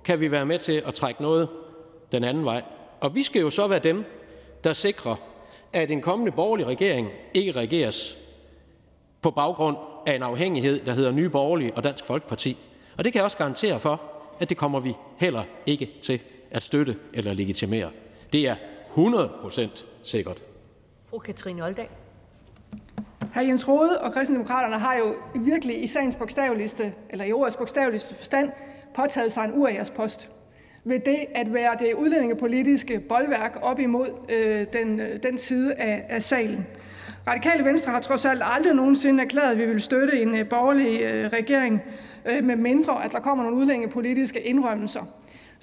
kan vi være med til at trække noget den anden vej. Og vi skal jo så være dem, der sikrer, at en kommende borgerlig regering ikke regeres på baggrund af en afhængighed, der hedder Nye Borgerlige og Dansk Folkeparti. Og det kan jeg også garantere for, at det kommer vi heller ikke til at støtte eller legitimere. Det er 100 procent sikkert. Fru Katrine Olddag. Hr. Jens Rode og Kristendemokraterne har jo virkelig i sagens bogstaveligste, eller i ordets bogstaveligste forstand, påtaget sig en post ved det at være det udlændingepolitiske boldværk op imod øh, den, øh, den side af, af salen. Radikale Venstre har trods alt aldrig nogensinde erklæret, at vi vil støtte en øh, borgerlig øh, regering, øh, med mindre at der kommer nogle udlændingepolitiske indrømmelser.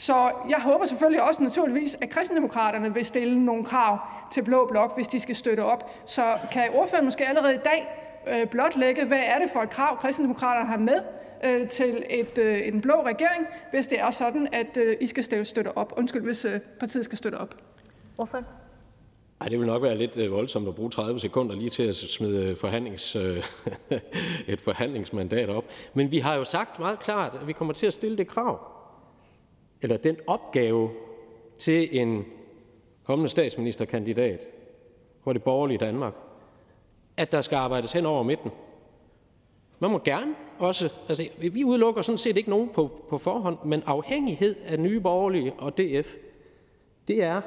Så jeg håber selvfølgelig også naturligvis, at kristendemokraterne vil stille nogle krav til Blå Blok, hvis de skal støtte op. Så kan ordføreren måske allerede i dag øh, blotlægge, hvad er det for et krav, kristendemokraterne har med øh, til et, øh, en blå regering, hvis det er sådan, at øh, I skal støtte op. Undskyld, hvis øh, partiet skal støtte op. Ordføreren? Ej, det vil nok være lidt øh, voldsomt at bruge 30 sekunder lige til at smide forhandlings, øh, et forhandlingsmandat op. Men vi har jo sagt meget klart, at vi kommer til at stille det krav, eller den opgave til en kommende statsministerkandidat for det borgerlige Danmark, at der skal arbejdes hen over midten. Man må gerne også, altså vi udelukker sådan set ikke nogen på, på forhånd, men afhængighed af Nye Borgerlige og DF, det er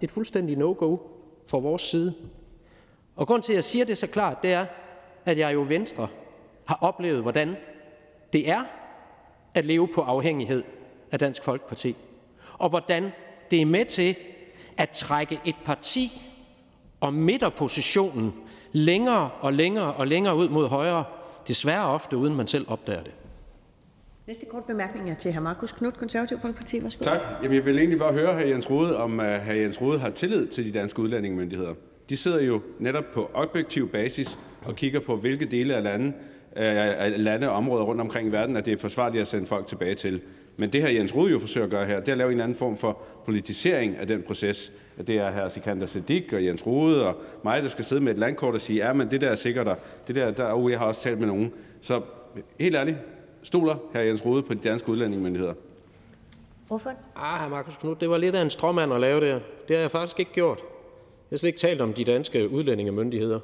et fuldstændig no-go fra vores side. Og grund til, at jeg siger det så klart, det er, at jeg jo Venstre har oplevet, hvordan det er at leve på afhængighed af Dansk Folkeparti, og hvordan det er med til at trække et parti og midterpositionen længere og længere og længere ud mod højre, desværre ofte uden man selv opdager det. Næste kort bemærkning er til hr. Markus Knudt, Konservativ Folkeparti. Værsgo. Tak. Jamen, jeg vil egentlig bare høre hr. Jens Rode, om uh, hr. Jens Rode har tillid til de danske udlændingemyndigheder. De sidder jo netop på objektiv basis og kigger på, hvilke dele af lande, uh, lande og områder rundt omkring i verden, at det er forsvarligt at sende folk tilbage til. Men det her Jens Rode jo forsøger at gøre her, det er at lave en eller anden form for politisering af den proces. At det er her Sikander Siddiq og Jens Rode og mig, der skal sidde med et landkort og sige, ja, men det der er sikkert, og det der, der oh, jeg har også talt med nogen. Så helt ærligt, stoler her Jens Rode på de danske udlændingemyndigheder? Hvorfor? Ah, Markus Knudt, det var lidt af en stråmand at lave det. Det har jeg faktisk ikke gjort. Jeg har slet ikke talt om de danske udlændingemyndigheder.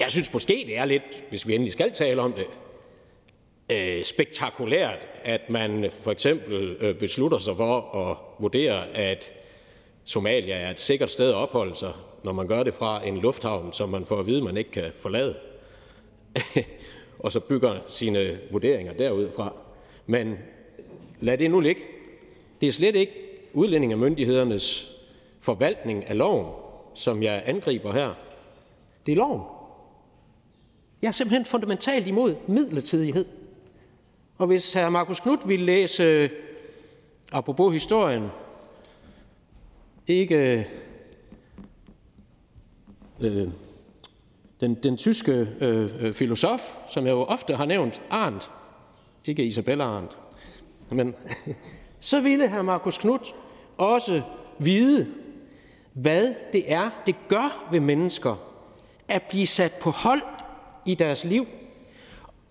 Jeg synes måske, det er lidt, hvis vi endelig skal tale om det, Øh, spektakulært, at man for eksempel øh, beslutter sig for at vurdere, at Somalia er et sikkert sted at opholde sig, når man gør det fra en lufthavn, som man får at vide, man ikke kan forlade, og så bygger sine vurderinger derudfra. Men lad det nu ligge. Det er slet ikke udlændingemyndighedernes forvaltning af loven, som jeg angriber her. Det er loven. Jeg er simpelthen fundamentalt imod midlertidighed. Og hvis hr. Markus Knudt ville læse, øh, apropos historien, ikke øh, øh, den, den tyske øh, øh, filosof, som jeg jo ofte har nævnt, Arndt, ikke Isabella Arndt, men så ville hr. Markus Knudt også vide, hvad det er, det gør ved mennesker at blive sat på hold i deres liv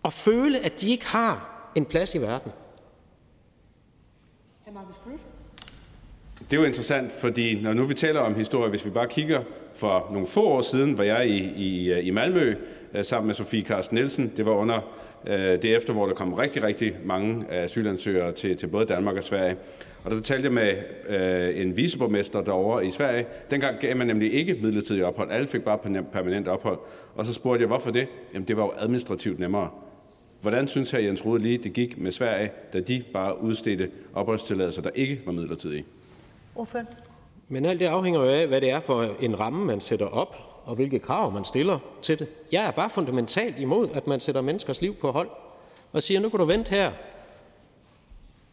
og føle, at de ikke har en plads i verden. Det er jo interessant, fordi når nu vi taler om historie, hvis vi bare kigger for nogle få år siden, var jeg i, i, i Malmø øh, sammen med Sofie Carsten Nielsen. Det var under Øh, det er efter, hvor der kom rigtig, rigtig mange asylansøgere til, til både Danmark og Sverige. Og der talte jeg med øh, en viceborgmester derovre i Sverige. Dengang gav man nemlig ikke midlertidig ophold. Alle fik bare permanent ophold. Og så spurgte jeg, hvorfor det? Jamen, det var jo administrativt nemmere. Hvordan synes hr. Jens Rode lige, det gik med Sverige, da de bare udstedte opholdstilladelser, der ikke var midlertidige? Ordføren. Men alt det afhænger jo af, hvad det er for en ramme, man sætter op, og hvilke krav man stiller til det. Jeg er bare fundamentalt imod, at man sætter menneskers liv på hold og siger, nu kan du vente her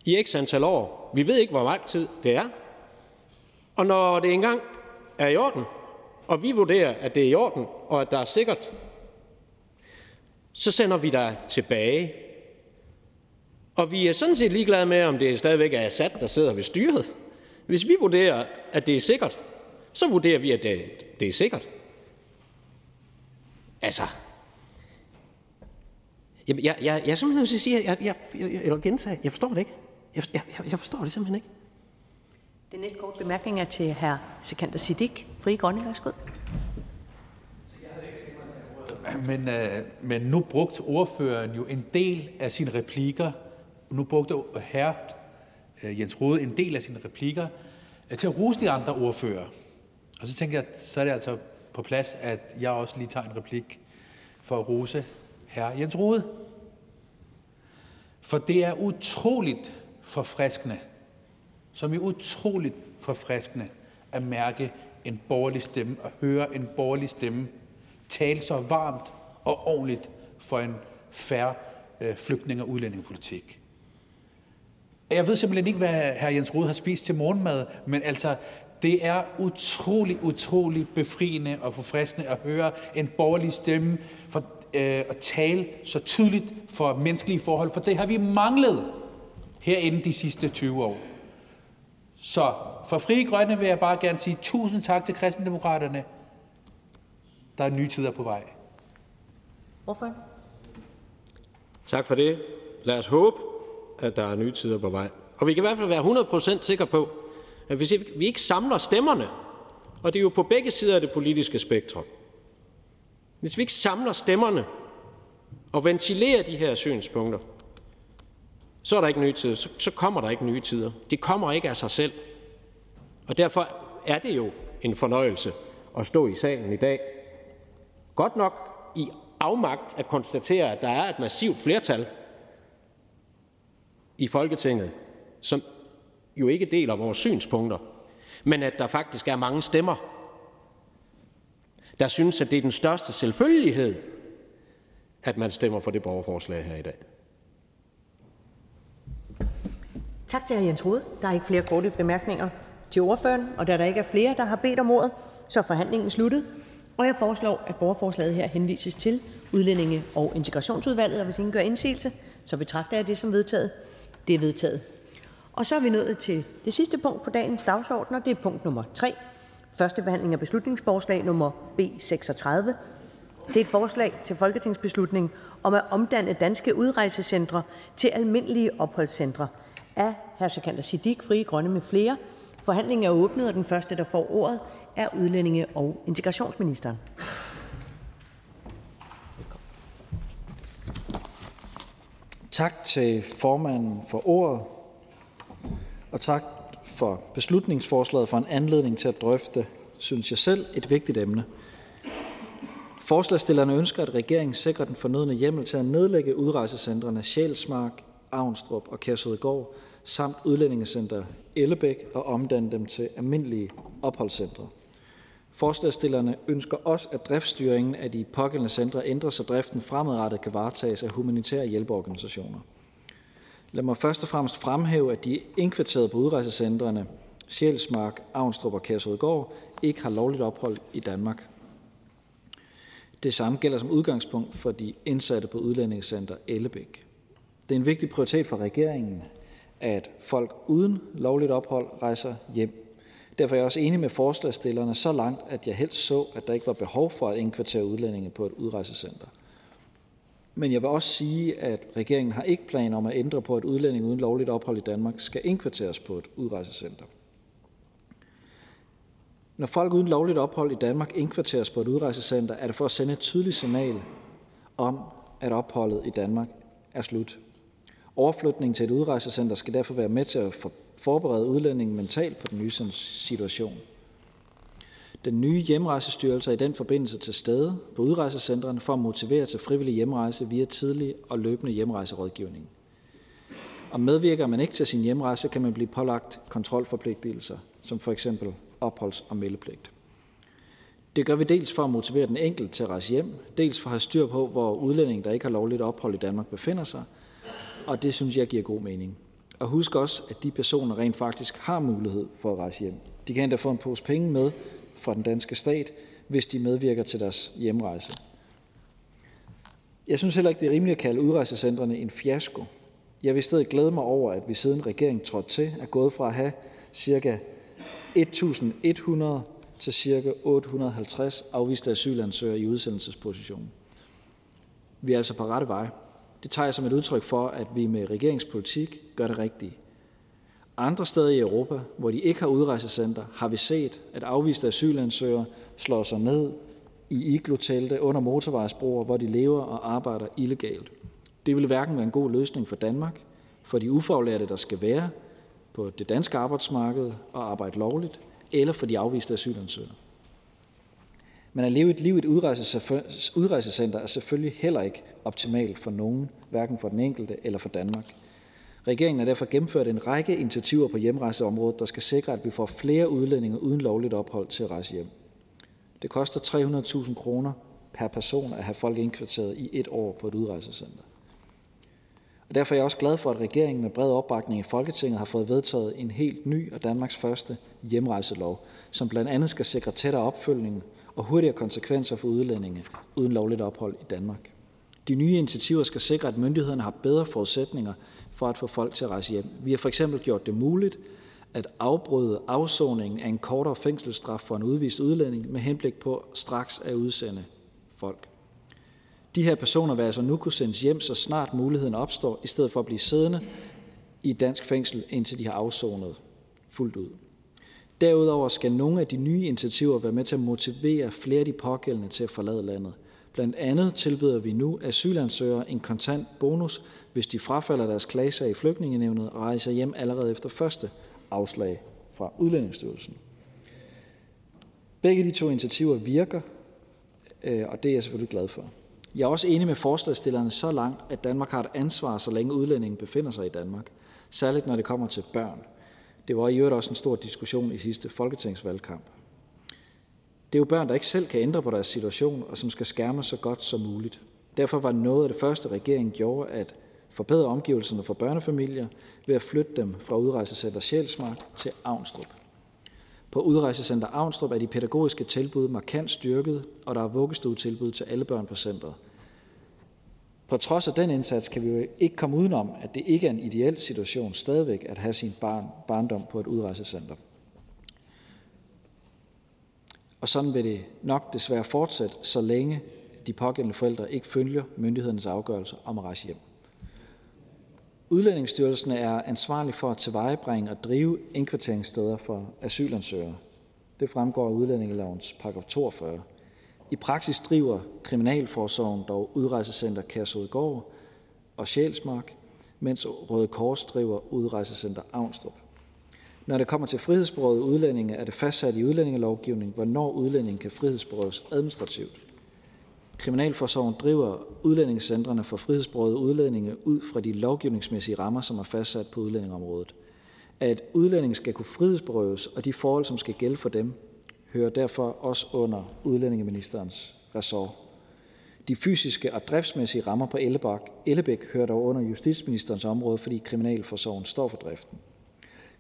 i x antal år. Vi ved ikke, hvor lang tid det er. Og når det engang er i orden, og vi vurderer, at det er i orden, og at der er sikkert, så sender vi dig tilbage. Og vi er sådan set ligeglade med, om det stadigvæk er Assad, der sidder ved styret. Hvis vi vurderer, at det er sikkert, så vurderer vi, at det, det er sikkert. Altså, jeg, jeg, jeg, jeg er simpelthen nødt til at sige, at jeg, jeg, jeg, jeg, jeg gentage, jeg forstår det ikke. Jeg, jeg, jeg forstår det simpelthen ikke. Den næste kort bemærkning er til hr. Sikander Siddiq, Fri Grønne. Værsgo. Men, øh, men nu brugte ordføreren jo en del af sine replikker, nu brugte herre øh, Jens Rode en del af sine replikker øh, til at rose de andre ordfører. Og så tænker jeg, så er det altså på plads, at jeg også lige tager en replik for at rose herre Jens Rode. For det er utroligt forfriskende, som er utroligt forfriskende at mærke en borgerlig stemme og høre en borgerlig stemme tale så varmt og ordentligt for en færre øh, flygtninge- og udlændingepolitik. Jeg ved simpelthen ikke, hvad hr. Jens Rode har spist til morgenmad, men altså, det er utrolig, utrolig befriende og forfriskende at høre en borgerlig stemme for, øh, at tale så tydeligt for menneskelige forhold, for det har vi manglet herinde de sidste 20 år. Så for Frie Grønne vil jeg bare gerne sige tusind tak til kristendemokraterne. Der er nye tider på vej. Hvorfor? Tak for det. Lad os håbe, at der er nye tider på vej. Og vi kan i hvert fald være 100% sikre på, at hvis vi ikke samler stemmerne, og det er jo på begge sider af det politiske spektrum, hvis vi ikke samler stemmerne og ventilerer de her synspunkter, så er der ikke nye tider. Så, så kommer der ikke nye tider. De kommer ikke af sig selv. Og derfor er det jo en fornøjelse at stå i salen i dag. Godt nok i afmagt at konstatere, at der er et massivt flertal i Folketinget, som jo ikke deler vores synspunkter, men at der faktisk er mange stemmer, der synes, at det er den største selvfølgelighed, at man stemmer for det borgerforslag her i dag. Tak til hr. Jens Rode. Der er ikke flere korte bemærkninger til ordføreren. Og da der ikke er flere, der har bedt om ordet, så er forhandlingen sluttet. Og jeg foreslår, at borgerforslaget her henvises til Udlændinge- og Integrationsudvalget. Og hvis ingen gør indsigelse, så betragter jeg det som vedtaget. Det er vedtaget. Og så er vi nået til det sidste punkt på dagens dagsorden, og det er punkt nummer 3. Første behandling af beslutningsforslag nummer B 36. Det er et forslag til folketingsbeslutning om at omdanne danske udrejsecentre til almindelige opholdscentre af hr. Sikander Siddiq, Frie Grønne med flere. Forhandlingen er åbnet, og den første, der får ordet, er udlændinge- og integrationsministeren. Tak til formanden for ordet, og tak for beslutningsforslaget for en anledning til at drøfte, synes jeg selv, et vigtigt emne. Forslagsstillerne ønsker, at regeringen sikrer den fornødne hjemmel til at nedlægge udrejsecentrene Sjælsmark, Avnstrup og Kærshovedgård samt Udlændingecenter Ellebæk og omdanne dem til almindelige opholdscentre. Forslagsstillerne ønsker også, at driftsstyringen af de pågældende centre ændres, så driften fremadrettet kan varetages af humanitære hjælpeorganisationer. Lad mig først og fremmest fremhæve, at de indkvarterede på udrejsecentrene Sjælsmark, Avnstrup og Kærshovedgård ikke har lovligt ophold i Danmark. Det samme gælder som udgangspunkt for de indsatte på Udlændingecenter Ellebæk. Det er en vigtig prioritet for regeringen, at folk uden lovligt ophold rejser hjem. Derfor er jeg også enig med forslagsstillerne så langt, at jeg helst så, at der ikke var behov for at indkvartere udlændinge på et udrejsecenter. Men jeg vil også sige, at regeringen har ikke planer om at ændre på, at udlændinge uden lovligt ophold i Danmark skal indkvarteres på et udrejsecenter. Når folk uden lovligt ophold i Danmark indkvarteres på et udrejsecenter, er det for at sende et tydeligt signal om, at opholdet i Danmark er slut. Overflytningen til et udrejsecenter skal derfor være med til at forberede udlændingen mentalt på den nye situation. Den nye hjemrejsestyrelse er i den forbindelse til stede på udrejsecentrene for at motivere til frivillig hjemrejse via tidlig og løbende hjemrejserådgivning. Og medvirker man ikke til sin hjemrejse, kan man blive pålagt kontrolforpligtelser, som for eksempel opholds- og meldepligt. Det gør vi dels for at motivere den enkelte til at rejse hjem, dels for at have styr på, hvor udlændinge, der ikke har lovligt ophold i Danmark, befinder sig, og det synes jeg giver god mening. Og husk også, at de personer rent faktisk har mulighed for at rejse hjem. De kan endda få en pose penge med fra den danske stat, hvis de medvirker til deres hjemrejse. Jeg synes heller ikke, det er rimeligt at kalde udrejsecentrene en fiasko. Jeg vil i stedet glæde mig over, at vi siden regeringen trådte til, er gået fra at have ca. 1.100 til ca. 850 afviste asylansøgere i udsendelsesposition. Vi er altså på rette vej. Det tager jeg som et udtryk for, at vi med regeringspolitik gør det rigtige. Andre steder i Europa, hvor de ikke har udrejsecenter, har vi set, at afviste asylansøgere slår sig ned i iglotelte under motorvejsbroer, hvor de lever og arbejder illegalt. Det vil hverken være en god løsning for Danmark, for de ufaglærte, der skal være på det danske arbejdsmarked og arbejde lovligt, eller for de afviste asylansøgere. Men at leve et liv i et udrejsecenter er selvfølgelig heller ikke optimalt for nogen, hverken for den enkelte eller for Danmark. Regeringen har derfor gennemført en række initiativer på hjemrejseområdet, der skal sikre, at vi får flere udlændinge uden lovligt ophold til at rejse hjem. Det koster 300.000 kroner per person at have folk indkvarteret i et år på et udrejsecenter. Og derfor er jeg også glad for, at regeringen med bred opbakning i Folketinget har fået vedtaget en helt ny og Danmarks første hjemrejselov, som blandt andet skal sikre tættere opfølgning og hurtigere konsekvenser for udlændinge uden lovligt ophold i Danmark. De nye initiativer skal sikre, at myndighederne har bedre forudsætninger for at få folk til at rejse hjem. Vi har for eksempel gjort det muligt at afbryde afsoningen af en kortere fængselsstraf for en udvist udlænding med henblik på straks at udsende folk. De her personer vil altså nu kunne sendes hjem, så snart muligheden opstår, i stedet for at blive siddende i et dansk fængsel, indtil de har afsonet fuldt ud. Derudover skal nogle af de nye initiativer være med til at motivere flere af de pågældende til at forlade landet. Bl.a. andet tilbyder vi nu asylansøgere en kontant bonus, hvis de frafalder deres klagesag i flygtningenevnet og rejser hjem allerede efter første afslag fra Udlændingsstyrelsen. Begge de to initiativer virker, øh, og det er jeg selvfølgelig glad for. Jeg er også enig med forslagsstillerne så langt, at Danmark har et ansvar, så længe udlændingen befinder sig i Danmark. Særligt når det kommer til børn. Det var i øvrigt også en stor diskussion i sidste folketingsvalgkamp. Det er jo børn, der ikke selv kan ændre på deres situation, og som skal skærmes så godt som muligt. Derfor var noget af det første, regeringen gjorde, at forbedre omgivelserne for børnefamilier ved at flytte dem fra udrejsecenter Sjælsmark til Avnstrup. På udrejsecenter Avnstrup er de pædagogiske tilbud markant styrket, og der er vuggestuetilbud til alle børn på centret. På trods af den indsats kan vi jo ikke komme udenom, at det ikke er en ideel situation stadigvæk at have sin barn, barndom på et udrejsecenter. Og sådan vil det nok desværre fortsætte, så længe de pågældende forældre ikke følger myndighedernes afgørelse om at rejse hjem. Udlændingsstyrelsen er ansvarlig for at tilvejebringe og drive indkvarteringssteder for asylansøgere. Det fremgår af udlændingelovens paragraf 42. I praksis driver Kriminalforsorgen dog udrejsecenter Kærshovedgård og Sjælsmark, mens Røde Kors driver udrejsecenter Avnstrup. Når det kommer til frihedsberøvede udlændinge, er det fastsat i udlændingelovgivningen, hvornår udlændingen kan frihedsberøves administrativt. Kriminalforsorgen driver udlændingscentrene for frihedsberøvede udlændinge ud fra de lovgivningsmæssige rammer, som er fastsat på udlændingområdet. At udlændinge skal kunne frihedsberøves, og de forhold, som skal gælde for dem, hører derfor også under udlændingeministerens ressort. De fysiske og driftsmæssige rammer på Ellebæk hører dog under justitsministerens område, fordi Kriminalforsorgen står for driften.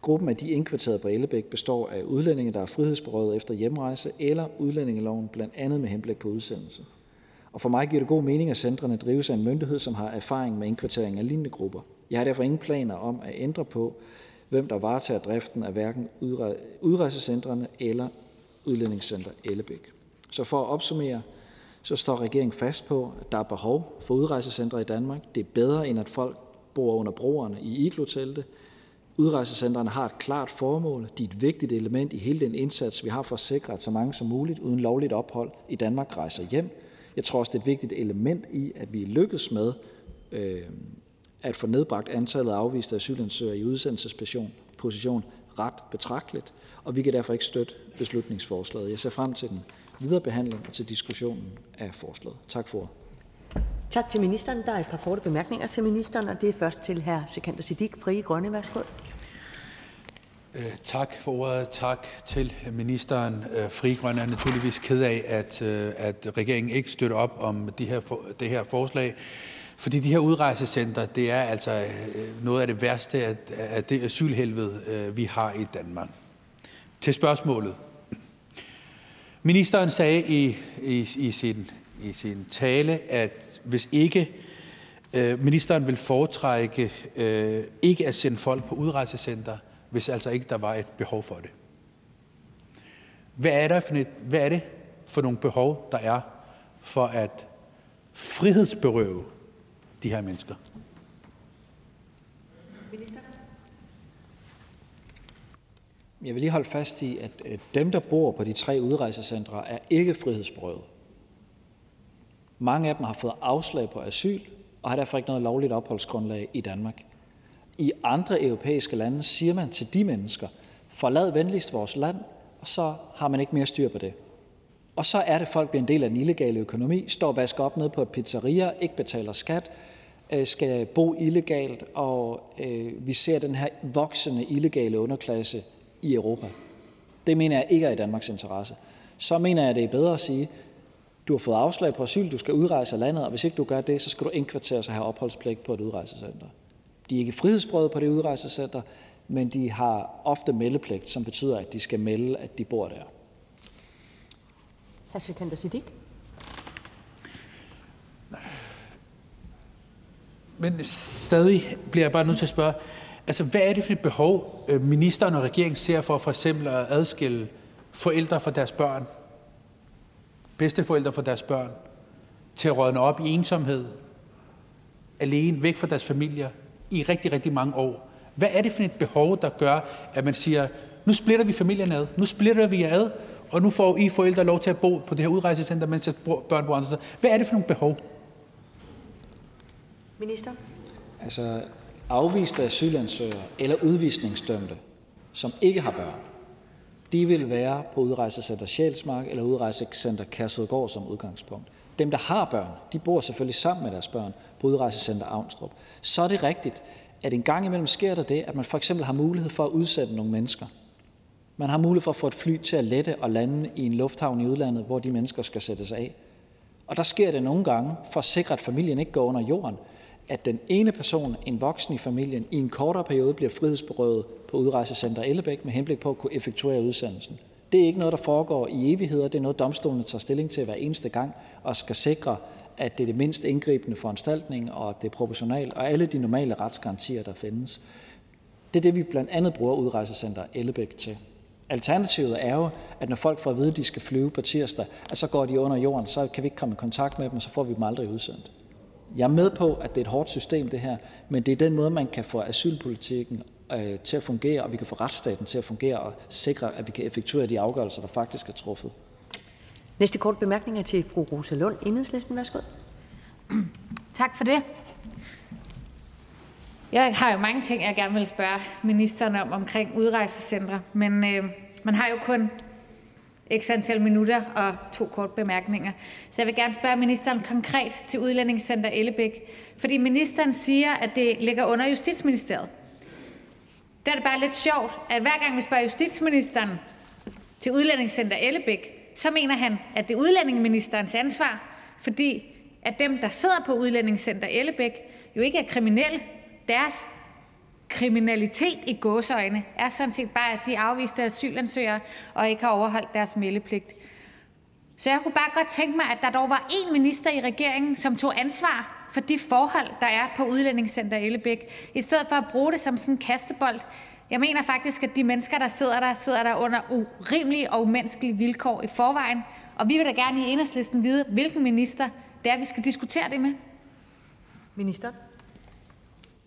Gruppen af de indkvarterede på Ellebæk består af udlændinge, der er frihedsberøvet efter hjemrejse eller udlændingeloven, blandt andet med henblik på udsendelse. Og for mig giver det god mening, at centrene drives af en myndighed, som har erfaring med indkvartering af lignende grupper. Jeg har derfor ingen planer om at ændre på, hvem der varetager driften af hverken udrejsecentrene eller udlændingscenter Ellebæk. Så for at opsummere, så står regeringen fast på, at der er behov for udrejsecentre i Danmark. Det er bedre, end at folk bor under broerne i iglotelte. Udrejsecentrene har et klart formål. De er et vigtigt element i hele den indsats, vi har for at sikre, at så mange som muligt uden lovligt ophold i Danmark rejser hjem. Jeg tror også, det er et vigtigt element i, at vi lykkes med øh, at få nedbragt antallet af afviste asylansøgere i udsendelsesposition ret betragteligt, og vi kan derfor ikke støtte beslutningsforslaget. Jeg ser frem til den videre behandling og til diskussionen af forslaget. Tak for Tak til ministeren. Der er et par korte bemærkninger til ministeren, og det er først til hr. Sikander Siddiq, Frie Grønne. Værsgo. Øh, tak for ordet. Tak til ministeren. Øh, Frie Grønne er naturligvis ked af, at, øh, at regeringen ikke støtter op om de her, det her forslag. Fordi de her udrejsecenter, det er altså øh, noget af det værste af, af det asylhelvede, øh, vi har i Danmark. Til spørgsmålet. Ministeren sagde i, i, i, sin, i sin tale, at hvis ikke øh, ministeren vil foretrække øh, ikke at sende folk på udrejsecenter, hvis altså ikke der var et behov for det. Hvad er, der for et, hvad er det for nogle behov, der er for at frihedsberøve de her mennesker? Jeg vil lige holde fast i, at dem, der bor på de tre udrejsecentre, er ikke frihedsberøvet. Mange af dem har fået afslag på asyl og har derfor ikke noget lovligt opholdsgrundlag i Danmark. I andre europæiske lande siger man til de mennesker: Forlad venligst vores land, og så har man ikke mere styr på det. Og så er det, folk bliver en del af den illegale økonomi, står og vasker op ned på et pizzeria, ikke betaler skat, øh, skal bo illegalt, og øh, vi ser den her voksende illegale underklasse i Europa. Det mener jeg ikke er i Danmarks interesse. Så mener jeg, det er bedre at sige, du har fået afslag på asyl, du skal udrejse af landet, og hvis ikke du gør det, så skal du indkvarteres og have opholdspligt på et udrejsecenter. De er ikke frihedsbrød på det udrejsecenter, men de har ofte meldepligt, som betyder, at de skal melde, at de bor der. Hr. Sikander Siddiq. Men stadig bliver jeg bare nødt til at spørge, altså hvad er det for et behov, øh, ministeren og regeringen ser for for eksempel at adskille forældre fra deres børn, bedsteforældre fra deres børn, til at rådne op i ensomhed, alene, væk fra deres familier, i rigtig, rigtig mange år. Hvad er det for et behov, der gør, at man siger, nu splitter vi familien ad, nu splitter vi jer ad, og nu får I forældre lov til at bo på det her udrejsecenter, mens jeres børn bor andre steder. Hvad er det for nogle behov? Minister? Altså, afviste asylansøgere eller udvisningsdømte, som ikke har børn, de vil være på udrejsecenter Sjælsmark eller udrejsecenter Kærsudgård som udgangspunkt. Dem, der har børn, de bor selvfølgelig sammen med deres børn på udrejsecenter Avnstrup. Så er det rigtigt, at en gang imellem sker der det, at man for eksempel har mulighed for at udsætte nogle mennesker. Man har mulighed for at få et fly til at lette og lande i en lufthavn i udlandet, hvor de mennesker skal sættes af. Og der sker det nogle gange, for at sikre, at familien ikke går under jorden, at den ene person, en voksen i familien, i en kortere periode bliver frihedsberøvet på udrejsecenter Ellebæk med henblik på at kunne effektuere udsendelsen. Det er ikke noget, der foregår i evigheder. Det er noget, domstolene tager stilling til hver eneste gang og skal sikre, at det er det mindst indgribende foranstaltning, og at det er proportionalt, og alle de normale retsgarantier, der findes. Det er det, vi blandt andet bruger udrejsecenter Ellebæk til. Alternativet er jo, at når folk får at vide, at de skal flyve på tirsdag, at så går de under jorden, så kan vi ikke komme i kontakt med dem, og så får vi dem aldrig udsendt. Jeg er med på, at det er et hårdt system, det her, men det er den måde, man kan få asylpolitikken øh, til at fungere, og vi kan få retsstaten til at fungere og sikre, at vi kan effektuere de afgørelser, der faktisk er truffet. Næste kort bemærkning er til fru Rosa Lund, Enhedslisten. Værsgo. Tak for det. Jeg har jo mange ting, jeg gerne vil spørge ministeren om omkring udrejsecentre, men øh, man har jo kun x antal minutter og to kort bemærkninger. Så jeg vil gerne spørge ministeren konkret til Udlændingscenter Ellebæk, fordi ministeren siger, at det ligger under Justitsministeriet. Der er det bare lidt sjovt, at hver gang vi spørger justitsministeren til Udlændingscenter Ellebæk, så mener han, at det er udlændingeministerens ansvar, fordi at dem, der sidder på Udlændingscenter Ellebæk, jo ikke er kriminelle. Deres kriminalitet i gåseøjne er sådan set bare, at de afviste asylansøgere og ikke har overholdt deres meldepligt. Så jeg kunne bare godt tænke mig, at der dog var én minister i regeringen, som tog ansvar for de forhold, der er på Udlændingscenter Ellebæk, i stedet for at bruge det som sådan en kastebold. Jeg mener faktisk, at de mennesker, der sidder der, sidder der under urimelige og umenneskelige vilkår i forvejen, og vi vil da gerne i Enhedslisten vide, hvilken minister det er, vi skal diskutere det med. Minister?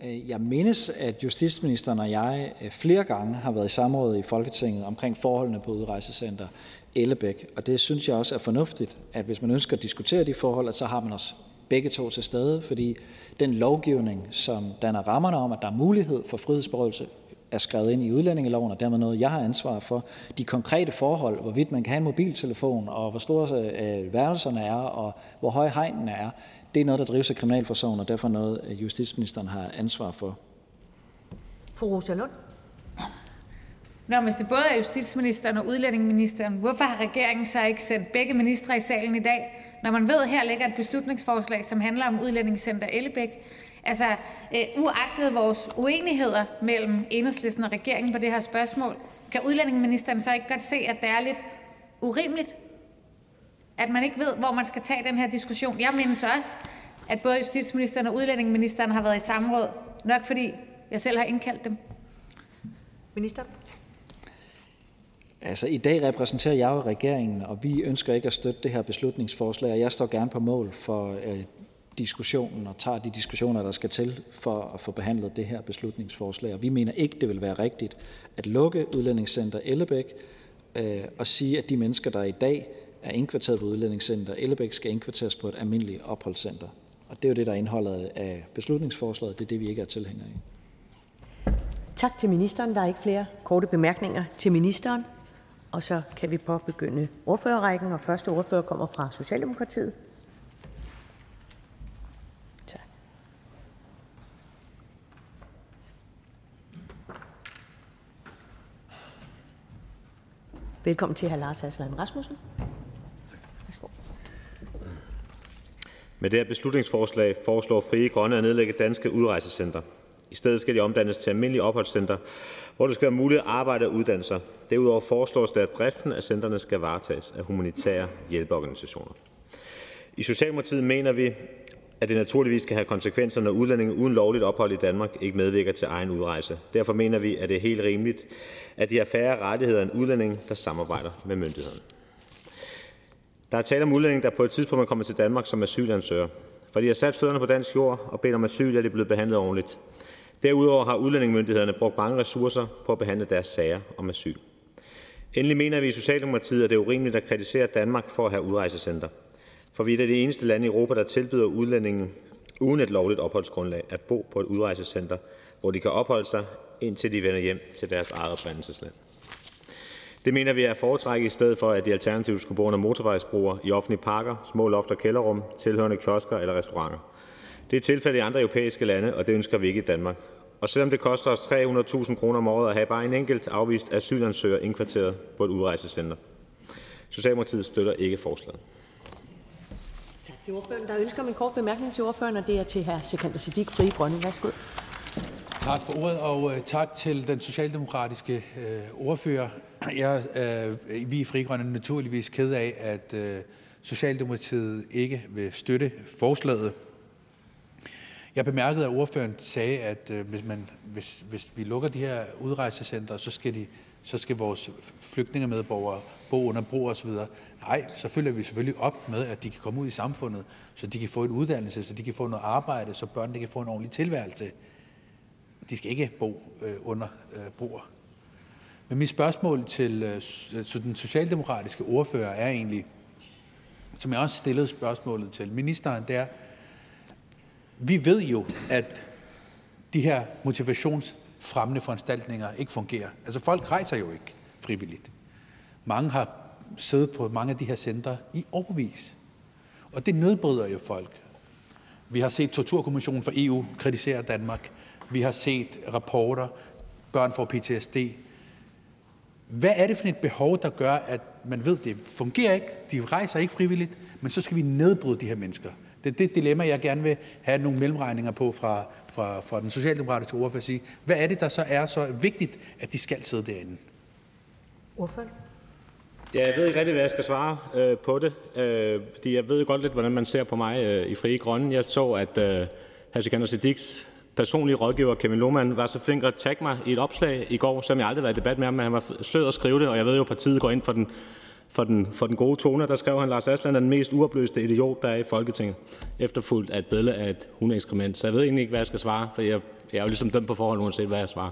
Øh, jeg mindes, at justitsministeren og jeg øh, flere gange har været i samråd i Folketinget omkring forholdene på udrejsecenter Ellebæk, og det synes jeg også er fornuftigt, at hvis man ønsker at diskutere de forhold, så har man også begge to til stede, fordi den lovgivning, som danner rammerne om, at der er mulighed for frihedsberøvelse, er skrevet ind i udlændingeloven, og dermed noget, jeg har ansvar for. De konkrete forhold, hvorvidt man kan have en mobiltelefon, og hvor store øh, øh værelserne er, og hvor høje hegnene er, det er noget, der drives af Kriminalforsorgen, og derfor noget, justitsministeren har ansvar for. Fru Rosa Lund. Nå, hvis det både er justitsministeren og udlændingeministeren, hvorfor har regeringen så ikke sendt begge ministre i salen i dag, når man ved, at her ligger et beslutningsforslag, som handler om udlændingscenter Ellebæk? Altså, øh, uagtet vores uenigheder mellem enhedslisten og regeringen på det her spørgsmål, kan udlændingeministeren så ikke godt se, at det er lidt urimeligt, at man ikke ved, hvor man skal tage den her diskussion? Jeg mindes også, at både justitsministeren og udlændingeministeren har været i samråd, nok fordi jeg selv har indkaldt dem. Minister? Altså, i dag repræsenterer jeg jo regeringen, og vi ønsker ikke at støtte det her beslutningsforslag, og jeg står gerne på mål for øh, diskussionen og tager de diskussioner, der skal til for at få behandlet det her beslutningsforslag. Og vi mener ikke, det vil være rigtigt at lukke Udlændingscenter Ellebæk øh, og sige, at de mennesker, der i dag er indkvarteret på Udlændingscenter Ellebæk, skal indkvarteres på et almindeligt opholdscenter. Og det er jo det, der er indholdet af beslutningsforslaget. Det er det, vi ikke er tilhængere i. Tak til ministeren. Der er ikke flere korte bemærkninger til ministeren. Og så kan vi påbegynde ordførerrækken, og første ordfører kommer fra Socialdemokratiet. Tak. Velkommen til hr. Lars Aslan Rasmussen. Værsgo. Med det her beslutningsforslag foreslår Frie Grønne at nedlægge danske udrejsecenter. I stedet skal de omdannes til almindelige opholdscenter, hvor det skal være muligt at arbejde og uddanne sig. Derudover foreslås det, at driften af centrene skal varetages af humanitære hjælpeorganisationer. I Socialdemokratiet mener vi, at det naturligvis skal have konsekvenser, når udlændinge uden lovligt ophold i Danmark ikke medvirker til egen udrejse. Derfor mener vi, at det er helt rimeligt, at de har færre rettigheder end udlændinge, der samarbejder med myndighederne. Der er tale om udlændinge, der på et tidspunkt er kommet til Danmark som asylansøger. For de har sat fødderne på dansk jord og bedt om asyl, er de blevet behandlet ordentligt. Derudover har udlændingemyndighederne brugt mange ressourcer på at behandle deres sager om asyl. Endelig mener vi i Socialdemokratiet, at det er urimeligt at kritisere Danmark for at have udrejsecenter. For vi er det eneste land i Europa, der tilbyder udlændinge uden et lovligt opholdsgrundlag at bo på et udrejsecenter, hvor de kan opholde sig, indtil de vender hjem til deres eget oprindelsesland. Det mener vi er at foretrække i stedet for, at de alternativt skulle bo under motorvejsbroer, i offentlige parker, små loft- og kælderrum, tilhørende kiosker eller restauranter. Det er tilfældet i andre europæiske lande, og det ønsker vi ikke i Danmark. Og selvom det koster os 300.000 kroner om året at have bare en enkelt afvist asylansøger indkvarteret på et udrejsecenter. Socialdemokratiet støtter ikke forslaget. Tak til ordføreren. Der ønsker en kort bemærkning til ordføreren, og det er til hr. Sikander Siddiq, Frie Grønne. Værsgo. Tak for ordet, og uh, tak til den socialdemokratiske uh, ordfører. Jeg, øh, vi i Frigrønne er naturligvis ked af, at øh, Socialdemokratiet ikke vil støtte forslaget. Jeg bemærkede, at ordføreren sagde, at øh, hvis, man, hvis, hvis vi lukker de her udrejsecenter, så skal, de, så skal vores flygtningemedborgere bo under bro osv. Nej, så følger vi selvfølgelig op med, at de kan komme ud i samfundet, så de kan få en uddannelse, så de kan få noget arbejde, så børnene kan få en ordentlig tilværelse. De skal ikke bo øh, under øh, broer. Men mit spørgsmål til, øh, øh, til den socialdemokratiske ordfører er egentlig, som jeg også stillede spørgsmålet til ministeren, det er, vi ved jo, at de her motivationsfremmende foranstaltninger ikke fungerer. Altså folk rejser jo ikke frivilligt. Mange har siddet på mange af de her centre i overvis. Og det nedbryder jo folk. Vi har set Torturkommissionen for EU kritisere Danmark. Vi har set rapporter, børn får PTSD. Hvad er det for et behov, der gør, at man ved, at det fungerer ikke, de rejser ikke frivilligt, men så skal vi nedbryde de her mennesker? Det er det dilemma, jeg gerne vil have nogle mellemregninger på fra, fra, fra den socialdemokratiske ordfører at sige. Hvad er det, der så er så vigtigt, at de skal sidde derinde? Ordfører? Ja, jeg ved ikke rigtig, hvad jeg skal svare øh, på det, øh, fordi jeg ved godt lidt, hvordan man ser på mig øh, i Frie Grønne. Jeg så, at øh, Hasikander Siddiqs personlige rådgiver, Kevin Lohmann, var så flink at tagge mig i et opslag i går, som jeg aldrig har været i debat med ham, men han var sød at skrive det, og jeg ved jo, at partiet går ind for den for den, for den gode tone. Der skrev han, Lars Aslan er den mest uopløste idiot, der er i Folketinget, efterfulgt af et billede af et hundeekskrement. Så jeg ved egentlig ikke, hvad jeg skal svare, for jeg, jeg er jo ligesom dømt på forhånd, uanset hvad jeg svarer.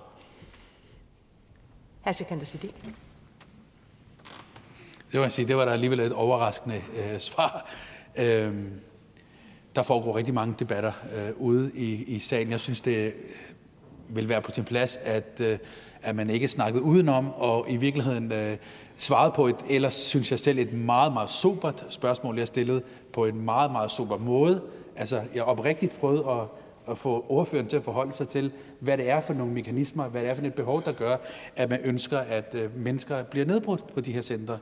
Hr. Sikander Siddiq. Det, var, sige, det var der alligevel et overraskende øh, svar. Øhm, der foregår rigtig mange debatter øh, ude i, i salen. Jeg synes, det vil være på sin plads, at, øh, at man ikke snakkede udenom, og i virkeligheden øh, svarede på et, ellers synes jeg selv, et meget, meget sobert spørgsmål, jeg stillede på en meget, meget sober måde. Altså, jeg oprigtigt prøvede at, at få ordføreren til at forholde sig til, hvad det er for nogle mekanismer, hvad det er for et behov, der gør, at man ønsker, at øh, mennesker bliver nedbrudt på de her centre.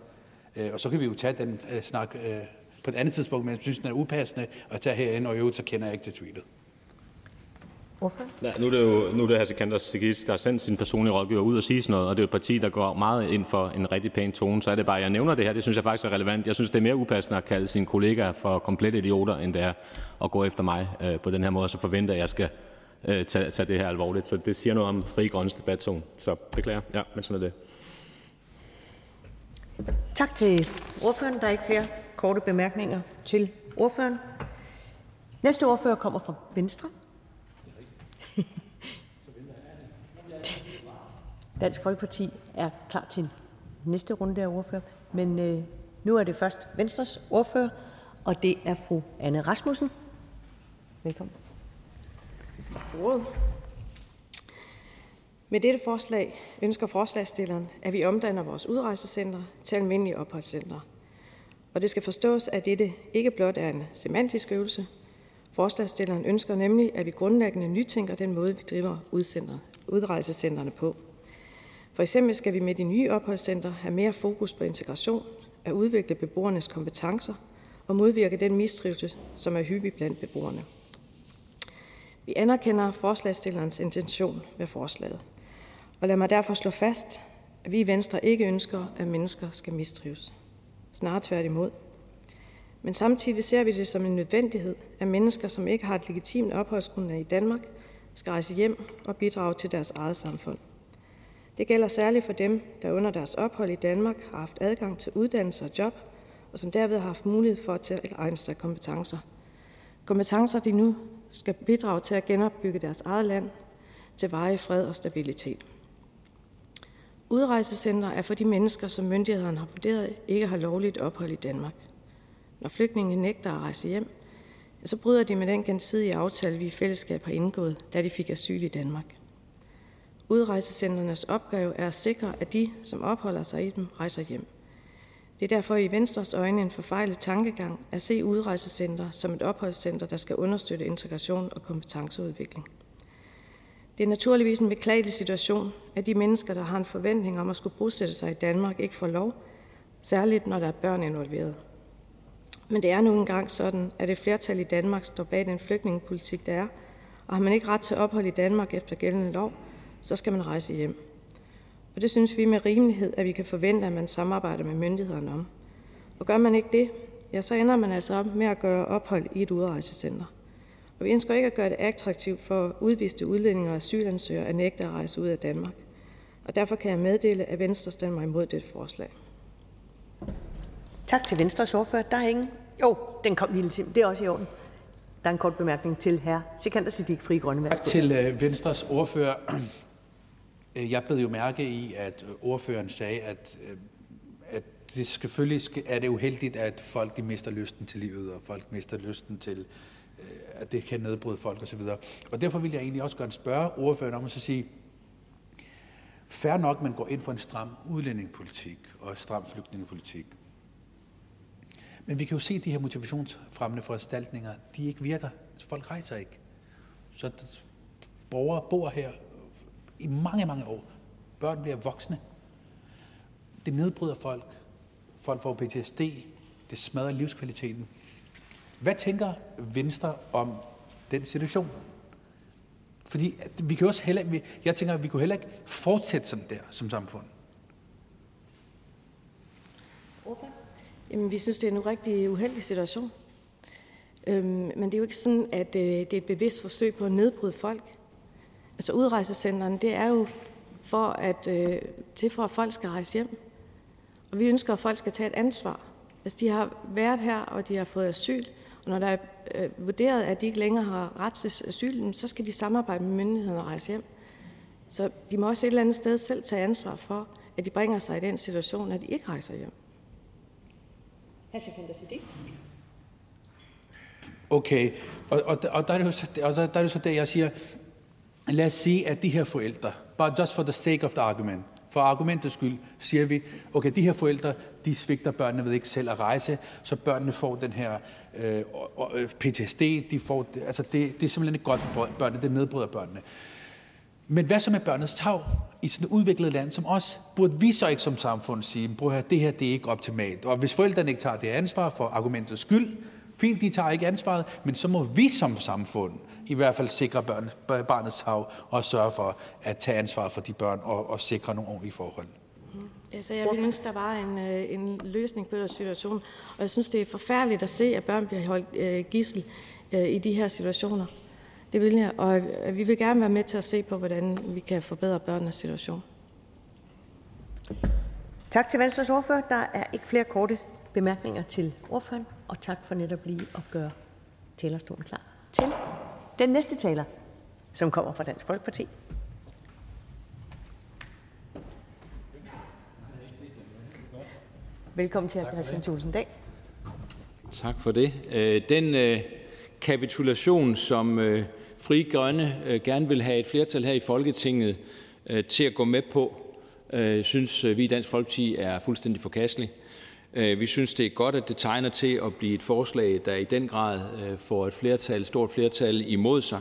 Øh, og så kan vi jo tage den øh, snak øh, på et andet tidspunkt, men jeg synes, den er upassende at tage herinde, og i øvrigt så kender jeg ikke til tweetet. Ja, nu er det jo nu er det hr. Sikander Siddique, der har sendt sin personlige rådgiver ud og sige sådan noget, og det er et parti, der går meget ind for en rigtig pæn tone. Så er det bare, jeg nævner det her. Det synes jeg faktisk er relevant. Jeg synes, det er mere upassende at kalde sine kollegaer for komplet idioter, end det er at gå efter mig øh, på den her måde. Så forventer jeg, at jeg skal øh, tage, tage det her alvorligt. Så det siger noget om fri grønnes debattone. Så beklager. Ja, men sådan er det. Tak til ordføreren. Der er ikke flere korte bemærkninger til ordføreren. Næste ordfører kommer fra Venstre. Dansk Folkeparti er klar til næste runde af ordfører, men øh, nu er det først Venstres ordfører, og det er fru Anne Rasmussen. Velkommen. Tak for ordet. Med dette forslag ønsker forslagsstilleren, at vi omdanner vores udrejsecenter til almindelige opholdscentre. Og det skal forstås, at dette ikke blot er en semantisk øvelse. Forslagsstilleren ønsker nemlig, at vi grundlæggende nytænker den måde, vi driver udrejsecentrene på. For eksempel skal vi med de nye opholdscentre have mere fokus på integration, at udvikle beboernes kompetencer og modvirke den mistrivsel, som er hyppig blandt beboerne. Vi anerkender forslagsstillerens intention med forslaget, og lad mig derfor slå fast, at vi i Venstre ikke ønsker, at mennesker skal mistrives. Snarere tværtimod. Men samtidig ser vi det som en nødvendighed, at mennesker, som ikke har et legitimt opholdsgrundlag i Danmark, skal rejse hjem og bidrage til deres eget samfund. Det gælder særligt for dem, der under deres ophold i Danmark har haft adgang til uddannelse og job, og som derved har haft mulighed for at tilegne sig kompetencer. Kompetencer, de nu skal bidrage til at genopbygge deres eget land til veje fred og stabilitet. Udrejsecenter er for de mennesker, som myndighederne har vurderet ikke har lovligt ophold i Danmark. Når flygtninge nægter at rejse hjem, så bryder de med den gensidige aftale, vi i fællesskab har indgået, da de fik asyl i Danmark. Udrejsecenternes opgave er at sikre, at de, som opholder sig i dem, rejser hjem. Det er derfor i Venstres øjne en forfejlet tankegang at se udrejsecenter som et opholdscenter, der skal understøtte integration og kompetenceudvikling. Det er naturligvis en beklagelig situation, at de mennesker, der har en forventning om at skulle bosætte sig i Danmark, ikke får lov, særligt når der er børn involveret. Men det er nu engang sådan, at et flertal i Danmark står bag den flygtningepolitik, der er, og har man ikke ret til ophold i Danmark efter gældende lov, så skal man rejse hjem. Og det synes vi med rimelighed, at vi kan forvente, at man samarbejder med myndighederne om. Og gør man ikke det, ja, så ender man altså op med at gøre ophold i et udrejsecenter. Og vi ønsker ikke at gøre det attraktivt for udviste udlændinge og asylansøgere at nægte at rejse ud af Danmark. Og derfor kan jeg meddele, at Venstre stemmer imod dette forslag. Tak til Venstres ordfører. Der er ingen... Jo, den kom lige til. Det er også i orden. Der er en kort bemærkning til hr. Sikander Siddiq, Fri Grønne. Tak til øh, Venstres ordfører. Øh, jeg blev jo mærke i, at ordføreren sagde, at, øh, at det selvfølgelig er det uheldigt, at folk de mister lysten til livet, og folk mister lysten til, Øh, at det kan nedbryde folk osv. Og derfor vil jeg egentlig også gerne spørge ordføreren om at så sige, Fær nok, man går ind for en stram udlændingepolitik og stram flygtningepolitik. Men vi kan jo se, at de her motivationsfremmende foranstaltninger, de ikke virker. Folk rejser ikke. Så borgere bor her i mange, mange år. Børn bliver voksne. Det nedbryder folk. Folk får PTSD. Det smadrer livskvaliteten. Hvad tænker Venstre om den situation? Fordi vi kan også heller, jeg tænker, at vi kunne heller ikke fortsætte sådan der som samfund. Jamen, vi synes, det er en rigtig uheldig situation. Øhm, men det er jo ikke sådan, at øh, det er et bevidst forsøg på at nedbryde folk. Altså udrejsecenterne, det er jo for at, øh, til for, at folk skal rejse hjem. Og vi ønsker, at folk skal tage et ansvar. Altså de har været her, og de har fået asyl, når der er øh, vurderet, at de ikke længere har ret til asyl, så skal de samarbejde med myndighederne og rejse hjem. Så de må også et eller andet sted selv tage ansvar for, at de bringer sig i den situation, at de ikke rejser hjem. Okay, og, og, og, der er det jo så, og der er det så der, jeg siger, lad os sige, at de her forældre, bare just for the sake of the argument, for argumentets skyld siger vi, okay, de her forældre, de svigter børnene ved ikke selv at rejse, så børnene får den her øh, øh PTSD, de får, altså det, det er simpelthen ikke godt for børnene, det nedbryder børnene. Men hvad så med børnenes tag i sådan et udviklet land som os? Burde vi så ikke som samfund sige, at det her det er ikke optimalt? Og hvis forældrene ikke tager det ansvar for argumentets skyld, fint, de tager ikke ansvaret, men så må vi som samfund i hvert fald sikre børn, barnets tag og sørge for at tage ansvar for de børn og, og sikre nogle ordentlige forhold. Altså, jeg ville ønske, der var en, øh, en løsning på den situation, og jeg synes, det er forfærdeligt at se, at børn bliver holdt øh, gissel øh, i de her situationer. Det vil jeg, og vi vil gerne være med til at se på, hvordan vi kan forbedre børnenes situation. Tak til Venstres ordfører. Der er ikke flere korte bemærkninger til ordføreren, og tak for netop lige at gøre talerstolen klar til den næste taler, som kommer fra Dansk Folkeparti. Velkommen til, hr. Kristian Thulesen Dahl. Tak for det. Øh, den øh, kapitulation, som øh, Frie Grønne gerne vil have et flertal her i Folketinget til at gå med på, synes vi i Dansk Folkeparti er fuldstændig forkastelig. Øh, vi synes, det er godt, at det tegner til at blive et forslag, der i den grad øh, får et flertal, stort flertal imod sig.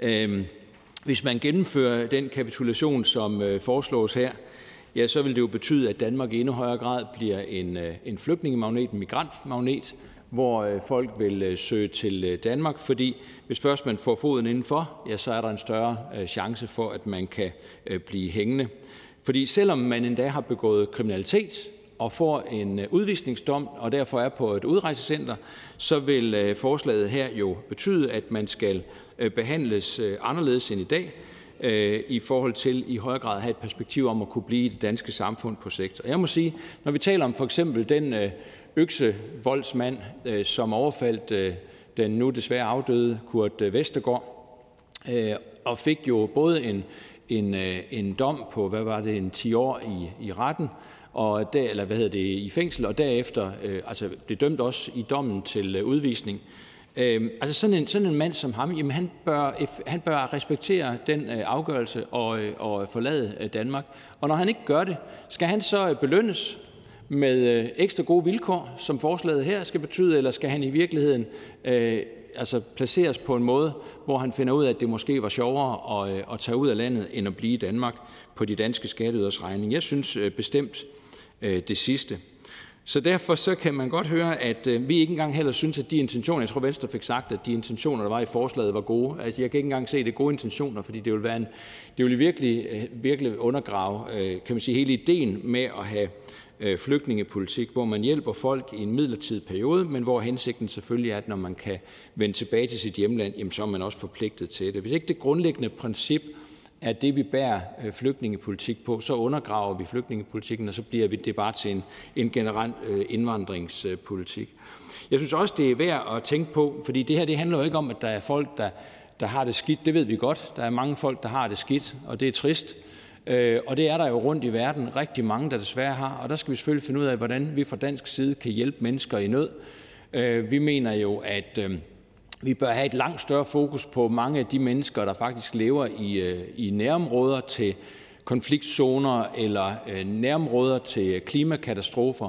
Øhm, hvis man gennemfører den kapitulation, som øh, foreslås her, ja, så vil det jo betyde, at Danmark i endnu højere grad bliver en, en flygtningemagnet, en migrantmagnet, hvor folk vil søge til Danmark, fordi hvis først man får foden indenfor, ja, så er der en større chance for, at man kan blive hængende. Fordi selvom man endda har begået kriminalitet og får en øh, udvisningsdom og derfor er på et udrejsecenter, så vil øh, forslaget her jo betyde, at man skal øh, behandles anderledes end i dag i forhold til i højere grad at have et perspektiv om at kunne blive i det danske samfund på sigt. Og jeg må sige, når vi taler om for eksempel den øksevoldsmand, som overfaldt den nu desværre afdøde Kurt Vestergaard, og fik jo både en, en, en dom på, hvad var det, en 10 år i, i retten, og der, eller hvad hedder det, i fængsel, og derefter øh, altså blev dømt også i dommen til øh, udvisning. Øh, altså sådan en, sådan en mand som ham, jamen han, bør, han bør respektere den øh, afgørelse og, øh, og forlade øh, Danmark. Og når han ikke gør det, skal han så øh, belønnes med øh, ekstra gode vilkår, som forslaget her skal betyde, eller skal han i virkeligheden øh, altså placeres på en måde, hvor han finder ud af, at det måske var sjovere at, øh, at tage ud af landet, end at blive i Danmark på de danske skatteyders regning. Jeg synes øh, bestemt øh, Øh, det sidste. Så derfor så kan man godt høre, at øh, vi ikke engang heller synes, at de intentioner, jeg tror Venstre fik sagt, at de intentioner, der var i forslaget, var gode. Altså jeg kan ikke engang se, at det er gode intentioner, fordi det vil, være en, det vil virkelig, øh, virkelig undergrave kan man sige, hele ideen med at have flygtningepolitik, hvor man hjælper folk i en midlertidig periode, men hvor hensigten selvfølgelig er, at når man kan vende tilbage til sit hjemland, jamen, så er man også forpligtet til det. Hvis ikke det grundlæggende princip er det, vi bærer øh, flygtningepolitik på, så undergraver vi flygtningepolitikken, og så bliver det bare til en, en generel øh, indvandringspolitik. Jeg synes også, det er værd at tænke på, fordi det her det handler jo ikke om, at der er folk, der, der har det skidt. Det ved vi godt. Der er mange folk, der har det skidt, og det er trist. Øh, og det er der jo rundt i verden rigtig mange, der desværre har. Og der skal vi selvfølgelig finde ud af, hvordan vi fra dansk side kan hjælpe mennesker i nød. Vi mener jo, at vi bør have et langt større fokus på mange af de mennesker, der faktisk lever i, øh, i nærområder til konfliktzoner eller øh, nærområder til klimakatastrofer,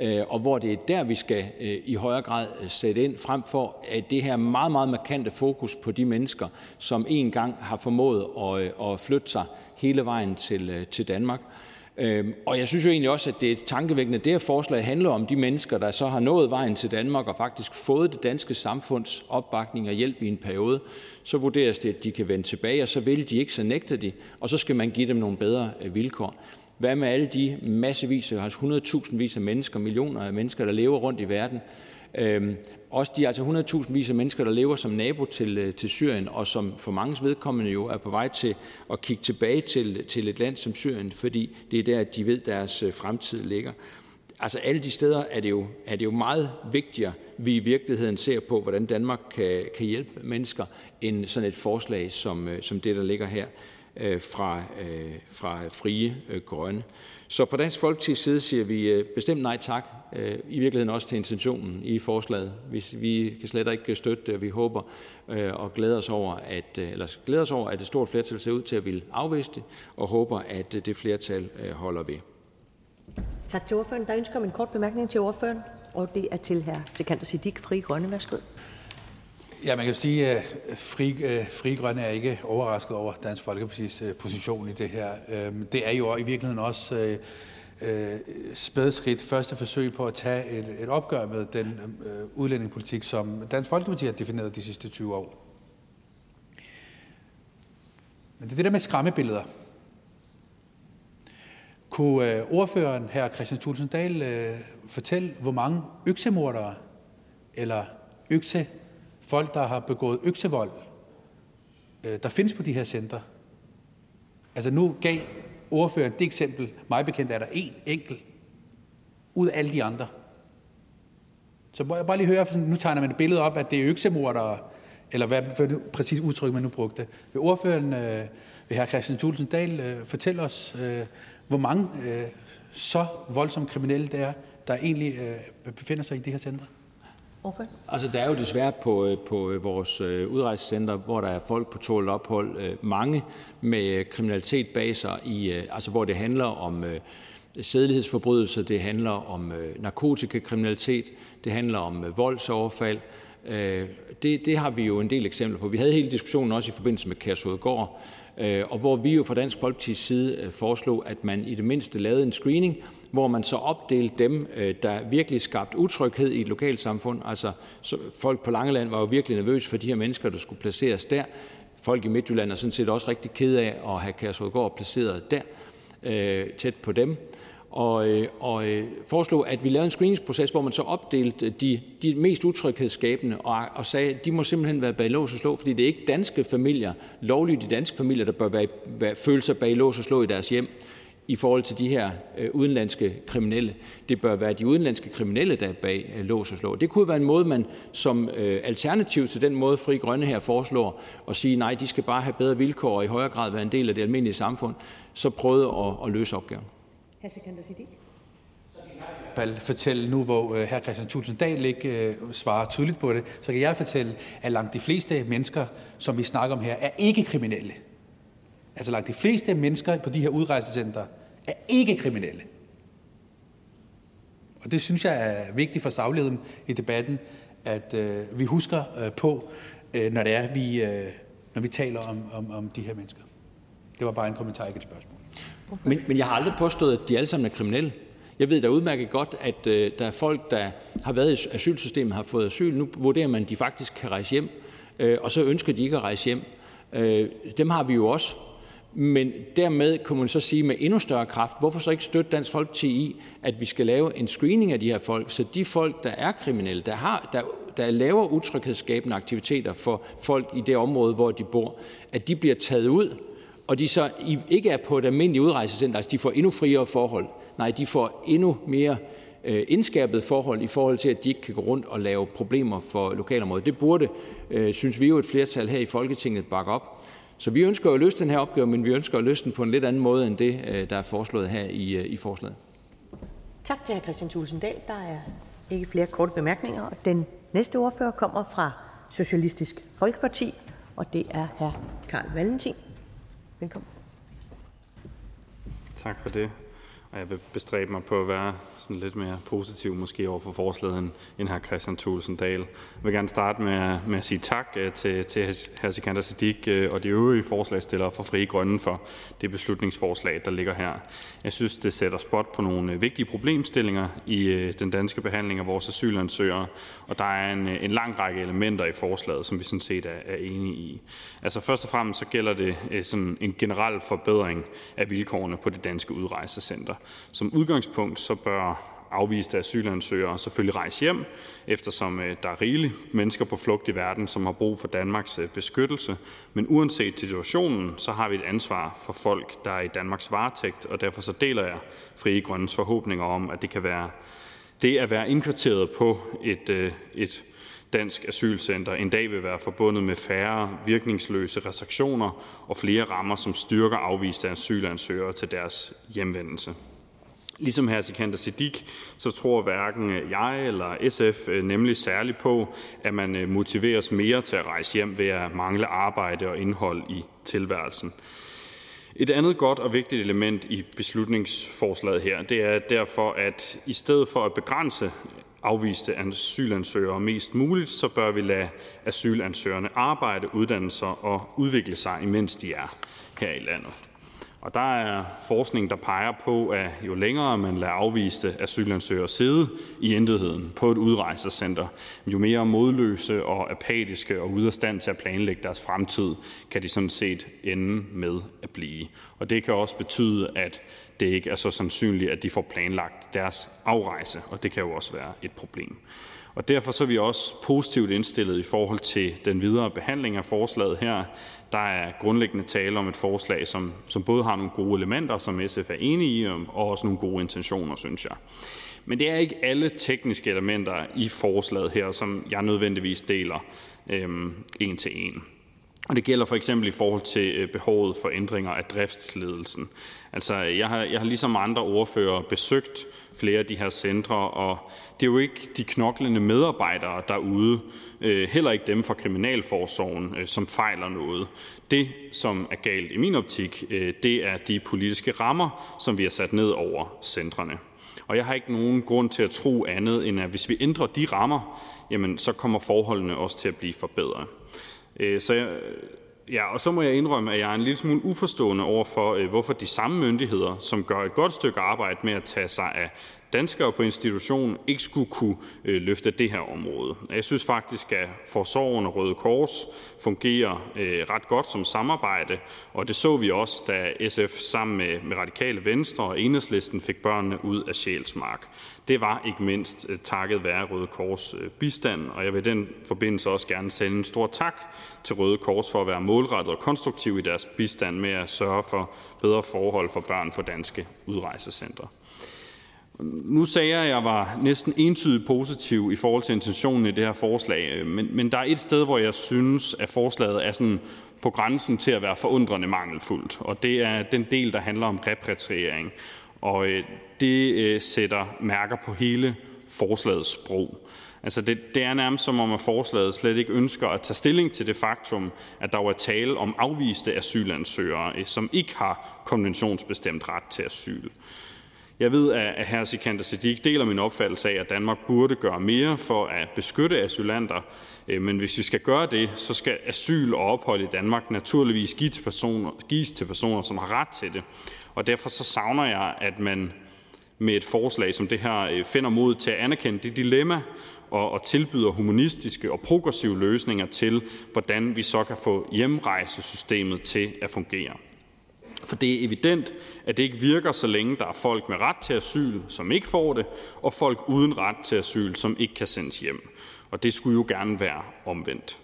øh, og hvor det er der, vi skal i højere grad sætte ind, frem for at det her meget, meget markante fokus på de mennesker, som engang har formået at, at flytte sig hele vejen til, til Danmark. Øhm, og jeg synes jo egentlig også, at det er tankevækkende, at det her forslag handler om de mennesker, der så har nået vejen til Danmark og faktisk fået det danske samfunds opbakning og hjælp i en periode. Så vurderes det, at de kan vende tilbage, og så vil de ikke, så nægter de, og så skal man give dem nogle bedre øh, vilkår. Hvad med alle de massevis, altså 100.000 af mennesker, millioner af mennesker, der lever rundt i verden, øhm, også de altså 100.000 vis af mennesker, der lever som nabo til, øh, til Syrien, og som for manges vedkommende jo er på vej til at kigge tilbage til, til et land som Syrien, fordi det er der, de ved, deres øh, fremtid ligger. Altså alle de steder er det jo, er det jo meget vigtigere, vi i virkeligheden ser på, hvordan Danmark kan, kan hjælpe mennesker, end sådan et forslag som, øh, som det, der ligger her. fra, fra Frie Grønne. Så fra Dansk Folkepartis side siger vi øh, bestemt nej tak, øh, i virkeligheden også til intentionen i forslaget. Vi kan slet ikke støtte det, og vi håber øh, og glæder os over, at, eller glæder os over, at et stort flertal ser ud til at ville afvise det, og håber, at det flertal holder ved. Tak til ordføreren. Der er ønsker om en kort bemærkning til ordføreren, og det er til hr. Sikander Siddiq, Fri Grønne. Værsgo. Ja, man kan sige, at øh, Fri, øh, Fri Grønne er ikke overrasket over Dansk Folkepartis øh, position i det her. Øhm, det er jo i virkeligheden også spædskridt, første forsøg på at tage et, et opgør med den udlændingepolitik, som Dansk Folkeparti har defineret de sidste 20 år. Men det er det der med skræmmebilleder. Kunne ordføreren, hr. Christian Tulsendal, Dahl, fortælle, hvor mange øksemordere eller økse folk, der har begået øksevold, øh, der findes på de her centre? Altså nu gav ordføreren det eksempel. Mig bekendt er der én enkelt ud af alle de andre. Så må jeg bare lige høre, for nu tegner man et billede op, at det er øksemordere, eller hvad for det præcis udtryk, man nu brugte. Vil ordføreren, øh, vil hr. Christian Thulesen Dahl øh, fortælle os, hvor mange så voldsomme kriminelle det er, der egentlig befinder sig i det her center? Altså, der er jo desværre på, øh, på øh, vores øh, udrejsecenter, hvor der er folk på tålt ophold, mange med kriminalitet bag sig, i, altså hvor det handler om sædelighedsforbrydelser, det handler om narkotikakriminalitet, det handler om voldsoverfald. Det, det har vi jo en del eksempler på. Vi havde hele diskussionen også i forbindelse med Kærshovedgård, og hvor vi jo fra Dansk Folkepartis side foreslog, at man i det mindste lavede en screening, hvor man så opdelte dem, øh, der virkelig skabte utryghed i et lokalsamfund. Altså, folk på Langeland var jo virkelig nervøse for de her mennesker, der skulle placeres der. Folk i Midtjylland er sådan set også rigtig kede af at have Kærshovedgård placeret der, øh, tæt på dem. Og, øh, og foreslog, at vi lavede en screeningsproces, hvor man så opdelte de, de mest utryghedsskabende og, og sagde, at de må simpelthen være bag lås og slå, fordi det er ikke danske familier, lovlige de danske familier, der bør være, være, føle sig bag lås og slå i deres hjem i forhold til de her udenlandske kriminelle. Det bør være de udenlandske kriminelle, der er bag lås og slå. Det kunne være en måde, man som alternativ til den måde, Fri Grønne her foreslår, at sige, nej, de skal bare have bedre vilkår og i højere grad være en del af det almindelige samfund, så prøvede at, at løse opgaven. Siddiq. fortælle nu, hvor hr. Christian Thulesen Dahl ikke svarer tydeligt på det, så kan jeg fortælle, at langt de fleste mennesker, som vi snakker om her, er ikke kriminelle. Altså langt de fleste mennesker på de her udrejsecenter er ikke kriminelle. Og det synes jeg er vigtigt for sagligheden i debatten, at øh, vi husker øh, på, øh, når det er, vi, øh, når vi taler om, om, om de her mennesker. Det var bare en kommentar, ikke et spørgsmål. Men, men jeg har aldrig påstået, at de alle sammen er kriminelle. Jeg ved da udmærket godt, at øh, der er folk, der har været i asylsystemet, har fået asyl. Nu vurderer man, at de faktisk kan rejse hjem, øh, og så ønsker de ikke at rejse hjem. Øh, dem har vi jo også. Men dermed kunne man så sige med endnu større kraft, hvorfor så ikke støtte Dansk Folkeparti i, at vi skal lave en screening af de her folk, så de folk, der er kriminelle, der, har, der, der laver utryghedsskabende aktiviteter for folk i det område, hvor de bor, at de bliver taget ud, og de så ikke er på et almindeligt udrejsecenter, altså de får endnu friere forhold. Nej, de får endnu mere øh, indskærpet forhold i forhold til, at de ikke kan gå rundt og lave problemer for lokalområdet. Det burde, øh, synes vi jo, et flertal her i Folketinget bakke op. Så vi ønsker at løse den her opgave, men vi ønsker at løse den på en lidt anden måde end det, øh, der er foreslået her i, i forslaget. Tak til hr. Christian Thulesen Dahl. Der er ikke flere korte bemærkninger. Og den næste ordfører kommer fra Socialistisk Folkeparti, og det er hr. Karl Valentin. Velkommen. Tak for det jeg vil bestræbe mig på at være sådan lidt mere positiv måske over for forslaget end, end hr. Christian Thulesen Dahl. Jeg vil gerne starte med, med at sige tak øh, til, til hr. Sikander Sadik øh, og de øvrige forslagstillere for Frie Grønne for det beslutningsforslag, der ligger her. Jeg synes, det sætter spot på nogle øh, vigtige problemstillinger i den danske behandling af vores asylansøgere, og der er en, en lang række elementer i forslaget, som vi sådan set er, er enige i. Altså først og fremmest så gælder det sådan en generel forbedring af vilkårene på det danske udrejsecenter. Som udgangspunkt så bør afviste asylansøgere selvfølgelig rejse hjem, eftersom øh, der er rigeligt mennesker på flugt i verden, som har brug for Danmarks øh, beskyttelse. Men uanset situationen, så har vi et ansvar for folk, der er i Danmarks varetægt, og derfor så deler jeg Frie Grønnes forhåbninger om, at det kan være det at være indkvarteret på et, øh, et dansk asylcenter en dag vil være forbundet med færre virkningsløse restriktioner og flere rammer, som styrker afviste asylansøgere til deres hjemvendelse. Ligesom hr. Sikander Siddiq, så tror hverken jeg eller SF øh, nemlig særligt på, at man øh, motiveres mere til at rejse hjem ved at mangle arbejde og indhold i tilværelsen. Et andet godt og vigtigt element i beslutningsforslaget her det er derfor, at i stedet for at begrænse afviste asylansøgere mest muligt, så bør vi lade asylansøgerne arbejde, uddanne sig og udvikle sig, imens de er her i landet. Og der er forskning, der peger på, at jo længere man lader afviste asylansøgere sidde i intetheden på et udrejsecenter, jo mere modløse og apatiske og ude af stand til at planlægge deres fremtid kan de sådan set ende med at blive. Og det kan også betyde, at det ikke er så sandsynligt, at de får planlagt deres afrejse, og det kan jo også være et problem. Og derfor er vi også positivt indstillet i forhold til den videre behandling af forslaget her. Der er grundlæggende tale om et forslag, som, som både har nogle gode elementer, som SF er enige i, og også nogle gode intentioner, synes jeg. Men det er ikke alle tekniske elementer i forslaget her, som jeg nødvendigvis deler øhm, en til en. Og det gælder for eksempel i forhold til øh, behovet for ændringer af driftsledelsen. Altså, jeg har, jeg har ligesom andre ordfører besøgt flere af de her centre, og det er jo ikke de knoklende medarbejdere derude, øh, heller ikke dem fra Kriminalforsorgen, øh, som fejler noget. Det, som er galt i min optik, øh, det er de politiske rammer, som vi har sat ned over centrene. Og jeg har ikke nogen grund til at tro andet, end at hvis vi ændrer de rammer, jamen, så kommer forholdene også til at blive forbedret. Så jeg, ja, og så må jeg indrømme, at jeg er en lille smule uforstående over for, øh, hvorfor de samme myndigheder, som gør et godt stykke arbejde med at tage sig af danskere på institution ikke skulle kunne øh, løfte det her område. Jeg synes faktisk, at Forsorgen og Røde Kors fungerer øh, ret godt som samarbejde, og det så vi også, da SF sammen med, med Radikale Venstre og Enhedslisten fik børnene ud af Sjælsmark. Det var ikke mindst øh, takket være Røde Kors øh, bistand, og jeg vil i den forbindelse også gerne sende en stor tak til Røde Kors for at være målrettet og konstruktiv i deres bistand med at sørge for bedre forhold for børn på danske udrejsecentre. Nu sagde jeg, at jeg var næsten entydigt positiv i forhold til intentionen i det her forslag, øh, men, men der er et sted, hvor jeg synes, at forslaget er sådan på grænsen til at være forundrende mangelfuldt, og det er den del, der handler om repatriering. Og øh, det øh, sætter mærker på hele forslagets sprog. Altså det, det er nærmest som om, at forslaget slet ikke ønsker at tage stilling til det faktum, at der var tale om afviste asylansøgere, som ikke har konventionsbestemt ret til asyl. Jeg ved, at hr. Sikander Siddiq deler min opfattelse af, at Danmark burde gøre mere for at beskytte asylanter, øh, men hvis vi skal gøre det, så skal asyl og ophold i Danmark naturligvis gives til personer, gives til personer som har ret til det. Og derfor så savner jeg, at man med et forslag som det her øh, finder mod til at anerkende det dilemma og, og tilbyder humanistiske og progressive løsninger til, hvordan vi så kan få hjemrejsesystemet til at fungere. For det er evident, at det ikke virker, så længe der er folk med ret til asyl, som ikke får det, og folk uden ret til asyl, som ikke kan sendes hjem. Og det skulle jo gerne være omvendt.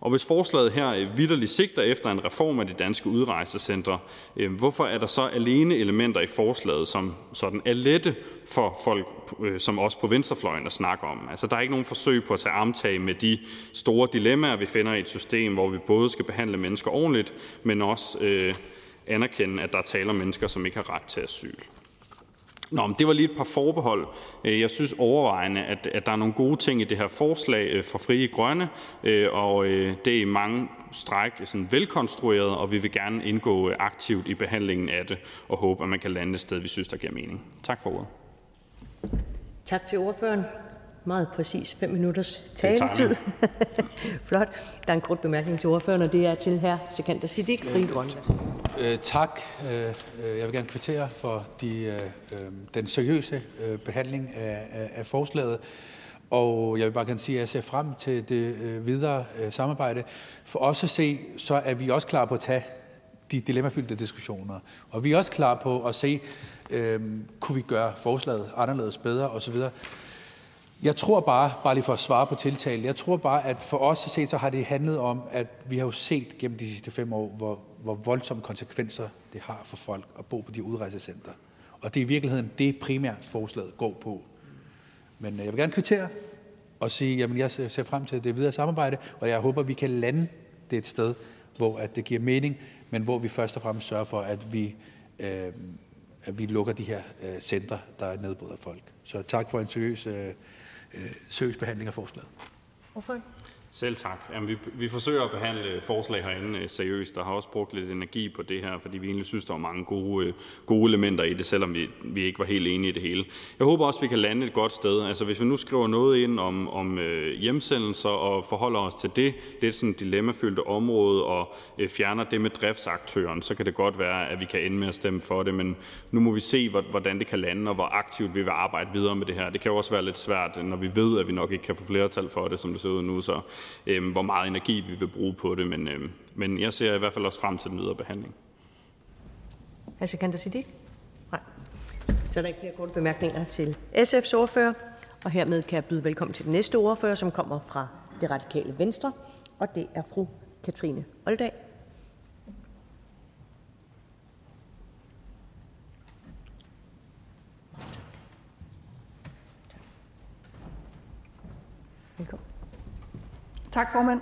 Og hvis forslaget her øh, vidderligt sigter efter en reform af de danske udrejsecentre, øh, hvorfor er der så alene elementer i forslaget, som sådan er lette for folk øh, som os på venstrefløjen at snakke om? Altså, der er ikke nogen forsøg på at tage armtag med de store dilemmaer, vi finder i et system, hvor vi både skal behandle mennesker ordentligt, men også øh, anerkende, at der er tale om mennesker, som ikke har ret til asyl. Nå, men det var lige et par forbehold. Øh, jeg synes overvejende, at, at der er nogle gode ting i det her forslag øh, fra Frie Grønne, øh, og det er i mange stræk sådan velkonstrueret, og vi vil gerne indgå aktivt i behandlingen af det, og håbe, at man kan lande et sted, vi synes, der giver mening. Tak for ordet. Tak til ordføreren meget præcis 5 minutters taletid. Flot. Der er en kort bemærkning til ordføreren, og det er til hr. Sekander Siddiq, Fri Grønne. Øh, tak. Øh, jeg vil gerne kvittere for de, øh, den seriøse øh, behandling af, af, af forslaget. Og jeg vil bare gerne sige, at jeg ser frem til det øh, videre samarbejde. For os at se, så er vi også klar på at tage de dilemmafyldte diskussioner. Og vi er også klar på at se, øh, kunne vi gøre forslaget anderledes bedre osv. Jeg tror bare, bare lige for at svare på tiltalen, jeg tror bare, at for os at se, så har det handlet om, at vi har jo set gennem de sidste fem år, hvor, hvor voldsomme konsekvenser det har for folk at bo på de udrejsecenter. Og det er i virkeligheden det primært forslaget går på. Men øh, jeg vil gerne kvittere og sige, at jeg ser frem til det videre samarbejde, og jeg håber, vi kan lande det et sted, hvor at det giver mening, men hvor vi først og fremmest sørger for, at vi, øh, at vi lukker de her øh, centre, der nedbryder folk. Så tak for en seriøs, øh, øh søgsbehandling af forslaget. Hvorfor? Selv tak. Jamen, vi, vi forsøger at behandle forslag herinde øh, seriøst, og har også brugt lidt energi på det her, fordi vi egentlig synes, der var mange gode, øh, gode elementer i det, selvom vi, vi ikke var helt enige i det hele. Jeg håber også, vi kan lande et godt sted. Altså, hvis vi nu skriver noget ind om, om øh, hjemsendelser og forholder os til det, det er sådan et dilemmafyldte område, og øh, fjerner det med driftsaktøren, så kan det godt være, at vi kan ende med at stemme for det, men nu må vi se, hvordan det kan lande, og hvor aktivt vi vil arbejde videre med det her. Det kan jo også være lidt svært, når vi ved, at vi nok ikke kan få flertal for det, som det ser ud nu, så hvor meget energi vi vil bruge på det. Men, øh, men jeg ser i hvert fald også frem til den videre behandling. Hr. Sikander Siddiq? Nej. Så er der ikke flere korte bemærkninger til SF's ordfører. Og hermed kan jeg byde velkommen til den næste ordfører, som kommer fra det radikale Venstre, og det er fru Katrine Olddag. Tak, formand.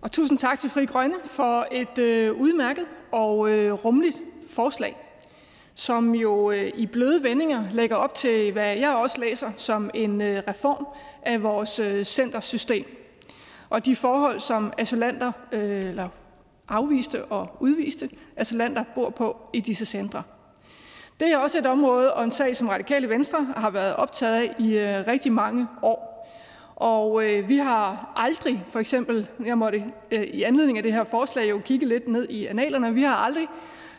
Og tusind tak til Fri Grønne for et øh, udmærket og øh, rummeligt forslag, som jo øh, i bløde vendinger lægger op til, hvad jeg også læser som en øh, reform af vores øh, centersystem. Og de forhold, som asylanter, øh, eller afviste og udviste asylanter bor på i disse centre. Det er også et område og en sag, som Radikale Venstre har været optaget af i øh, rigtig mange år. Og øh, vi har aldrig, for eksempel, jeg måtte øh, i anledning af det her forslag jo kigge lidt ned i analerne, vi har aldrig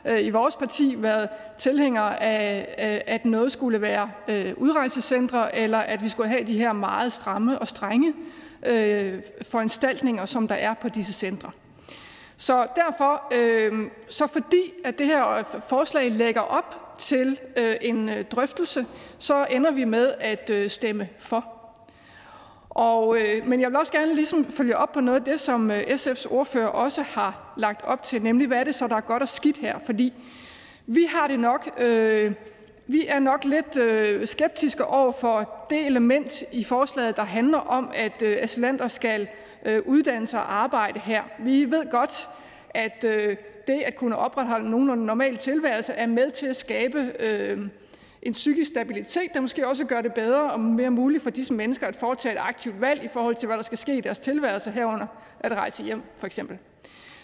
øh, i vores parti været tilhængere af, øh, at noget skulle være øh, udrejsecentre, eller at vi skulle have de her meget stramme og strenge øh, foranstaltninger, som der er på disse centre. Så derfor, øh, så fordi at det her forslag lægger op til øh, en øh, drøftelse, så ender vi med at øh, stemme for og, øh, men jeg vil også gerne ligesom følge op på noget af det, som øh, SF's ordfører også har lagt op til, nemlig hvad er det så, der er godt og skidt her? Fordi vi har det nok, øh, vi er nok lidt øh, skeptiske over for det element i forslaget, der handler om, at øh, asylanter skal øh, uddanne sig og arbejde her. Vi ved godt, at øh, det at kunne opretholde nogenlunde normal tilværelse er med til at skabe øh, en psykisk stabilitet, der måske også gør det bedre og mere muligt for disse mennesker at foretage et aktivt valg i forhold til, hvad der skal ske i deres tilværelse herunder at rejse hjem for eksempel.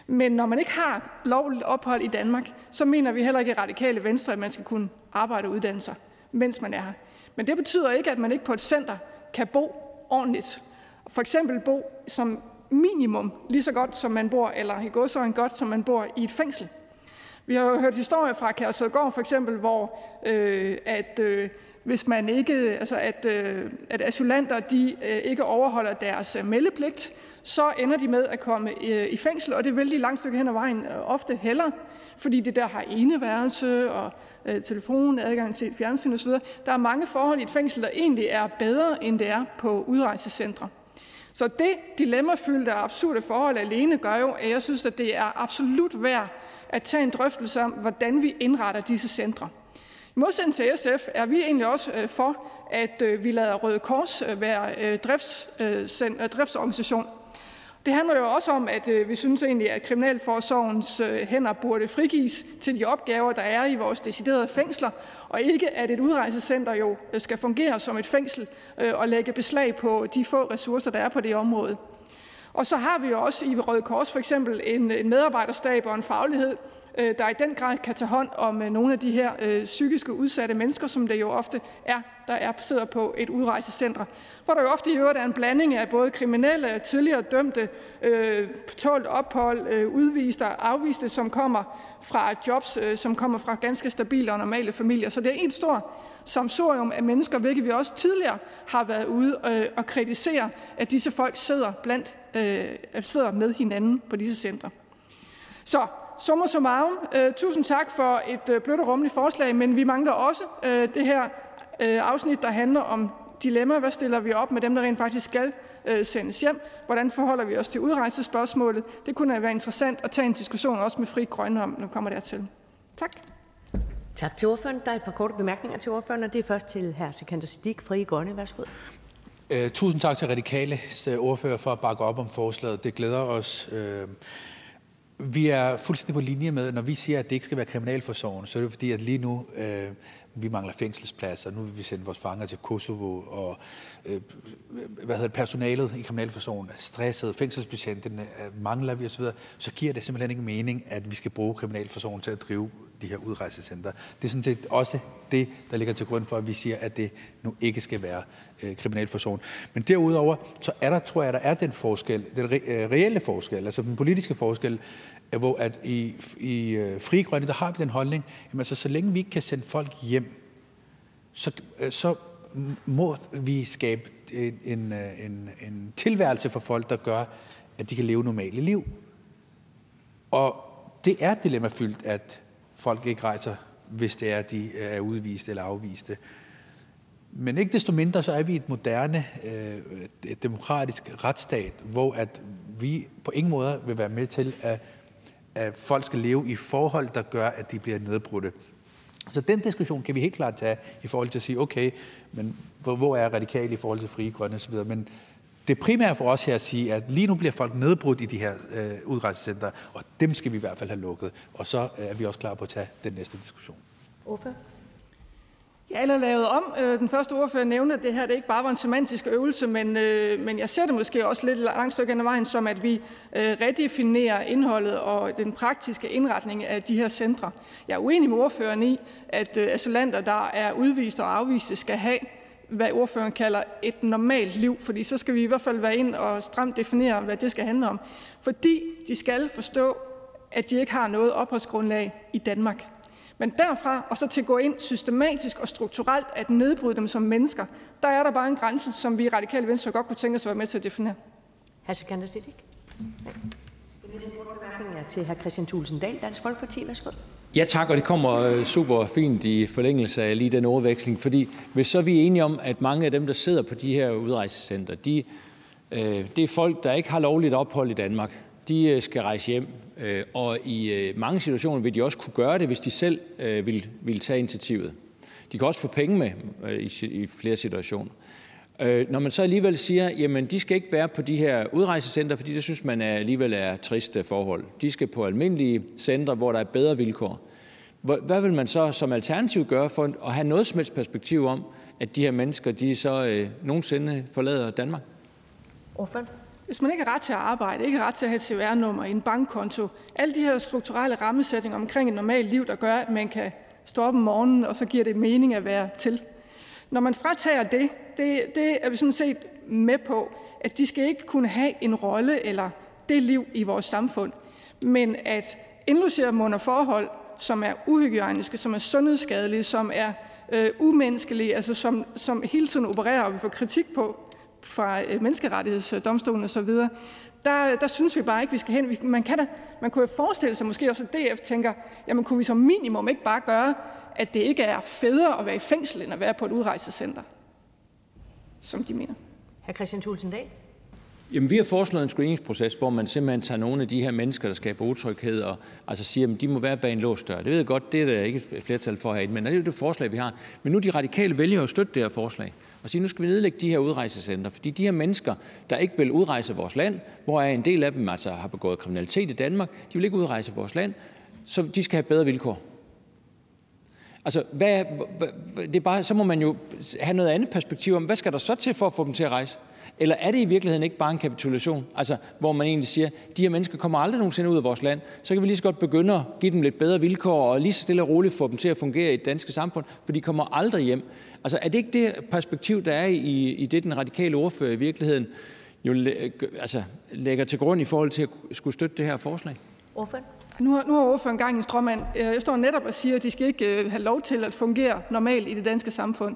Men når man ikke har lovligt ophold i Danmark, så mener vi heller ikke i radikale venstre, at man skal kunne arbejde og uddanne sig, mens man er her. Men det betyder ikke, at man ikke på et center kan bo ordentligt. For eksempel bo som minimum lige så godt, som man bor, eller i godsøjen godt, som man bor i et fængsel. Vi har jo hørt historier fra Kærsødgård for eksempel, hvor øh, at øh, hvis man ikke, altså at, øh, at asylanter de øh, ikke overholder deres øh, meldepligt, så ender de med at komme øh, i fængsel, og det vil de langt stykke hen ad vejen øh, ofte heller, fordi det der har eneværelse og øh, telefon, adgang til et fjernsyn osv. Der er mange forhold i et fængsel, der egentlig er bedre, end det er på udrejsecentre. Så det dilemmafyldte og absurde forhold alene gør jo, at jeg synes, at det er absolut værd at tage en drøftelse om, hvordan vi indretter disse centre. I modsætning til SF er vi egentlig også øh, for, at øh, vi lader Røde Kors øh, være drifts, driftsorganisation. Det handler jo også om, at vi synes egentlig, at Kriminalforsorgens hænder burde frigives til de opgaver, der er i vores deciderede fængsler, og ikke at et udrejsecenter jo skal fungere som et fængsel og lægge beslag på de få ressourcer, der er på det område. Og så har vi jo også i Røde Kors for eksempel en, en medarbejderstab og en faglighed, øh, der i den grad kan tage hånd om øh, nogle af de her øh, psykiske udsatte mennesker, som det jo ofte er, der er sidder på et udrejsecenter, hvor der jo ofte i øvrigt er en blanding af både kriminelle, tidligere dømte, øh, tålt ophold, øh, udviste og afviste, som kommer fra jobs, øh, som kommer fra ganske stabile og normale familier. Så det er en stor samsorium af mennesker, hvilket vi også tidligere har været ude øh, og kritisere, at disse folk sidder blandt øh, sidder med hinanden på disse centre. Så summa summarum, øh, tusind tak for et øh, blødt og rummeligt forslag, men vi mangler også øh, det her øh, afsnit, der handler om dilemma. Hvad stiller vi op med dem, der rent faktisk skal øh, sendes hjem? Hvordan forholder vi os til udrejsespørgsmålet? Det kunne være interessant at tage en diskussion også med Fri Grønne om, når vi kommer dertil. Tak. Tak til ordføreren. Der er et par korte bemærkninger til ordføreren, og det er først til hr. Sikander Siddiq, Frie Grønne. Værsgo. Øh, tusind tak til Radikales øh, ordfører for at bakke op om forslaget. Det glæder os. Øh, vi er fuldstændig på linje med, når vi siger, at det ikke skal være kriminalforsorgen, så er det fordi, at lige nu øh, vi mangler fængselspladser. Nu vil vi sende vores fanger til Kosovo, og øh, hvad hedder det, personalet i kriminalforsorgen er stresset, fængselsbetjentene øh, mangler vi osv., så giver det simpelthen ikke mening, at vi skal bruge kriminalforsorgen til at drive de her udrejsecenter. Det er sådan set også det, der ligger til grund for, at vi siger, at det nu ikke skal være øh, kriminalforsorgen. Men derudover, så er der, tror jeg, der er den forskel, den re- øh, reelle forskel, altså den politiske forskel, øh, hvor at i, i øh, Fri Grønne, der har vi den holdning, jamen altså, så længe vi ikke kan sende folk hjem, så, øh, så må vi skabe en, en, øh, en, en tilværelse for folk, der gør, at de kan leve normale liv. Og det er dilemmafyldt, at folk ikke rejser, hvis det er, at de er udviste eller afviste. Men ikke desto mindre, så er vi et moderne, øh, et demokratisk retsstat, hvor at vi på ingen måde vil være med til, at, at folk skal leve i forhold, der gør, at de bliver nedbrudte. Så den diskussion kan vi helt klart tage i forhold til at sige, okay, men hvor, hvor er radikale i forhold til frie grønne osv., men det primære for os her er at sige, at lige nu bliver folk nedbrudt i de her øh, udrejsecenter, og dem skal vi i hvert fald have lukket. Og så øh, er vi også klar på at tage den næste diskussion. Ordfører? Ja, eller lavet om. Øh, den første ordfører nævnte, at det her det ikke bare var en semantisk øvelse, men, øh, men jeg ser det måske også lidt langt stykke hen ad vejen, som at vi øh, redefinerer indholdet og den praktiske indretning af de her centre. Jeg er uenig med ordføreren i, at øh, asylanter, der er udvist og afviste, skal have hvad ordføreren kalder et normalt liv, fordi så skal vi i hvert fald være ind og stramt definere, hvad det skal handle om. Fordi de skal forstå, at de ikke har noget opholdsgrundlag i Danmark. Men derfra og så til at gå ind systematisk og strukturelt at nedbryde dem som mennesker, der er der bare en grænse, som vi i Radikale Venstre godt kunne tænke os at være med til at definere. Hr. Sikander Siddiq. er til hr. Christian Thulesen Dahl, Dansk Folkeparti. Værsgo. Ja tak, og det kommer øh, super fint i forlængelse af lige den ordveksling, fordi hvis så er vi enige om, at mange af dem, der sidder på de her udrejsecenter, de, øh, det er folk, der ikke har lovligt ophold i Danmark. De øh, skal rejse hjem, øh, og i øh, mange situationer vil de også kunne gøre det, hvis de selv øh, vil, vil tage initiativet. De kan også få penge med øh, i, i flere situationer. Øh, når man så alligevel siger, jamen de skal ikke være på de her udrejsecenter, fordi det synes man er, alligevel er triste forhold. De skal på almindelige centre, hvor der er bedre vilkår. Hvad vil man så som alternativ gøre for at have noget som helst perspektiv om, at de her mennesker de så øh, nogensinde forlader Danmark? Ordføren? Hvis man ikke har ret til at arbejde, ikke har ret til at have et CVR-nummer, en bankkonto, alle de her strukturelle rammesætninger omkring et normalt liv, der gør, at man kan stå op om morgenen, og så giver det mening at være til. Når man fratager det, det, det er vi sådan set med på, at de skal ikke kunne have en rolle eller det liv i vores samfund, men at indlogere dem under forhold, som er uhygiejniske, som er sundhedsskadelige, som er øh, umenneskelige, altså som, som hele tiden opererer, og vi får kritik på fra øh, menneskerettighedsdomstolen osv., der, der synes vi bare ikke, vi skal hen. Man, kan da, man kunne jo forestille sig måske også, at DF tænker, jamen kunne vi som minimum ikke bare gøre, at det ikke er federe at være i fængsel, end at være på et udrejsecenter, som de mener. Hr. Christian Thulsen Dahl. Jamen, vi har foreslået en screeningsproces, hvor man simpelthen tager nogle af de her mennesker, der skaber utryghed, og altså siger, at de må være bag en låst dør. Det ved jeg godt, det er der ikke et flertal for herinde, men det er jo det forslag, vi har. Men nu de radikale vælger at støtte det her forslag og sige, nu skal vi nedlægge de her udrejsecenter, fordi de her mennesker, der ikke vil udrejse vores land, hvor er en del af dem altså har begået kriminalitet i Danmark, de vil ikke udrejse vores land, så de skal have bedre vilkår. Altså, hvad, det er bare, så må man jo have noget andet perspektiv om, hvad skal der så til for at få dem til at rejse? Eller er det i virkeligheden ikke bare en kapitulation, altså, hvor man egentlig siger, de her mennesker kommer aldrig nogensinde ud af vores land, så kan vi lige så godt begynde at give dem lidt bedre vilkår, og lige så stille og roligt få dem til at fungere i det danske samfund, for de kommer aldrig hjem. Altså, er det ikke det perspektiv, der er i, i det, den radikale ordfører i virkeligheden jo altså, lægger til grund i forhold til at skulle støtte det her forslag? Ordfører? Nu har, nu har ordføreren gang i strømmand. Jeg står netop og siger, at de skal ikke øh, have lov til at fungere normalt i det danske samfund.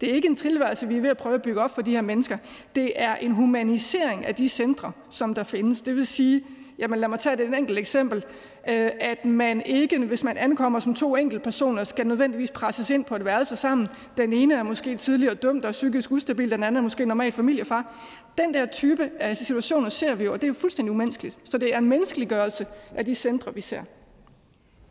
Det er ikke en tilværelse, vi er ved at prøve at bygge op for de her mennesker. Det er en humanisering af de centre, som der findes. Det vil sige, jamen lad mig tage det et enkelt eksempel, øh, at man ikke, hvis man ankommer som to enkelte personer, skal nødvendigvis presses ind på et værelse sammen. Den ene er måske tidligere dømt og psykisk ustabil, den anden er måske normal familiefar. Den der type af situationer ser vi jo, og det er jo fuldstændig umenneskeligt. Så det er en menneskeliggørelse af de centre, vi ser.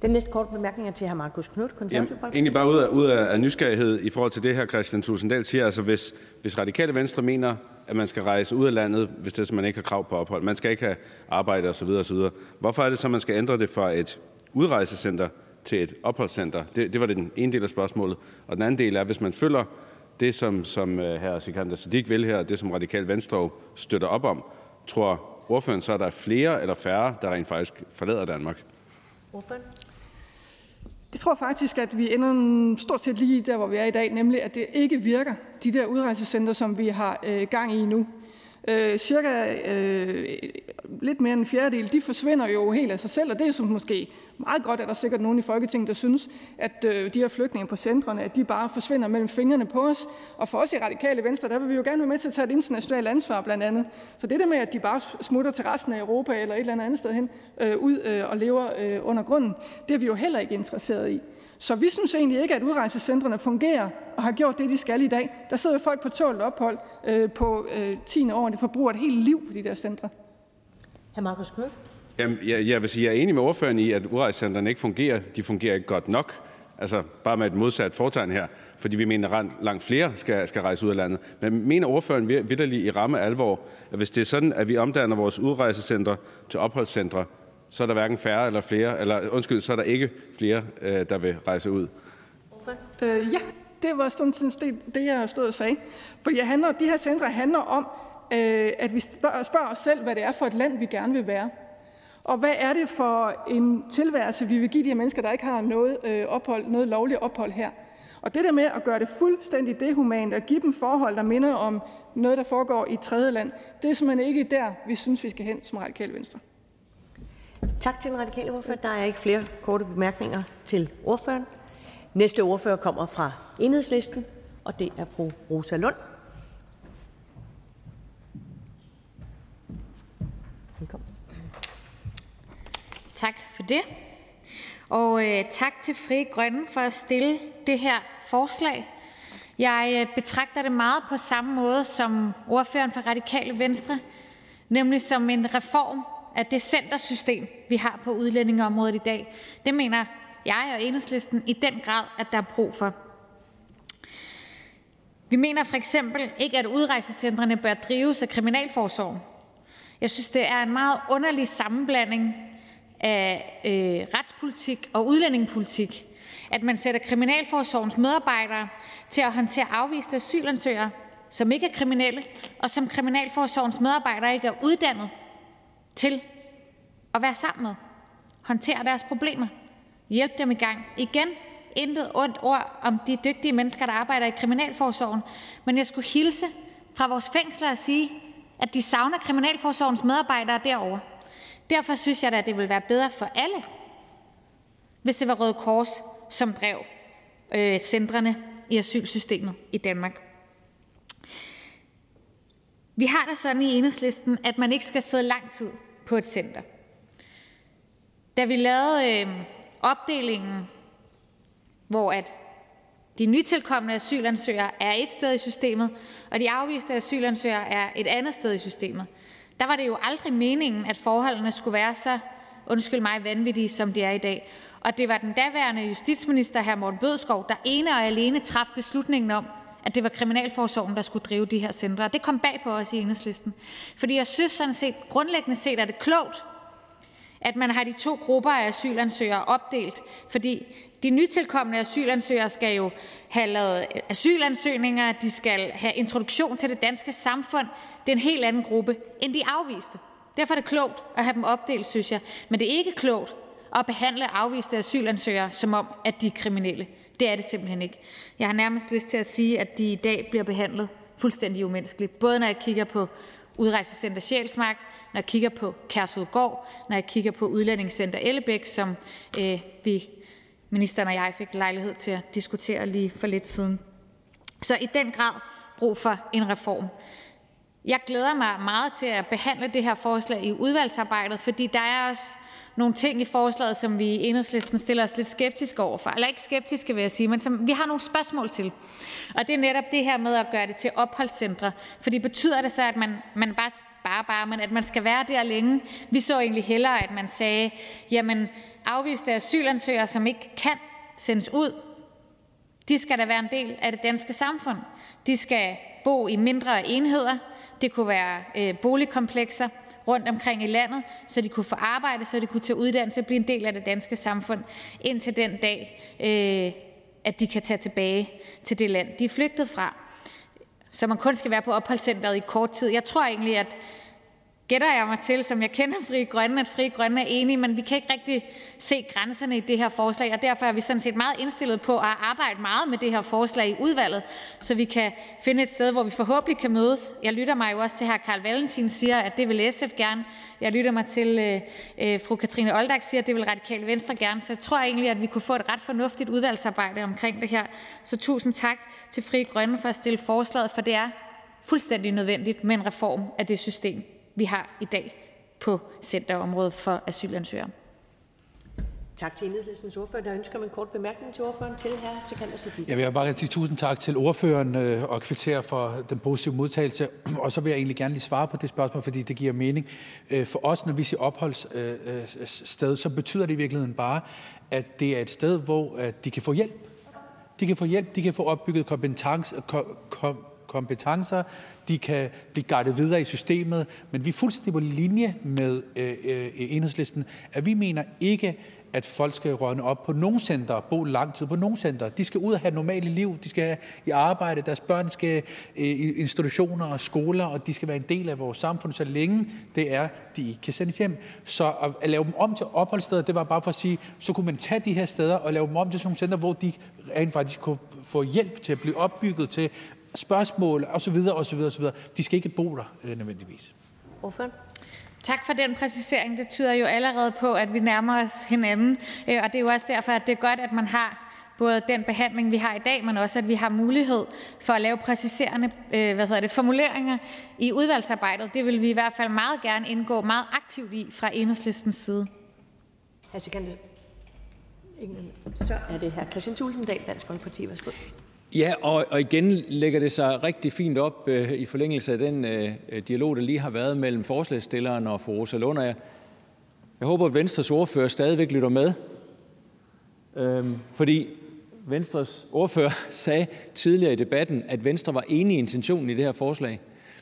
Den næste korte bemærkning er til hr. Marcus Knudt, konservativ Jamen, egentlig bare ud af, ud af nysgerrighed i forhold til det her, Christian Tulsendal siger. Altså, hvis, hvis radikale venstre mener, at man skal rejse ud af landet, hvis det er, man ikke har krav på ophold, man skal ikke have arbejde osv. osv. Hvorfor er det så, man skal ændre det fra et udrejsecenter til et opholdscenter? Det, det var det den ene del af spørgsmålet. Og den anden del er, hvis man følger det, som, som uh, hr. Sikander Siddiq vil her, det som radikale venstre støtter op om, tror ordføreren så, at der er flere eller færre, der rent faktisk forlader Danmark? Ordføreren? Jeg tror faktisk, at vi ender stort set lige der, hvor vi er i dag, nemlig at det ikke virker, de der udrejsecenter, som vi har øh, gang i nu. Øh, cirka øh, lidt mere end en fjerdedel, de forsvinder jo helt af sig selv, og det er som måske meget godt, at der er sikkert nogen i Folketinget, der synes, at øh, de her flygtninge på centrene, at de bare forsvinder mellem fingrene på os. Og for os i Radikale Venstre, der vil vi jo gerne være med til at tage et internationalt ansvar blandt andet. Så det der med, at de bare smutter til resten af Europa eller et eller andet sted hen øh, ud øh, og lever øh, under grunden, det er vi jo heller ikke interesseret i. Så vi synes egentlig ikke, at udrejsecentrene fungerer og har gjort det, de skal i dag. Der sidder jo folk på tålt ophold øh, på øh, 10. år, det forbruger et helt liv på de der centre. Hr. Marcus Knudt? Jamen, jeg, jeg vil sige, jeg er enig med ordføreren i, at udrejsecentrene ikke fungerer. De fungerer ikke godt nok. Altså bare med et modsat fortegn her, fordi vi mener, at langt flere skal, skal rejse ud af landet. Men mener ordføreren vidderlig i ramme alvor, at hvis det er sådan, at vi omdanner vores udrejsecentre til opholdscentre, så er der hverken færre eller flere, eller undskyld, så er der ikke flere, øh, der vil rejse ud? Øh, ja, det var sådan set det, jeg har stået og sagde. For jeg handler, de her centre handler om, øh, at vi spørger, spørger os selv, hvad det er for et land, vi gerne vil være. Og hvad er det for en tilværelse, vi vil give de her mennesker, der ikke har noget, øh, ophold, noget lovligt ophold her? Og det der med at gøre det fuldstændig dehumant og give dem forhold, der minder om noget, der foregår i et tredje land, det er simpelthen ikke der, vi synes, vi skal hen som radikale venstre. Tak til den radikale ordfører. Der er ikke flere korte bemærkninger til ordføreren. Næste ordfører kommer fra enhedslisten, og det er fru Rosa Lund. Velkommen. Tak for det. Og øh, tak til Fri Grønne for at stille det her forslag. Jeg øh, betragter det meget på samme måde som ordføreren for Radikale Venstre, nemlig som en reform at det centersystem, vi har på udlændingeområdet i dag. Det mener jeg og enhedslisten i den grad, at der er brug for. Vi mener for eksempel ikke, at udrejsecentrene bør drives af Kriminalforsorgen. Jeg synes, det er en meget underlig sammenblanding af øh, retspolitik og udlændingepolitik, at man sætter Kriminalforsorgens medarbejdere til at håndtere afviste asylansøgere, som ikke er kriminelle, og som Kriminalforsorgens medarbejdere ikke er uddannet til at være sammen med, håndtere deres problemer, hjælpe dem i gang. Igen, intet ondt ord om de dygtige mennesker, der arbejder i Kriminalforsorgen, men jeg skulle hilse fra vores fængsler og sige, at de savner Kriminalforsorgens medarbejdere derovre. Derfor synes jeg da, at det ville være bedre for alle, hvis det var Røde Kors, som drev øh, centrene i asylsystemet i Danmark. Vi har da sådan i enhedslisten, at man ikke skal sidde lang tid på et center. Da vi lavede øh, opdelingen, hvor at de nytilkommende asylansøgere er et sted i systemet, og de afviste asylansøgere er et andet sted i systemet, der var det jo aldrig meningen, at forholdene skulle være så, undskyld mig, vanvittige, som de er i dag. Og det var den daværende justitsminister, hr. Morten Bødskov, der ene og alene traf beslutningen om, at det var Kriminalforsorgen, der skulle drive de her centre. Det kom bag på os i Enhedslisten. Fordi jeg synes sådan set, grundlæggende set er det klogt, at man har de to grupper af asylansøgere opdelt, fordi de nytilkommende asylansøgere skal jo have lavet asylansøgninger, de skal have introduktion til det danske samfund. Det er en helt anden gruppe end de afviste. Derfor er det klogt at have dem opdelt, synes jeg. Men det er ikke klogt at behandle afviste asylansøgere, som om at de er kriminelle. Det er det simpelthen ikke. Jeg har nærmest lyst til at sige, at de i dag bliver behandlet fuldstændig umenneskeligt. Både når jeg kigger på Udrejsecenter Sjælsmark, når jeg kigger på Kærshovedgård, når jeg kigger på Udlændingscenter Ellebæk, som øh, vi, ministeren og jeg, fik lejlighed til at diskutere lige for lidt siden. Så i den grad brug for en reform. Jeg glæder mig meget til at behandle det her forslag i udvalgsarbejdet, fordi der er også nogle ting i forslaget, som vi i Enhedslisten stiller os lidt skeptiske overfor. Eller ikke skeptiske, vil jeg sige, men som vi har nogle spørgsmål til. Og det er netop det her med at gøre det til opholdscentre. Fordi betyder det så, at man, man bare bare, bare, men at man skal være der længe. Vi så egentlig hellere, at man sagde, jamen Afviste asylansøgere, som ikke kan sendes ud, de skal da være en del af det danske samfund. De skal bo i mindre enheder. Det kunne være øh, boligkomplekser rundt omkring i landet, så de kunne få arbejde, så de kunne tage uddannelse og blive en del af det danske samfund indtil den dag, øh, at de kan tage tilbage til det land, de er flygtet fra. Så man kun skal være på opholdscenteret i kort tid. Jeg tror egentlig, at gætter jeg mig til, som jeg kender Frie Grønne, at Frie Grønne er enige, men vi kan ikke rigtig se grænserne i det her forslag, og derfor er vi sådan set meget indstillet på at arbejde meget med det her forslag i udvalget, så vi kan finde et sted, hvor vi forhåbentlig kan mødes. Jeg lytter mig jo også til, at hr. Carl Valentin siger, at det vil SF gerne. Jeg lytter mig til, at øh, fru Katrine Oldag siger, at det vil Radikale Venstre gerne. Så jeg tror egentlig, at vi kunne få et ret fornuftigt udvalgsarbejde omkring det her. Så tusind tak til Frie Grønne for at stille forslaget, for det er fuldstændig nødvendigt med en reform af det system vi har i dag på centerområdet for asylansøgere. Tak til Enhedslistens ordfører. Der ønsker en kort bemærkning til ordføreren til hr. Sikander Siddiq. Jeg vil bare sige tusind tak til ordføreren øh, og kvittere for den positive modtagelse. Og så vil jeg egentlig gerne lige svare på det spørgsmål, fordi det giver mening. Øh, for os, når vi siger opholdssted, så betyder det i virkeligheden bare, at det er et sted, hvor de kan få hjælp. De kan få hjælp, de kan få opbygget kompetence, kom, kompetencer, de kan blive guidet videre i systemet. Men vi er fuldstændig på linje med øh, øh, enhedslisten, at vi mener ikke, at folk skal rønne op på nogen center, bo lang tid på nogen center. De skal ud og have normale liv, de skal i arbejde, deres børn skal øh, i institutioner og skoler, og de skal være en del af vores samfund, så længe det er, de ikke kan sendes hjem. Så at lave dem om til opholdssteder, det var bare for at sige, så kunne man tage de her steder og lave dem om til sådan nogle center, hvor de rent faktisk kunne få hjælp til at blive opbygget til spørgsmål osv. osv. osv. De skal ikke bo der øh, nødvendigvis. Ordføren? Tak for den præcisering. Det tyder jo allerede på, at vi nærmer os hinanden. Øh, og det er jo også derfor, at det er godt, at man har både den behandling, vi har i dag, men også at vi har mulighed for at lave præciserende øh, hvad hedder det, formuleringer i udvalgsarbejdet. Det vil vi i hvert fald meget gerne indgå meget aktivt i fra enhedslistens side. Så er det her Christian Tulsendal, Dansk Folkeparti. Værsgo. Ja, og, og igen lægger det sig rigtig fint op øh, i forlængelse af den øh, dialog, der lige har været mellem forslagsstilleren og fru Rosa Lund. Jeg, jeg håber, at Venstres ordfører stadigvæk lytter med. Øhm, fordi Venstres ordfører sagde tidligere i debatten, at Venstre var enig i intentionen i det her forslag.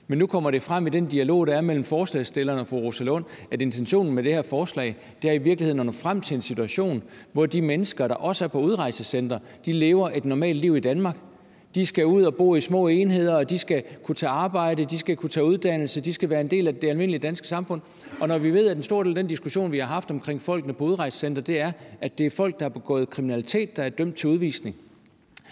Men nu kommer det frem i den dialog, der er mellem forslagsstillerne og fru Rosa Lund, at intentionen med det her forslag, det er i virkeligheden at nå frem til en situation, hvor de mennesker, der også er på udrejsecenter, de lever et normalt liv i Danmark. De skal ud og bo i små enheder, og de skal kunne tage arbejde, de skal kunne tage uddannelse, de skal være en del af det almindelige danske samfund. Og når vi ved, at en stor del af den diskussion, vi har haft omkring folkene på udrejsecenter, det er, at det er folk, der har begået kriminalitet, der er dømt til udvisning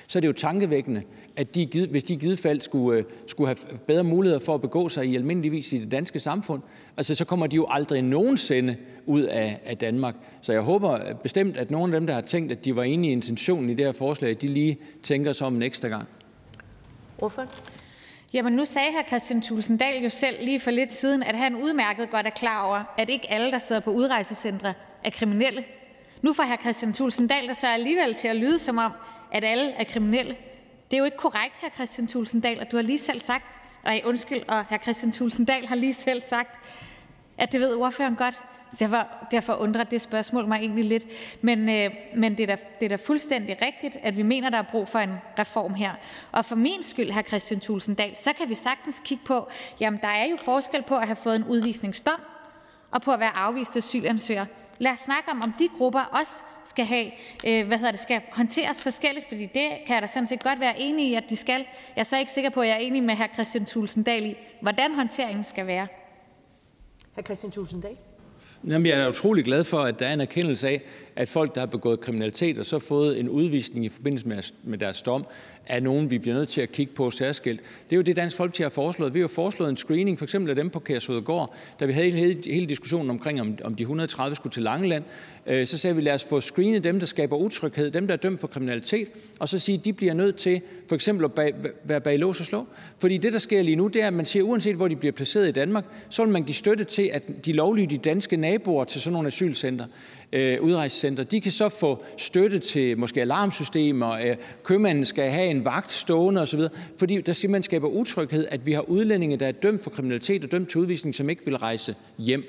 så er det jo tankevækkende, at de, hvis de i givet fald skulle, øh, skulle have bedre muligheder for at begå sig i almindelig vis i det danske samfund, altså så kommer de jo aldrig nogensinde ud af, af Danmark. Så jeg håber bestemt, at nogle af dem, der har tænkt, at de var enige i intentionen i det her forslag, de lige tænker sig om en ekstra gang. Hvorfor? Jamen nu sagde hr. Christian Tulsendal jo selv lige for lidt siden, at han udmærket godt er klar over, at ikke alle, der sidder på udrejsecentre, er kriminelle. Nu får hr. Christian Tulsendal det så alligevel til at lyde som om, at alle er kriminelle. Det er jo ikke korrekt, hr. Christian Tulsendal, og du har lige selv sagt, og undskyld, og hr. Christian Tulsendal har lige selv sagt, at det ved ordføreren godt. Derfor, derfor undrer det spørgsmål mig egentlig lidt. Men, øh, men det, er da, det er da fuldstændig rigtigt, at vi mener, der er brug for en reform her. Og for min skyld, hr. Christian Tulsendal, så kan vi sagtens kigge på, jamen der er jo forskel på at have fået en udvisningsdom, og på at være afvist asylansøger. Lad os snakke om, om de grupper også skal have, øh, hvad hedder det, skal håndteres forskelligt, fordi det kan jeg da sådan set godt være enig i, at de skal. Jeg er så ikke sikker på, at jeg er enig med hr. Christian Tulsendal i, hvordan håndteringen skal være. Hr. Christian Tulsendal? Jamen, jeg er utrolig glad for, at der er en erkendelse af, at folk, der har begået kriminalitet og så fået en udvisning i forbindelse med, med deres dom, er nogen, vi bliver nødt til at kigge på særskilt. Det er jo det, Dansk Folkeparti har foreslået. Vi har jo foreslået en screening, for eksempel af dem på Kærshovedgård, da vi havde hele, hele diskussionen omkring, om, om de 130 skulle til Langeland. Øh, så sagde vi, lad os få screenet dem, der skaber utryghed, dem, der er dømt for kriminalitet, og så sige, at de bliver nødt til for eksempel at bag, være bag lås og slå. Fordi det, der sker lige nu, det er, at man siger, uanset hvor de bliver placeret i Danmark, så vil man give støtte til, at de lovlydige danske naboer til sådan nogle asylcenter, udrejsecenter, de kan så få støtte til måske alarmsystemer, øh, købmanden skal have en vagt stående osv., fordi der simpelthen skaber utryghed, at vi har udlændinge, der er dømt for kriminalitet og dømt til udvisning, som ikke vil rejse hjem.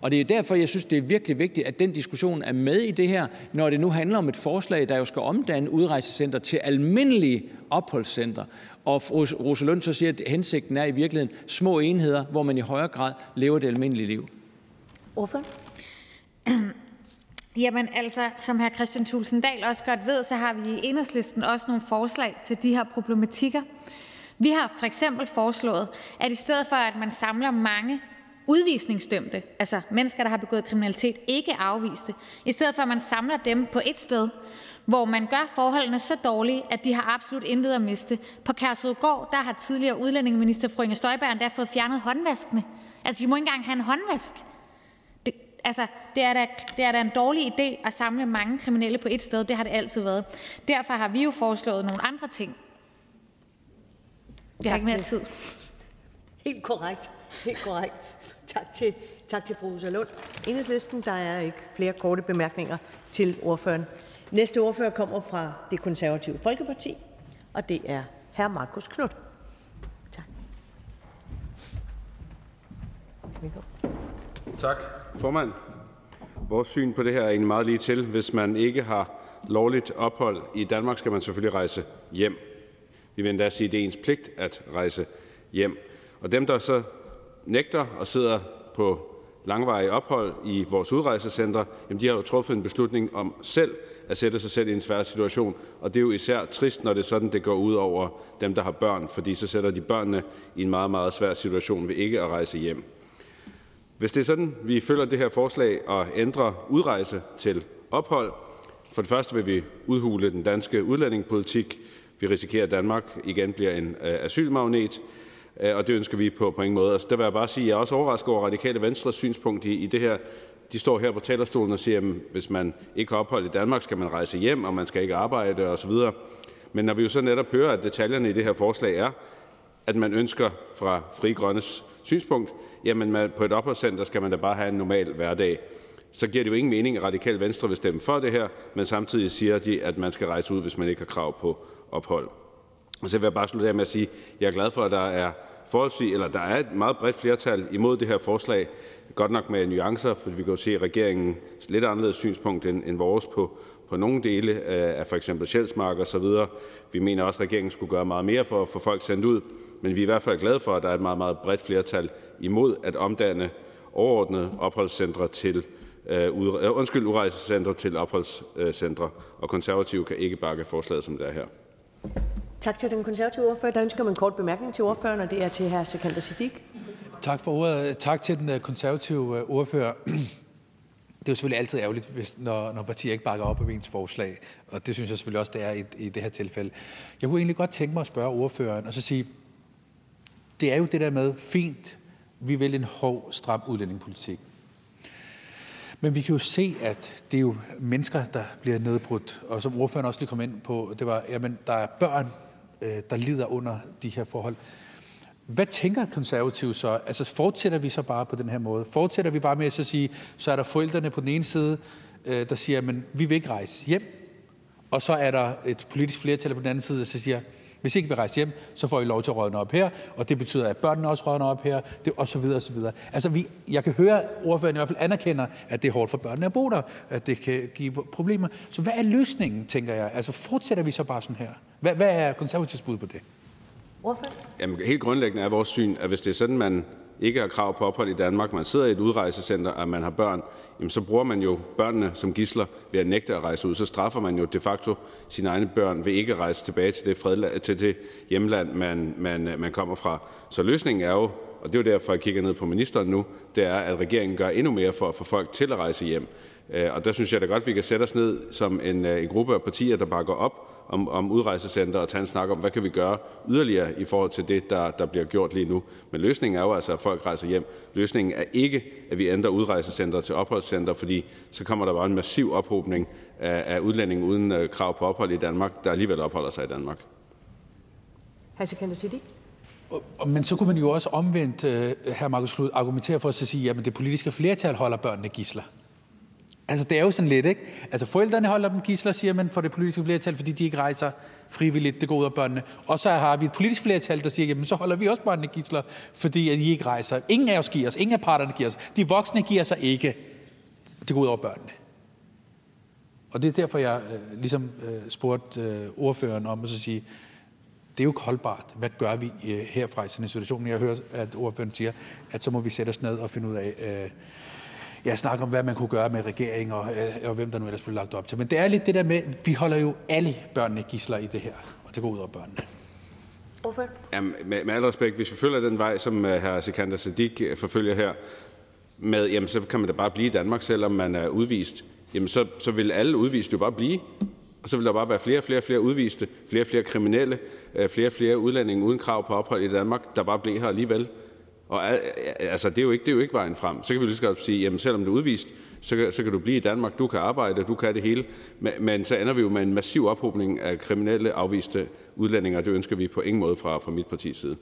Og det er derfor, jeg synes, det er virkelig vigtigt, at den diskussion er med i det her, når det nu handler om et forslag, der jo skal omdanne udrejsecenter til almindelige opholdscenter. Og Rosa Lund så siger, at hensigten er i virkeligheden små enheder, hvor man i højere grad lever det almindelige liv. Hvorfor? Jamen altså, som hr. Christian Tulsendal også godt ved, så har vi i enhedslisten også nogle forslag til de her problematikker. Vi har for eksempel foreslået, at i stedet for at man samler mange udvisningsdømte, altså mennesker, der har begået kriminalitet, ikke afviste, i stedet for at man samler dem på et sted, hvor man gør forholdene så dårlige, at de har absolut intet at miste. På Kærshovedgård der har tidligere udlændingeminister fru Inger Støjberg endda fået fjernet håndvaskene. Altså, de må ikke engang have en håndvask. Det, altså, det er, da, det er da en dårlig idé at samle mange kriminelle på et sted. Det har det altid været. Derfor har vi jo foreslået nogle andre ting. Jeg har ikke mere tid. Helt korrekt. Helt korrekt. Tak til, tak til fru Rosa Lund. Enhedslisten, der er ikke flere korte bemærkninger til ordføreren. Næste ordfører kommer fra det konservative Folkeparti, og det er hr. Markus Knudt. Tak. Tak, formand. Vores syn på det her er egentlig meget lige til. Hvis man ikke har lovligt ophold i Danmark, skal man selvfølgelig rejse hjem. Vi vil endda sige, at det er ens pligt at rejse hjem. Og dem, der så nægter og sidder på langvarige ophold i vores udrejsecenter, jamen de har jo truffet en beslutning om selv at sætte sig selv i en svær situation. Og det er jo især trist, når det er sådan, det går ud over dem, der har børn, fordi så sætter de børnene i en meget, meget svær situation ved ikke at rejse hjem. Hvis det er sådan, vi følger det her forslag og ændrer udrejse til ophold, for det første vil vi udhule den danske udlændingepolitik. Vi risikerer, at Danmark igen bliver en øh, asylmagnet, øh, og det ønsker vi på på ingen måde. Altså, der vil jeg bare sige, at jeg er også overrasket over radikale venstres synspunkt i, i det her. De står her på talerstolen og siger, at hvis man ikke har ophold i Danmark, skal man rejse hjem, og man skal ikke arbejde osv. Men når vi jo så netop hører, at detaljerne i det her forslag er, at man ønsker fra Fri Grønnes synspunkt, jamen man, på et opholdscenter skal man da bare have en normal hverdag. Så giver det jo ingen mening, at radikale venstre vil stemme for det her, men samtidig siger de, at man skal rejse ud, hvis man ikke har krav på ophold. Og så vil jeg bare slutte af med at sige, at jeg er glad for, at der er forholdsvis, eller der er et meget bredt flertal imod det her forslag. Godt nok med nuancer, for vi kan jo se regeringens lidt anderledes synspunkt end, end vores på, på nogle dele af for eksempel Sjælsmark og så videre. Vi mener også, at regeringen skulle gøre meget mere for at få folk sendt ud, men vi er i hvert fald glade for, at der er et meget, meget bredt flertal imod at omdanne overordnede opholdscentre til øh, undskyld, udrejsecentre til opholdscentre, og konservative kan ikke bakke forslaget, som det er her. Tak til den konservative ordfører. Der ønsker man en kort bemærkning til ordføreren, og det er til hr. Sikander Siddiq. Tak for ordet. Tak til den øh, konservative øh, ordfører. Det er jo selvfølgelig altid ærgerligt, hvis, når, når partier ikke bakker op om ens forslag, og det synes jeg selvfølgelig også, det er i, i det her tilfælde. Jeg kunne egentlig godt tænke mig at spørge ordføreren, og så sige, det er jo det der med, fint, vi vil en hård, stram udlændingepolitik. Men vi kan jo se, at det er jo mennesker, der bliver nedbrudt. Og som ordføreren også lige kom ind på, det var, jamen, der er børn, øh, der lider under de her forhold. Hvad tænker konservative så? Altså fortsætter vi så bare på den her måde? Fortsætter vi bare med at så sige, så er der forældrene på den ene side, øh, der siger, men vi vil ikke rejse hjem. Og så er der et politisk flertal på den anden side, der siger, hvis ikke vi rejser hjem, så får I lov til at rådne op her, og det betyder, at børnene også rådner op her, det, og så videre, og så videre. Altså, vi, jeg kan høre, at ordføreren i hvert fald anerkender, at det er hårdt for børnene at bo der, at det kan give problemer. Så hvad er løsningen, tænker jeg? Altså, fortsætter vi så bare sådan her? Hvad, hvad er konservativt bud på det? Ordfører? Jamen, helt grundlæggende er vores syn, at hvis det er sådan, man ikke har krav på ophold i Danmark, man sidder i et udrejsecenter, og man har børn, jamen så bruger man jo børnene som gisler ved at nægte at rejse ud. Så straffer man jo de facto sine egne børn ved ikke at rejse tilbage til det, fredland, til det hjemland, man, man, øh, man kommer fra. Så løsningen er jo, og det er jo derfor, jeg kigger ned på ministeren nu, det er, at regeringen gør endnu mere for at få folk til at rejse hjem. Øh, og der synes jeg da godt, vi kan sætte os ned som en, øh, en gruppe af partier, der bakker op om, om udrejsecenter og tage en snak om, hvad kan vi gøre yderligere i forhold til det, der, der bliver gjort lige nu. Men løsningen er jo altså, at folk rejser hjem. Løsningen er ikke, at vi ændrer udrejsecenter til opholdscenter, fordi så kommer der bare en massiv ophobning af, af udlændinge uden uh, krav på ophold i Danmark, der alligevel opholder sig i Danmark. Men så kunne man jo også omvendt, her Markus Knud, argumentere for at sige, at det politiske flertal holder børnene gisler. Altså, det er jo sådan lidt, ikke? Altså, forældrene holder dem gisler, siger man, for det politiske flertal, fordi de ikke rejser frivilligt, det går ud af børnene. Og så har vi et politisk flertal, der siger, jamen, så holder vi også børnene gisler, fordi at I ikke rejser. Ingen af os giver os, ingen af parterne giver os. De voksne giver sig ikke. Det går ud over børnene. Og det er derfor, jeg øh, ligesom øh, spurgte øh, ordføreren om at så sige, det er jo ikke holdbart. Hvad gør vi øh, herfra i sådan en situation? Jeg hører, at ordføreren siger, at så må vi sætte os ned og finde ud af, øh, ja, snakke om, hvad man kunne gøre med regeringen og, øh, og hvem der nu ellers blev lagt op til. Men det er lidt det der med, vi holder jo alle børnene gisler i det her, og det går ud over børnene. Jamen, med, med al respekt, hvis vi følger den vej, som uh, hr. Sikander Siddiq uh, forfølger her, med, jamen, så kan man da bare blive i Danmark, selvom man er udvist. Jamen, så, så vil alle udviste jo bare blive. Og så vil der bare være flere og flere, flere udviste, flere og flere kriminelle, flere og flere udlændinge uden krav på ophold i Danmark, der bare bliver her alligevel. Og altså, det, er jo ikke, det er jo ikke vejen frem. Så kan vi lige så godt sige, jamen selvom du er udvist, så, så kan du blive i Danmark, du kan arbejde, du kan det hele. Men, men så ender vi jo med en massiv ophobning af kriminelle afviste udlændinge, og det ønsker vi på ingen måde fra, fra mit partis side.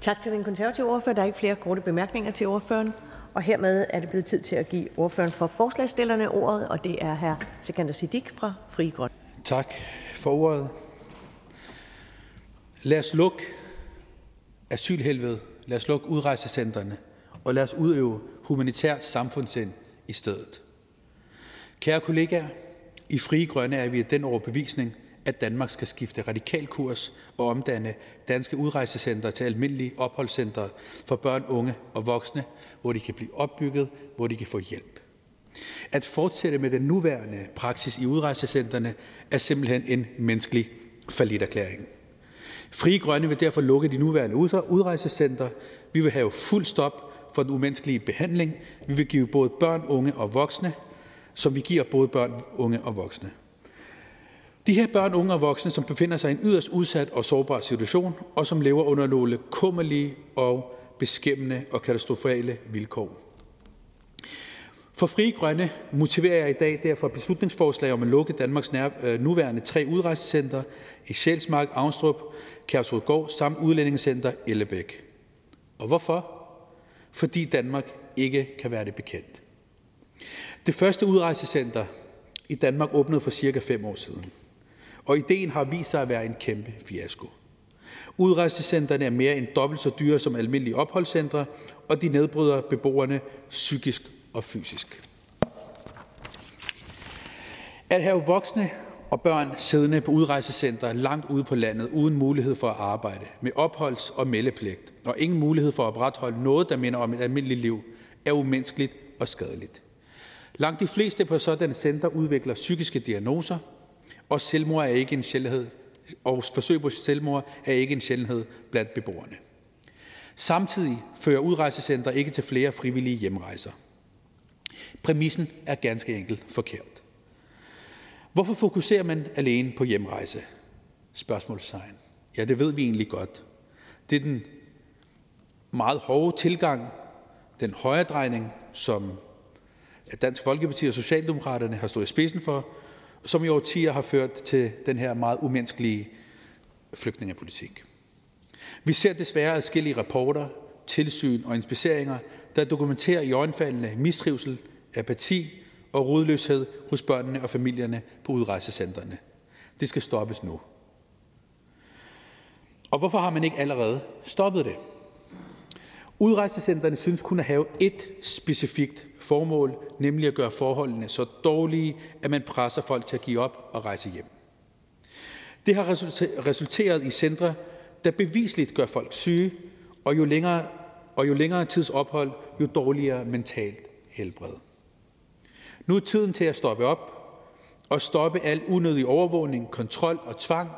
Tak til den konservative ordfører. Der er ikke flere korte bemærkninger til ordføreren. Og hermed er det blevet tid til at give ordføreren for forslagsstillerne ordet, og det er hr. Sikander Siddiq fra Fri Grøn. Tak for ordet. Lad os lukke asylhelvede, lad os lukke udrejsecentrene, og lad os udøve humanitært samfundssind i stedet. Kære kollegaer, i Frie Grønne er vi af den overbevisning, at Danmark skal skifte radikal kurs og omdanne danske udrejsecentre til almindelige opholdscentre for børn, unge og voksne, hvor de kan blive opbygget, hvor de kan få hjælp. At fortsætte med den nuværende praksis i udrejsecentrene er simpelthen en menneskelig erklæring. Frie Grønne vil derfor lukke de nuværende udrejsecenter. Vi vil have fuld stop for den umenneskelige behandling. Vi vil give både børn, unge og voksne, som vi giver både børn, unge og voksne. De her børn, unge og voksne, som befinder sig i en yderst udsat og sårbar situation, og som lever under nogle kummerlige og beskæmmende og katastrofale vilkår. For Frie Grønne motiverer jeg i dag derfor beslutningsforslag om at lukke Danmarks nær, øh, nuværende tre udrejsecenter i Sjælsmark, Avnstrup, Kærshovedgård samt udlændingecenter Ellebæk. Og hvorfor? Fordi Danmark ikke kan være det bekendt. Det første udrejsecenter i Danmark åbnede for cirka 5 år siden, og ideen har vist sig at være en kæmpe fiasko. Udrejsecenterne er mere end dobbelt så dyre som almindelige opholdscentre, og de nedbryder beboerne psykisk og fysisk. At have voksne og børn siddende på udrejsecenter langt ude på landet uden mulighed for at arbejde, med opholds- og meldepligt, og ingen mulighed for at opretholde noget, der minder om et almindeligt liv, er umenneskeligt og skadeligt. Langt de fleste på sådanne center udvikler psykiske diagnoser, og selvmord er ikke en sjældenhed, og forsøg på selvmord er ikke en sjældenhed blandt beboerne. Samtidig fører udrejsecenter ikke til flere frivillige hjemrejser. Præmissen er ganske enkelt forkert. Hvorfor fokuserer man alene på hjemrejse? Spørgsmålstegn. Ja, det ved vi egentlig godt. Det er den meget hårde tilgang, den højredrejning, som Dansk Folkeparti og Socialdemokraterne har stået i spidsen for, som i årtier har ført til den her meget umenneskelige flygtningepolitik. Vi ser desværre adskillige rapporter, tilsyn og inspiceringer, der dokumenterer i øjenfaldende mistrivsel, apati og rodløshed hos børnene og familierne på udrejsecentrene. Det skal stoppes nu. Og hvorfor har man ikke allerede stoppet det? Udrejsecentrene synes kun at have et specifikt formål, nemlig at gøre forholdene så dårlige, at man presser folk til at give op og rejse hjem. Det har resulteret i centre, der bevisligt gør folk syge, og jo længere, og jo længere tids ophold, jo dårligere mentalt helbred. Nu er tiden til at stoppe op og stoppe al unødig overvågning, kontrol og tvang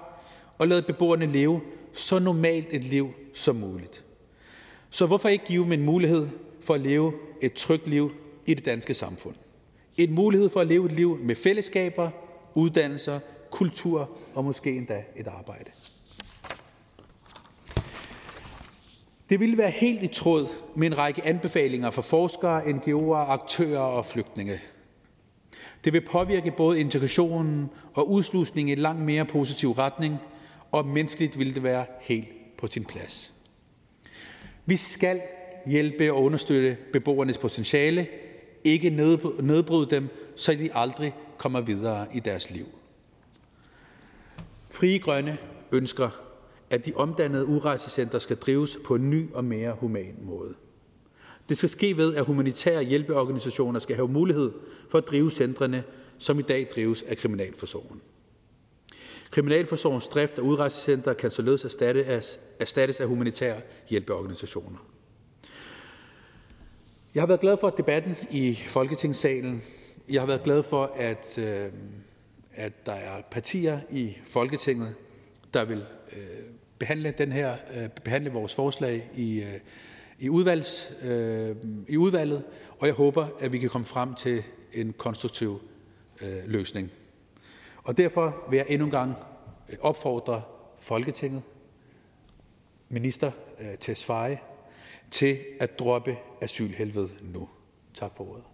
og lade beboerne leve så normalt et liv som muligt. Så hvorfor ikke give dem en mulighed for at leve et trygt liv i det danske samfund? En mulighed for at leve et liv med fællesskaber, uddannelser, kultur og måske endda et arbejde. Det ville være helt i tråd med en række anbefalinger fra forskere, NGO'er, aktører og flygtninge. Det vil påvirke både integrationen og udslusningen i en langt mere positiv retning, og menneskeligt vil det være helt på sin plads. Vi skal hjælpe og understøtte beboernes potentiale, ikke nedbryde dem, så de aldrig kommer videre i deres liv. Frie Grønne ønsker, at de omdannede udrejsecentre skal drives på en ny og mere human måde. Det skal ske ved, at humanitære hjælpeorganisationer skal have mulighed for at drive centrene, som i dag drives af Kriminalforsorgen. Kriminalforsorgens drift af udrejsecenter kan således erstattes af humanitære hjælpeorganisationer. Jeg har været glad for debatten i Folketingssalen. Jeg har været glad for, at, øh, at der er partier i Folketinget, der vil øh, behandle, den her, øh, behandle vores forslag i, øh, i, udvalgs, øh, i udvalget, og jeg håber, at vi kan komme frem til en konstruktiv løsning. Og derfor vil jeg endnu en gang opfordre Folketinget, minister Tesfaye, til at droppe asylhelvede nu. Tak for ordet.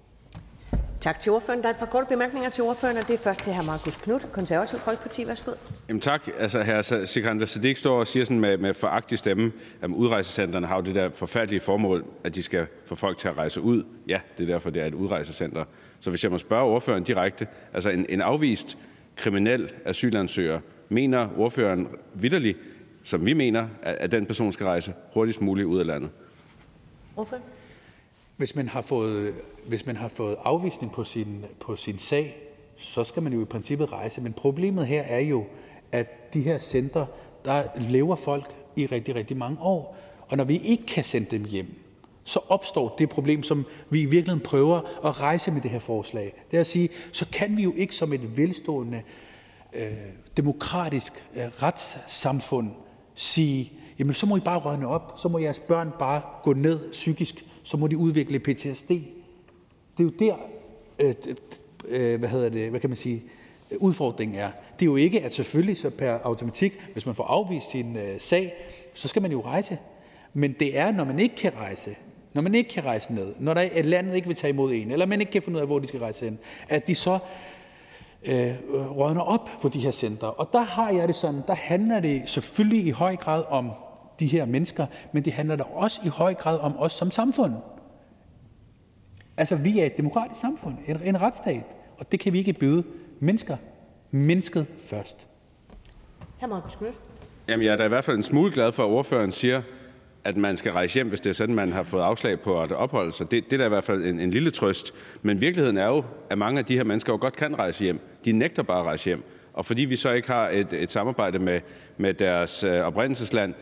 Tak til ordføreren. Der er et par korte bemærkninger til ordføreren, og det er først til hr. Markus Knudt, Konservativ Folkeparti. Værsgo. Jamen tak. Altså, her Sikander Siddiq står og siger sådan med, med foragtig stemme, at udrejsecenterne har jo det der forfærdelige formål, at de skal få folk til at rejse ud. Ja, det er derfor, det er et udrejsecenter. Så hvis jeg må spørge ordføreren direkte, altså en, en afvist kriminel asylansøger, mener ordføreren vidderligt, som vi mener, at, at den person skal rejse hurtigst muligt ud af landet? Ordføreren? Hvis man har fået, hvis man har fået afvisning på sin, på sin sag, så skal man jo i princippet rejse. Men problemet her er jo, at de her centre, der lever folk i rigtig, rigtig mange år. Og når vi ikke kan sende dem hjem, så opstår det problem, som vi i virkeligheden prøver at rejse med det her forslag. Det er at sige, så kan vi jo ikke som et velstående, øh, demokratisk øh, retssamfund sige, jamen så må I bare rønne op, så må jeres børn bare gå ned psykisk, så må de udvikle PTSD. Det er jo der, øh, øh, hvad hedder det, hvad kan man sige, øh, udfordringen er. Det er jo ikke, at selvfølgelig så per automatik, hvis man får afvist sin øh, sag, så skal man jo rejse. Men det er, når man ikke kan rejse, når man ikke kan rejse ned, når der et landet ikke vil tage imod en, eller man ikke kan finde ud af, hvor de skal rejse hen, at de så øh, rådner op på de her centre. Og der har jeg det sådan, der handler det selvfølgelig i høj grad om de her mennesker, men det handler da også i høj grad om os som samfund. Altså, vi er et demokratisk samfund, en, en retsstat, og det kan vi ikke byde mennesker. Mennesket først. Hr. Markus Knudt. Jamen, jeg er da i hvert fald en smule glad for, at ordføreren siger, at man skal rejse hjem, hvis det er sådan, man har fået afslag på at opholde sig. Det, det er da i hvert fald en, en lille trøst. Men virkeligheden er jo, at mange af de her mennesker jo godt kan rejse hjem. De nægter bare at rejse hjem. Og fordi vi så ikke har et, et samarbejde med, med deres øh, oprindelsesland,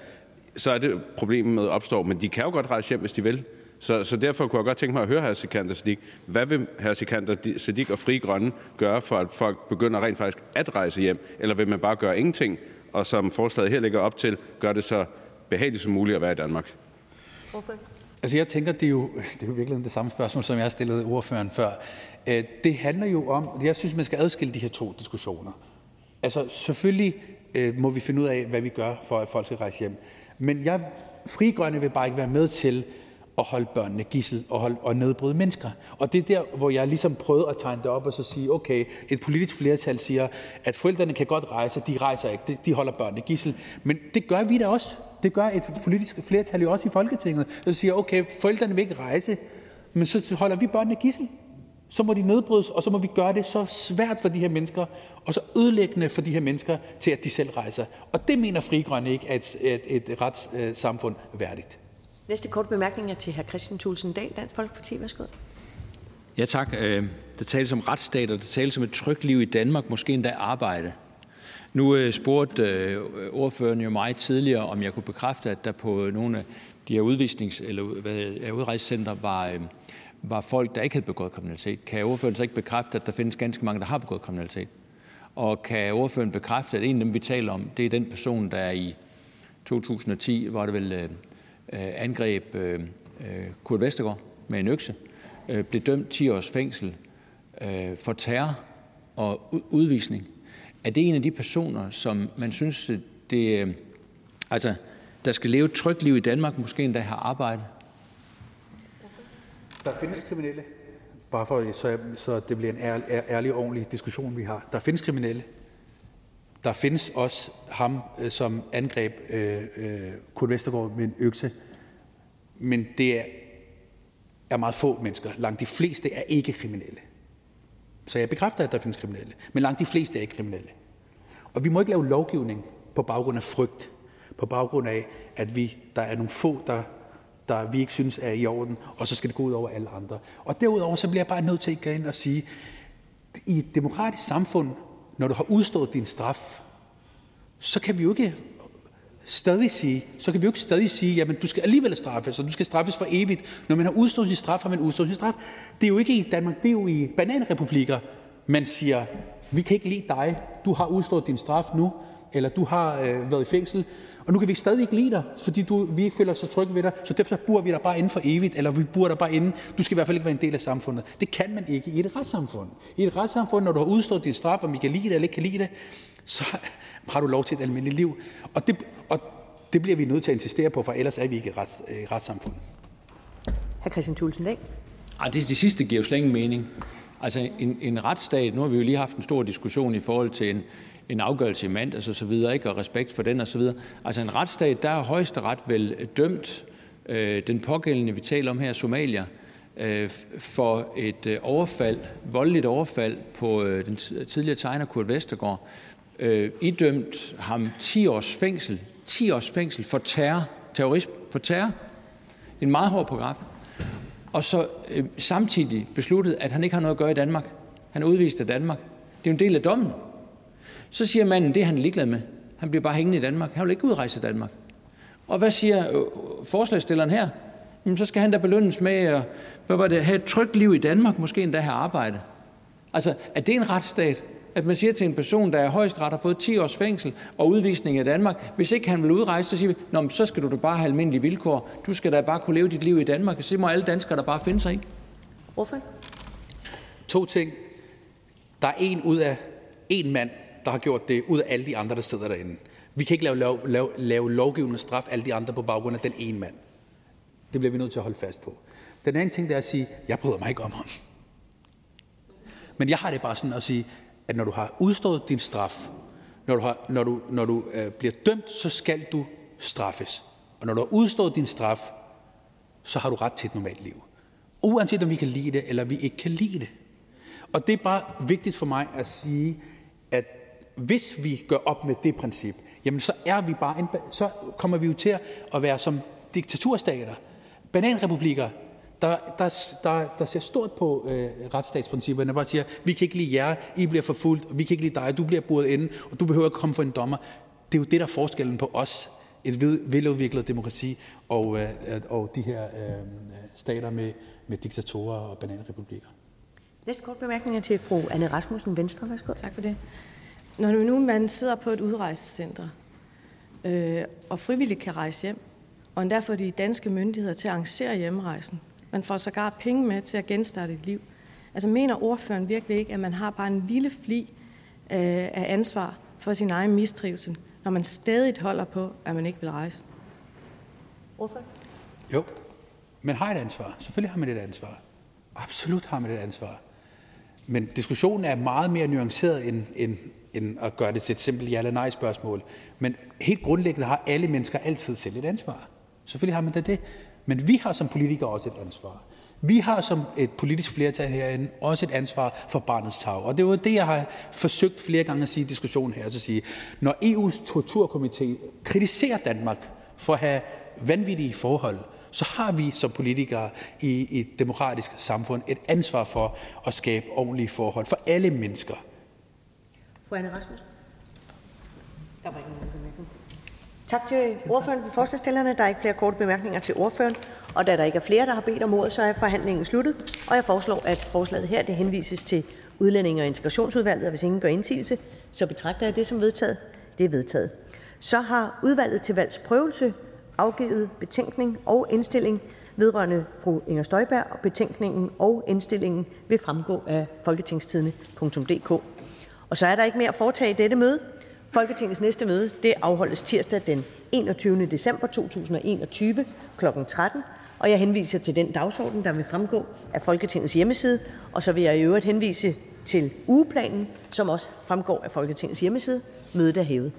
så er det problemet med opstår. Men de kan jo godt rejse hjem, hvis de vil. Så, så derfor kunne jeg godt tænke mig at høre hr. Sikander Siddiq. Hvad vil hr. Sikander Siddiq og Fri Grønne gøre, for at folk begynder rent faktisk at rejse hjem? Eller vil man bare gøre ingenting, og som forslaget her ligger op til, gør det så behageligt som muligt at være i Danmark? Altså jeg tænker, det er jo, det er jo virkelig det samme spørgsmål, som jeg har stillet ordføreren før. Øh, det handler jo om, jeg synes, man skal adskille de her to diskussioner. Altså selvfølgelig øh, må vi finde ud af, hvad vi gør, for at folk skal rejse hjem. Men jeg, Fri Grønne vil bare ikke være med til at holde børnene gissel og, holde, og nedbryde mennesker. Og det er der, hvor jeg ligesom prøvede at tegne det op og så sige, okay, et politisk flertal siger, at forældrene kan godt rejse, de rejser ikke, de holder børnene gissel. Men det gør vi da også. Det gør et politisk flertal jo også i Folketinget, der siger, okay, forældrene vil ikke rejse, men så holder vi børnene gissel. Så må de nedbrydes, og så må vi gøre det så svært for de her mennesker, og så ødelæggende for de her mennesker, til at de selv rejser. Og det mener Fri Grønne ikke er et, et, et retssamfund værdigt. Næste kort bemærkning er til hr. Christian Thulsen Dahl, Dansk Folkeparti. Værsgo. Ja, tak. Øh, der tales om retsstat, og der tales om et trygt liv i Danmark, måske endda arbejde. Nu øh, spurgte øh, ordføreren jo mig tidligere, om jeg kunne bekræfte, at der på nogle af de her udvisnings- eller udrejsecenter var, var folk, der ikke havde begået kriminalitet. Kan ordføreren så ikke bekræfte, at der findes ganske mange, der har begået kriminalitet? Og kan ordføreren bekræfte, at en af dem, vi taler om, det er den person, der i 2010, var det vel Øh, øh angreb øh, øh Kurt Vestergaard med en økse, øh, blev dømt 10 års fængsel for terror og udvisning. Er det en af de personer, som man synes, det, altså, der skal leve et trygt liv i Danmark, måske endda har arbejde? Der findes kriminelle. Bare for, så, så det bliver en ærlig, ærlig og ordentlig diskussion, vi har. Der findes kriminelle. Der findes også ham, øh, som angreb øh, øh, Kurt Vestergaard med en økse. Men det er er meget få mennesker. Langt de fleste er ikke kriminelle. Så jeg bekræfter, at der findes kriminelle. Men langt de fleste er ikke kriminelle. Og vi må ikke lave lovgivning på baggrund af frygt. På baggrund af, at vi, der er nogle få, der, der vi ikke synes er i orden, og så skal det gå ud over alle andre. Og derudover så bliver jeg bare nødt til at gå ind og sige, i et demokratisk samfund, når du har udstået din straf, så kan vi jo ikke stadig sige, så kan vi jo ikke stadig sige, jamen du skal alligevel straffes, og du skal straffes for evigt. Når man har udstået sin straf, har man udstået sin straf. Det er jo ikke i Danmark, det er jo i bananrepublikker, man siger, vi kan ikke lide dig, du har udstået din straf nu, eller du har øh, været i fængsel, og nu kan vi stadig ikke lide dig, fordi du, vi ikke føler os så trygge ved dig, så derfor bor vi dig bare inden for evigt, eller vi bor dig bare inden. Du skal i hvert fald ikke være en del af samfundet. Det kan man ikke i et retssamfund. I et retssamfund, når du har udstået din straf, om vi kan lide det eller ikke kan lide det, så har du lov til et almindeligt liv. Og det, og det bliver vi nødt til at insistere på, for ellers er vi ikke et rets, øh, retssamfund. Hr. Christian Thulsen Dahl. Ej, det, det sidste giver jo slet ingen mening. Altså en, en retsstat, nu har vi jo lige haft en stor diskussion i forhold til en, en afgørelse i mandags og så videre, ikke? og respekt for den og så videre. Altså en retsstat, der er højesteret vel dømt øh, den pågældende, vi taler om her, Somalia, øh, for et øh, overfald, voldeligt overfald på øh, den tidligere tegner Kurt Vestergaard, øh, idømt ham 10 års fængsel, 10 års fængsel for terror, terrorisme, for terror. En meget hård paragraf. Og så øh, samtidig besluttet, at han ikke har noget at gøre i Danmark. Han er udvist af Danmark. Det er jo en del af dommen. Så siger manden, det er han ligeglad med. Han bliver bare hængende i Danmark. Han vil ikke udrejse af Danmark. Og hvad siger øh, forslagsstilleren her? Jamen, så skal han da belønnes med at hvad var det, have et trygt liv i Danmark, måske endda have arbejde. Altså, er det en retsstat? At man siger til en person, der er højesteret har fået 10 års fængsel og udvisning af Danmark, hvis ikke han vil udrejse, så siger vi, Nå, så skal du da bare have almindelige vilkår. Du skal da bare kunne leve dit liv i Danmark, og så må alle danskere der bare finde sig i. Hvorfor? To ting. Der er en ud af en mand, der har gjort det, ud af alle de andre, der sidder derinde. Vi kan ikke lave, lave, lave, lave lovgivende straf alle de andre på baggrund af den ene mand. Det bliver vi nødt til at holde fast på. Den anden ting, det er at sige, jeg bryder mig ikke om ham. Men jeg har det bare sådan at sige, at når du har udstået din straf, når du, har, når du, når du øh, bliver dømt, så skal du straffes. Og når du har udstået din straf, så har du ret til et normalt liv. Uanset om vi kan lide det, eller vi ikke kan lide det. Og det er bare vigtigt for mig at sige, at hvis vi gør op med det princip, jamen så er vi bare en, så kommer vi jo til at være som diktaturstater, bananrepublikker, der, der, der, der ser stort på øh, retsstatsprincipperne, bare siger, vi kan ikke lide jer, I bliver forfulgt, vi kan ikke lide dig, du bliver buret inde, og du behøver ikke komme for en dommer. Det er jo det, der er forskellen på os, et veludviklet demokrati, og, øh, og de her øh, stater med, med diktatorer og bananrepublikker. Næste kort bemærkning er til fru Anne Rasmussen, Venstre. Værsgo. Tak for det. Når nu man sidder på et udrejsecenter, øh, og frivilligt kan rejse hjem, og endda får de danske myndigheder til at arrangere hjemrejsen, man får sågar penge med til at genstarte et liv. Altså mener ordføreren virkelig ikke, at man har bare en lille fli øh, af ansvar for sin egen mistrivsel, når man stadig holder på, at man ikke vil rejse? Ordfører? Jo, man har et ansvar. Selvfølgelig har man et ansvar. Absolut har man et ansvar. Men diskussionen er meget mere nuanceret end, end, end at gøre det til et simpelt ja eller nej spørgsmål. Men helt grundlæggende har alle mennesker altid selv et ansvar. Selvfølgelig har man da det. Men vi har som politikere også et ansvar. Vi har som et politisk flertal herinde også et ansvar for barnets tag. Og det var det, jeg har forsøgt flere gange at sige i diskussionen her. Altså at sige, når EU's torturkomité kritiserer Danmark for at have vanvittige forhold, så har vi som politikere i et demokratisk samfund et ansvar for at skabe ordentlige forhold for alle mennesker. Anne Rasmussen. Der var ikke nogen Tak til ordføreren for forslagsstillerne. Der er ikke flere korte bemærkninger til ordføreren. Og da der ikke er flere, der har bedt om ordet, så er forhandlingen sluttet. Og jeg foreslår, at forslaget her det henvises til Udlændinge- og Integrationsudvalget. Og hvis ingen gør indsigelse, så betragter jeg det som vedtaget. Det er vedtaget. Så har udvalget til valgsprøvelse afgivet betænkning og indstilling vedrørende fru Inger Støjberg, og betænkningen og indstillingen vil fremgå af folketingstidene.dk. Og så er der ikke mere at foretage i dette møde. Folketingets næste møde det afholdes tirsdag den 21. december 2021 kl. 13. Og jeg henviser til den dagsorden, der vil fremgå af Folketingets hjemmeside. Og så vil jeg i øvrigt henvise til ugeplanen, som også fremgår af Folketingets hjemmeside. Mødet er hævet.